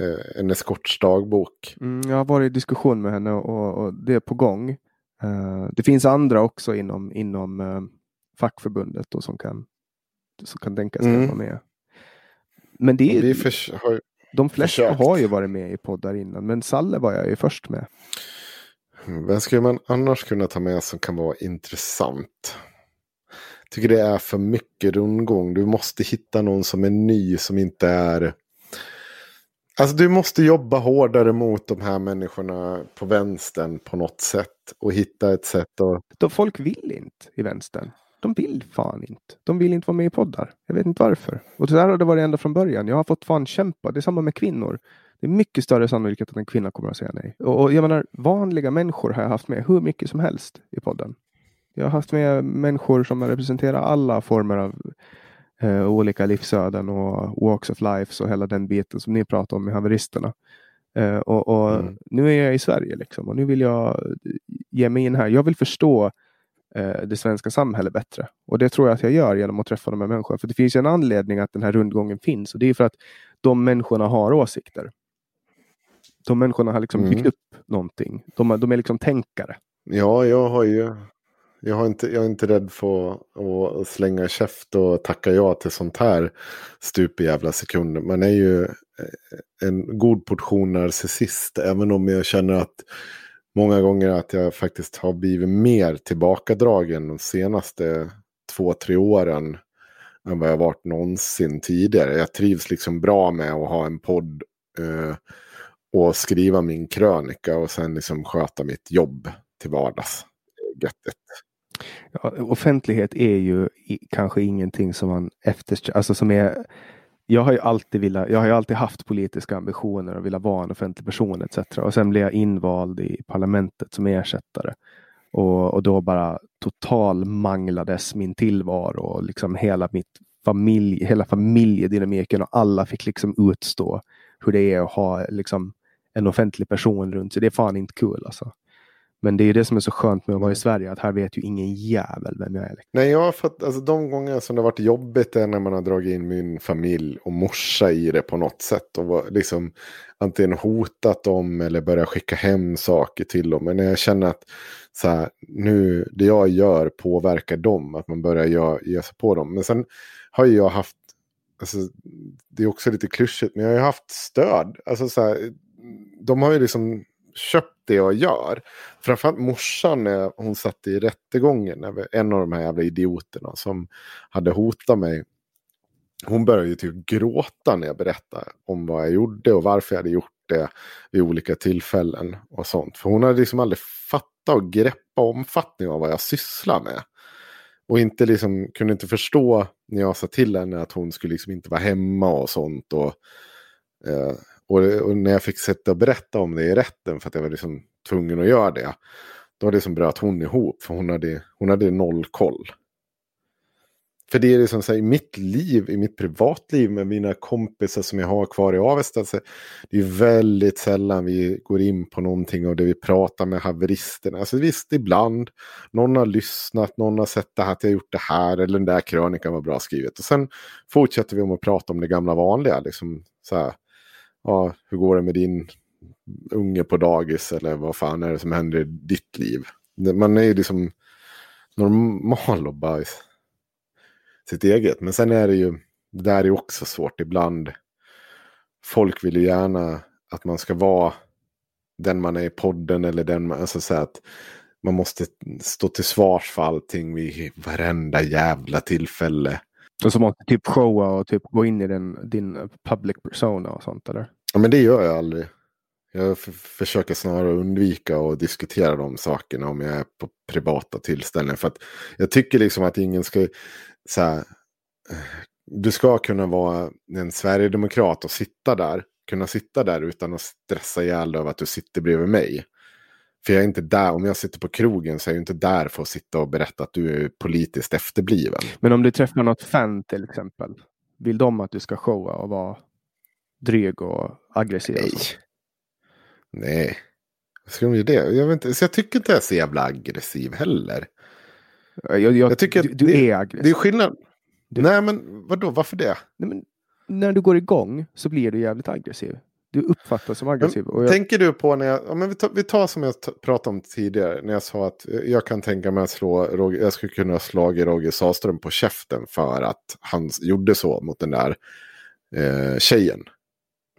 eh, en eskortsdagbok. Mm, jag har varit i diskussion med henne och, och det är på gång. Eh, det finns andra också inom, inom eh, fackförbundet och som kan, som kan tänka sig mm. vara med. Men det är, för, har, de flesta försökt. har ju varit med i poddar innan, men Salle var jag ju först med. Vem skulle man annars kunna ta med som kan vara intressant? Jag tycker det är för mycket rundgång. Du måste hitta någon som är ny som inte är Alltså du måste jobba hårdare mot de här människorna på vänstern på något sätt. Och hitta ett sätt att... De folk vill inte i vänstern. De vill fan inte. De vill inte vara med i poddar. Jag vet inte varför. Och det där har det varit ända från början. Jag har fått fan kämpa. Det är samma med kvinnor. Det är mycket större sannolikhet att en kvinna kommer att säga nej. Och, och jag menar, vanliga människor har jag haft med hur mycket som helst i podden. Jag har haft med människor som representerar alla former av eh, olika livsöden och walks of life och hela den biten som ni pratar om med haveristerna. Eh, och, och mm. Nu är jag i Sverige liksom, och nu vill jag ge mig in här. Jag vill förstå eh, det svenska samhället bättre. Och det tror jag att jag gör genom att träffa de här människorna. För det finns en anledning att den här rundgången finns och det är för att de människorna har åsikter. De människorna har liksom mm. byggt upp någonting. De, de är liksom tänkare. Ja, jag har ju jag, har inte, jag är inte rädd för att slänga käft och tacka ja till sånt här stup i jävla sekunder. Man är ju eh, en god portion narcissist. Även om jag känner att många gånger att jag faktiskt har blivit mer tillbakadragen de senaste två, tre åren än vad jag varit någonsin tidigare. Jag trivs liksom bra med att ha en podd eh, och skriva min krönika och sen liksom sköta mitt jobb till vardags. Göttet. Ja, offentlighet är ju kanske ingenting som man eftersträvar. Alltså som är, jag har ju alltid velat, jag har ju alltid haft politiska ambitioner och velat vara en offentlig person etc. Och sen blev jag invald i parlamentet som ersättare. Och, och då bara total manglades min tillvaro och liksom hela mitt familj, hela familjedynamiken och alla fick liksom utstå hur det är att ha liksom en offentlig person runt sig. Det är fan inte kul alltså. Men det är det som är så skönt med att vara i Sverige, att här vet ju ingen jävel vem jag är. Nej, jag har fått, alltså de gånger som det har varit jobbigt är när man har dragit in min familj och morsa i det på något sätt. Och liksom antingen hotat dem eller börjat skicka hem saker till dem. Men när jag känner att så här, nu, det jag gör påverkar dem, att man börjar ge, ge sig på dem. Men sen har jag haft, alltså, det är också lite klyschigt, men jag har ju haft stöd. Alltså så här, de har ju liksom köpt det jag gör. Framförallt morsan när hon satt i rättegången. En av de här jävla idioterna som hade hotat mig. Hon började ju typ gråta när jag berättade om vad jag gjorde och varför jag hade gjort det vid olika tillfällen och sånt. För hon hade liksom aldrig fattat och greppat omfattningen av vad jag sysslar med. Och inte liksom, kunde inte förstå när jag sa till henne att hon skulle liksom inte vara hemma och sånt. Och, eh, och, och, när jag fick sätta och berätta om det i rätten för att jag var liksom tvungen att göra det. Då liksom bröt hon ihop för hon hade, hon hade noll koll. För det är liksom så här, i mitt liv, i mitt privatliv med mina kompisar som jag har kvar i Avesta. Så det är väldigt sällan vi går in på någonting och det vi pratar med haveristerna. Alltså visst, ibland. Någon har lyssnat, någon har sett det här, att jag har gjort det här. Eller den där krönikan var bra skrivet. Och sen fortsätter vi om att prata om det gamla vanliga. Liksom så här, ja, hur går det med din unge på dagis eller vad fan är det som händer i ditt liv? Man är ju liksom normal och bara sitt eget. Men sen är det ju, det där är också svårt ibland. Folk vill ju gärna att man ska vara den man är i podden eller den man, alltså så att man måste stå till svars för allting vid varenda jävla tillfälle. Och så måste typ showa och typ gå in i den, din public persona och sånt eller? Ja men det gör jag aldrig. Jag försöker snarare undvika att diskutera de sakerna om jag är på privata tillställningar. För att jag tycker liksom att ingen ska... Så här, eh, du ska kunna vara en sverigedemokrat och sitta där. Kunna sitta där utan att stressa ihjäl över att du sitter bredvid mig. För jag är inte där, om jag sitter på krogen så är jag inte där för att sitta och berätta att du är politiskt efterbliven. Men om du träffar något fan till exempel. Vill de att du ska showa och vara dryg och aggressiv? Nej. Nej. Ska de göra det? Jag, vet inte, så jag tycker inte jag är så jävla aggressiv heller. Jag, jag, jag tycker du, du det, är aggressiv. Det är skillnad. Du... Nej men vadå, varför det? Nej, men, när du går igång så blir du jävligt aggressiv. Du uppfattas som aggressiv. Men, jag... Tänker du på när jag, ja, men vi, tar, vi tar som jag pratade om tidigare. När jag sa att jag kan tänka mig att slå, Roger, jag skulle kunna slå Roger Sahlström på käften för att han gjorde så mot den där eh, tjejen.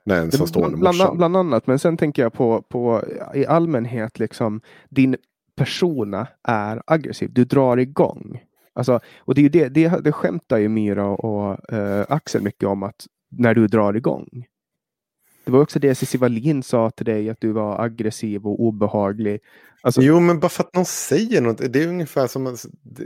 När en som står bland, bland annat, men sen tänker jag på, på i allmänhet liksom din persona är aggressiv. Du drar igång. Alltså, och det, är ju det, det, det skämtar ju Myra och uh, Axel mycket om att när du drar igång. Det var också det Cissi Wallin sa till dig, att du var aggressiv och obehaglig. Alltså... Jo, men bara för att någon säger något. Det är ungefär som,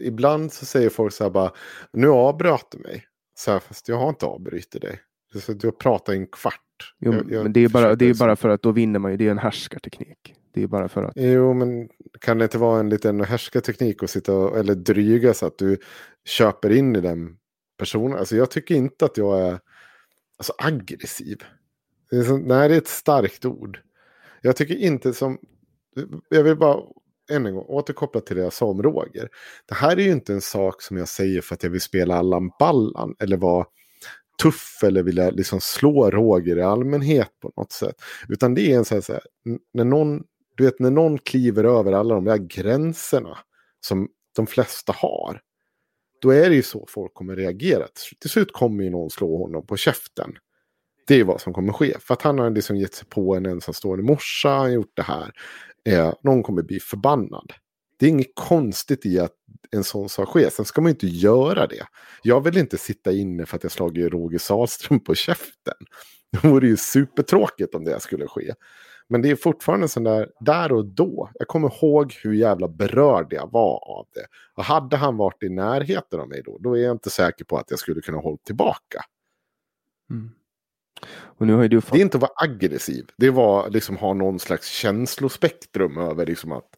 ibland så säger folk så här bara, nu avbröt du mig. Så här, fast jag har inte avbrutit dig. Så du har pratat i en kvart. Jo, jag, jag men det är, bara, det är bara för att då vinner man ju. Det är en härskarteknik. Det är bara för att. Jo, men kan det inte vara en liten härskarteknik att sitta och, eller dryga så att du köper in i den personen? Alltså jag tycker inte att jag är alltså, aggressiv. Det är så, nej, det är ett starkt ord. Jag tycker inte som... Jag vill bara än en gång återkoppla till det jag sa om Roger. Det här är ju inte en sak som jag säger för att jag vill spela Allan Ballan eller vara tuff eller vilja liksom slå Roger i allmänhet på något sätt. Utan det är en sån här, så här, när någon, du vet när någon kliver över alla de där gränserna som de flesta har. Då är det ju så folk kommer reagera. Till slut kommer ju någon slå honom på käften. Det är vad som kommer ske. För att han har liksom gett sig på en ensamstående morsa, han har gjort det här. Eh, någon kommer bli förbannad. Det är inget konstigt i att en sån sak sker. Sen ska man inte göra det. Jag vill inte sitta inne för att jag slagit Roger Sahlström på käften. (laughs) Det vore ju supertråkigt om det skulle ske. Men det är fortfarande sån där, där och då. Jag kommer ihåg hur jävla berörd jag var av det. Och hade han varit i närheten av mig då, då är jag inte säker på att jag skulle kunna hålla tillbaka. Mm. Du. Det är inte att vara aggressiv. Det var liksom ha någon slags känslospektrum över liksom att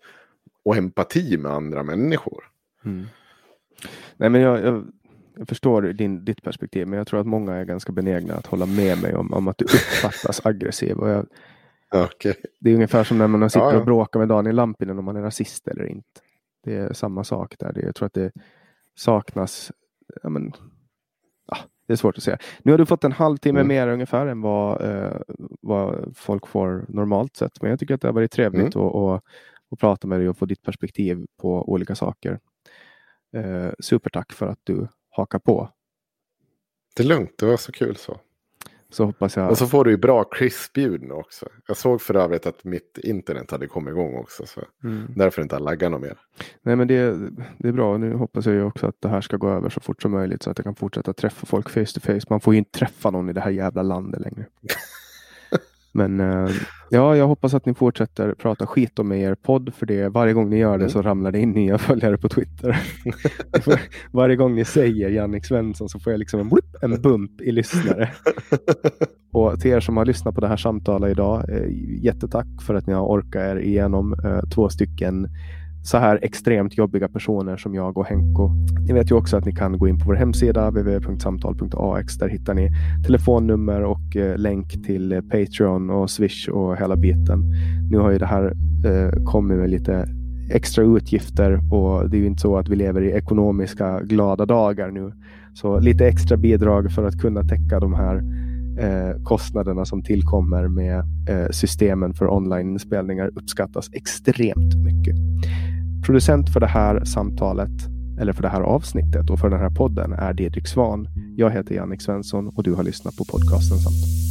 och empati med andra människor. Mm. Nej, men jag, jag, jag, förstår din, ditt perspektiv, men jag tror att många är ganska benägna att hålla med mig om, om att du uppfattas (laughs) aggressiv. Och jag, Okay. Det är ungefär som när man sitter Ja, ja. och bråkar med Daniel Lampinen om man är rasist eller inte. Det är samma sak där. Det, jag tror att det saknas, ja, men, ja, det är svårt att säga. Nu har du fått en halvtimme Mm. mer ungefär än vad, eh, vad folk får normalt sett. Men jag tycker att det har varit trevligt Mm. att, att, att prata med dig och få ditt perspektiv på olika saker. Eh, supertack för att du hakar på. Det är lugnt, det var så kul så. Så hoppas jag. Och så får du ju bra krispljud nu också. Jag såg för övrigt att mitt internet hade kommit igång också. Så Mm. därför inte har laggat något mer. Nej men det, det är bra. Nu hoppas jag ju också att det här ska gå över så fort som möjligt så att jag kan fortsätta träffa folk face to face. Man får ju inte träffa någon i det här jävla landet längre. (laughs) Men eh, ja, jag hoppas att ni fortsätter prata skit om er podd för det varje gång ni gör det Mm. så ramlar det in nya (laughs) följare på Twitter. varje gång ni säger Jannik Svensson så får jag liksom en, whoop, en bump i lyssnare. (laughs) Och till er som har lyssnat på det här samtalet idag, eh, jättetack för att ni har orkat er igenom eh, två stycken så här extremt jobbiga personer som jag och Henko. Ni vet ju också att ni kan gå in på vår hemsida www.samtal.ax. Där hittar ni telefonnummer och eh, länk till eh, Patreon och Swish och hela biten. Nu har ju det här eh, kommit med lite extra utgifter och det är ju inte så att vi lever i ekonomiska glada dagar nu. Så lite extra bidrag för att kunna täcka de här eh, kostnaderna som tillkommer med eh, systemen för onlineinspelningar uppskattas extremt mycket. Producent för det här samtalet, eller för det här avsnittet och för den här podden är Didrik Svan. Jag heter Jannik Svensson och du har lyssnat på podcasten Samtal.